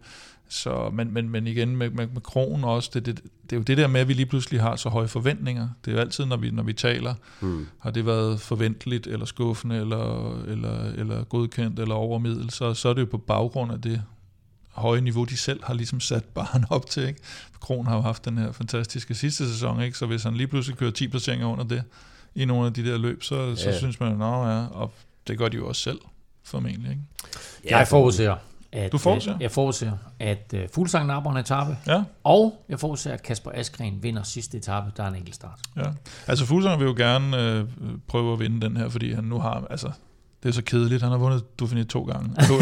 Så, men, men, men igen med, med, med kronen også, det, det, det er jo det der med, at vi lige pludselig har så høje forventninger. Det er jo altid, når vi, når vi taler, Mm. har det været forventeligt, eller skuffende, eller, eller, eller godkendt, eller overmiddel, så, så er det jo på baggrund af det høje niveau, de selv har ligesom sat barn op til. Ikke? Kron har jo haft den her fantastiske sidste sæson, ikke? så hvis han lige pludselig kører 10 placeringer under det, i nogle af de der løb, så, ja. så synes man, nå ja, og det gør de jo også selv, formentlig. Ikke? Ja, jeg forudser, at, Du forudser? øh, jeg forudser, at uh, Fuglsang napper en etape, Ja, og jeg forudser, at Kasper Askren vinder sidste etape, der er en enkelt start. ja. Altså Fuglsang vil jo gerne øh, prøve at vinde den her, fordi han nu har, altså, det er så kedeligt. Han har vundet Dauphiné to gange. To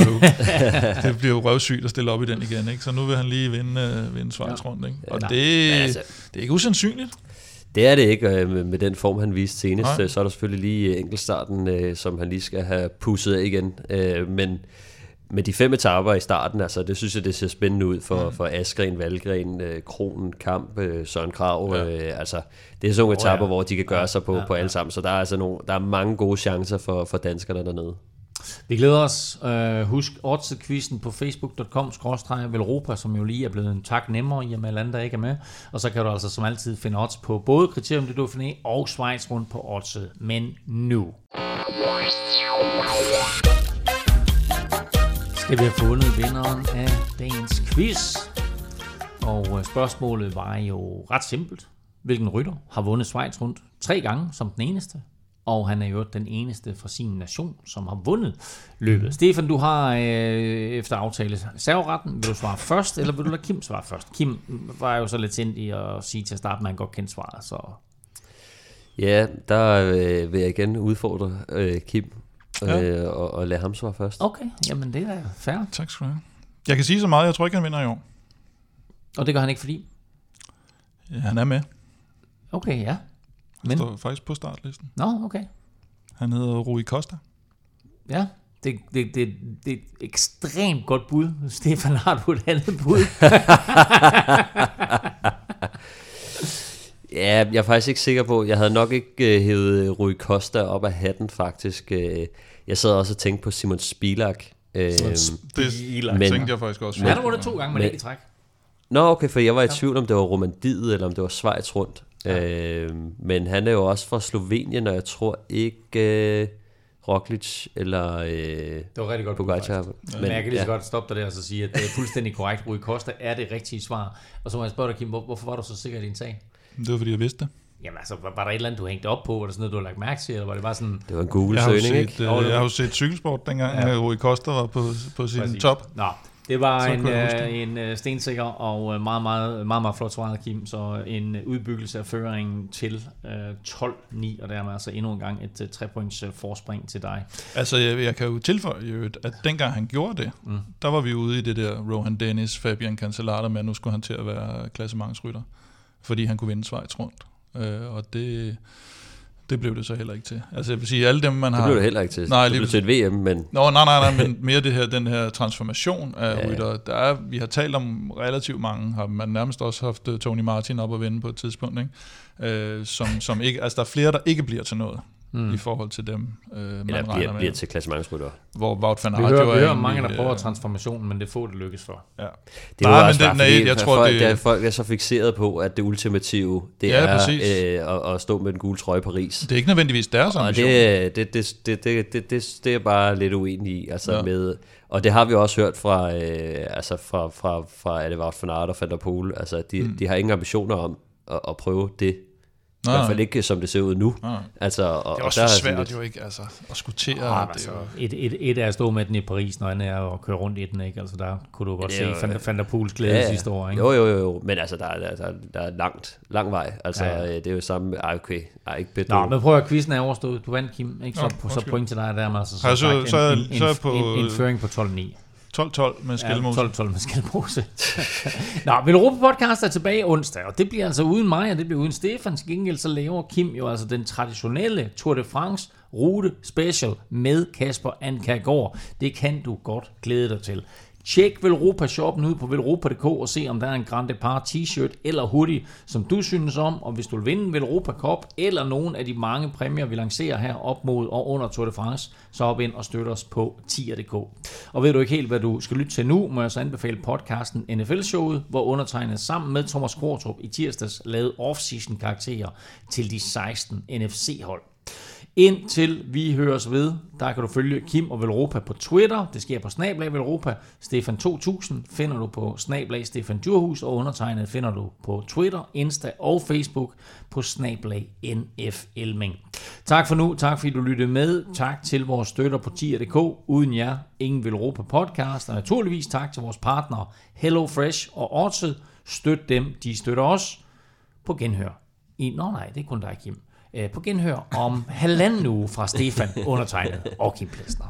det bliver jo røvsygt at stille op i den igen, ikke? Så nu vil han lige vinde, øh, vinde Schweiz rundt, ikke? Og Ja. det, altså, det er ikke usandsynligt. Det er det ikke, øh, med, den form, han viste senest. Nej. Nej. Så er der selvfølgelig lige øh, enkeltstarten, øh, som han lige skal have pusset af igen. Øh, men med de fem etaper i starten, altså, det synes jeg, det ser spændende ud for, mm. for Askren, Valgren, øh, Kronen, Kamp, øh, Søren Krav. Ja. Øh, altså, det er sådan nogle Åh, etaper, ja. hvor de kan gøre Ja, sig på, ja, på alle ja. sammen. Så der er, altså nogle, der er mange gode chancer for, for danskerne dernede. Vi glæder os. Uh, husk Odds-quizzen på facebook.com Velropa, som jo lige er blevet en tak nemmere, i og med der ikke er med. Og så kan du altså som altid finde odds på både Kriterium de Dauphiné og Schweiz rundt på oddset. Men nu skal vi have fundet vinderen af dagens quiz. Og øh, spørgsmålet var jo ret simpelt. Hvilken rytter har vundet Schweiz rundt tre gange som den eneste? Og han er jo den eneste fra sin nation, som har vundet løbet. Stefan, du har øh, efter aftale serveretten. Vil du svare først, eller vil du lade Kim svare først? Kim var jo så lidt sindig at sige til at starte, at han godt kendte svaret. Så Ja, der øh, vil jeg igen udfordre øh, Kim Ja. øh, og, og lade ham svare først. okay, jamen det er fair. Tak skal du have. Jeg kan sige så meget, jeg tror ikke, han vinder i år. Og det gør han ikke fordi? Ja, han er med. Okay, ja. Han Men, står faktisk på startlisten. nå, okay. Han hedder Rui Costa. Ja, Det, det, det, det er et ekstremt godt bud. Stefan, har du et andet bud? Ja, jeg er faktisk ikke sikker på. Jeg havde nok ikke uh, hævet Rui Costa op af hatten, faktisk. Uh, jeg sad også og tænkte på Simon Spilak. Uh, Det Biler. tænkte jeg faktisk også. Han har vundet to gange, men Men- ikke i træk. Nå, okay, for jeg var i tvivl om det var Romandiet, eller om det var Schweiz rundt. Ja. Uh, men han er jo også fra Slovenien, og jeg tror ikke uh, Roglic eller uh, Det var rigtig godt Pogacar. Men, men jeg kan lige så godt stoppe dig der og så sige, at det er fuldstændig korrekt. Rui Costa er det rigtige svar. Og så må jeg spørge dig, Kim, hvor, hvorfor var du så sikker i din sag? Det var fordi, jeg vidste det. Jamen altså, var, var der et eller andet, du hængte op på? Der sådan noget, du har lagt mærke til? Eller var det bare sådan... Det var en jo Google-søgning, ikke? øh, Jo, jeg har jo set cykelsport dengang, Ja. Rui Costa var på, på sin Præcis. top. Nå, det var Så en, øh, en øh, stensikker og øh, meget, meget, meget, meget flot svaret, Kim. Så en øh, udbyggelse af føringen til øh, 12-9, og dermed altså endnu en gang et øh, 3 points øh, forspring til dig. Altså, jeg, jeg kan jo tilføje, i øvrigt, at dengang han gjorde det, mm. der var vi ude i det der Rohan Dennis, Fabian Cancellara med, at nu skulle han til at være klassementsrytter, fordi han kunne vinde Schweiz rundt. Øh, og det, det blev det så heller ikke til. Altså, jeg vil sige, alle dem, man Det har... blev det heller ikke til. Nej, det blev til et VM, men Nå, nej, nej, nej, men mere det her, den her transformation af Ja. ja. rytter. Der er, vi har talt om relativt mange, har man nærmest også haft øh, Tony Martin op at vende på et tidspunkt, ikke? Øh, som, som ikke, altså der er flere, der ikke bliver til noget mm. i forhold til dem, øh, man eller regner bliver, med. bliver til klassementsrytter. Hvor Wout van Vi Aert hører, jo vi er hører egentlig, mange, der prøver øh, transformationen, men det er få, det lykkes for. Ja. Det er Nej, jo men også det- bare nej, fordi, jeg at tror, folk, det- der, folk er så fixeret på, at det ultimative, det Ja, er øh, at, at stå med den gule trøje i Paris. Det er ikke nødvendigvis deres Og ambition. det, det, det, det, det, det, det, det er bare lidt uenig i. Altså Ja. med, og det har vi også hørt fra, øh, altså fra, fra, fra er det Wout van Aert og Van der Poel. Altså, de, mm. de har ingen ambitioner om at, at prøve det. I Nej, hvert fald ikke, som det ser ud nu. Nej. Altså, og, Det er og også der for sådan svært lidt- jo ikke, altså, at skutere. Ah, det altså, jo, et, et, et er at stå med den i Paris, når andet er at køre rundt i den, ikke? Altså, der kunne du godt se jo- Van, Van der Pools glæde ja, sidste år, ikke? Jo, jo, jo, jo. Men altså, der, er- der, der, der er langt, lang vej. Altså, Ja, ja, ja. ja. det er jo samme... Ej, okay. Ej, ikke bedt Nå, men prøv at quizzen er overstået. Du vandt, Kim. Ikke? Så, Nå, så point til dig der, men altså, som så- sagt, så en, en, så en, på- en, en føring på 12-9. 12-12 med skældmose. Ja, 12-12 med skældmose. Nå, Vel Europa Podcast er tilbage onsdag, og det bliver altså uden mig, og det bliver uden Stefan. Til gengæld så laver Kim jo altså den traditionelle Tour de France rute special med Kasper Ankergaard. Det kan du godt glæde dig til. Tjek Velropa shoppen ud på velropa.dk og se, om der er en Grand Depart t-shirt eller hoodie, som du synes om. Og hvis du vil vinde Velropa Cup eller nogen af de mange præmier, vi lancerer her op mod og under Tour de France, så op ind og støt os på tier.dk. Og ved du ikke helt, hvad du skal lytte til nu, må jeg så anbefale podcasten NFL-showet, hvor undertegnet sammen med Thomas Kvartrup i tirsdags lavede off-season karakterer til de 16 NFC-hold. Indtil vi høres ved, der kan du følge Kim og Velropa på Twitter. Det sker på Snablag Velropa. Stefan 2000 finder du på Snablag Stefan Djurhus, og undertegnet finder du på Twitter, Insta og Facebook på Snablag NF Elming. Tak for nu. Tak fordi du lyttede med. Tak til vores støtter på tier.dk. Uden jer, ingen Velropa podcast. Og naturligvis tak til vores partnere Hello Fresh og Odset. Støt dem, de støtter os på genhør. I, nå nej, det er kun dig, Kim øh, på genhør om halvanden uge fra Stefan, undertegnet og Kim Plesner.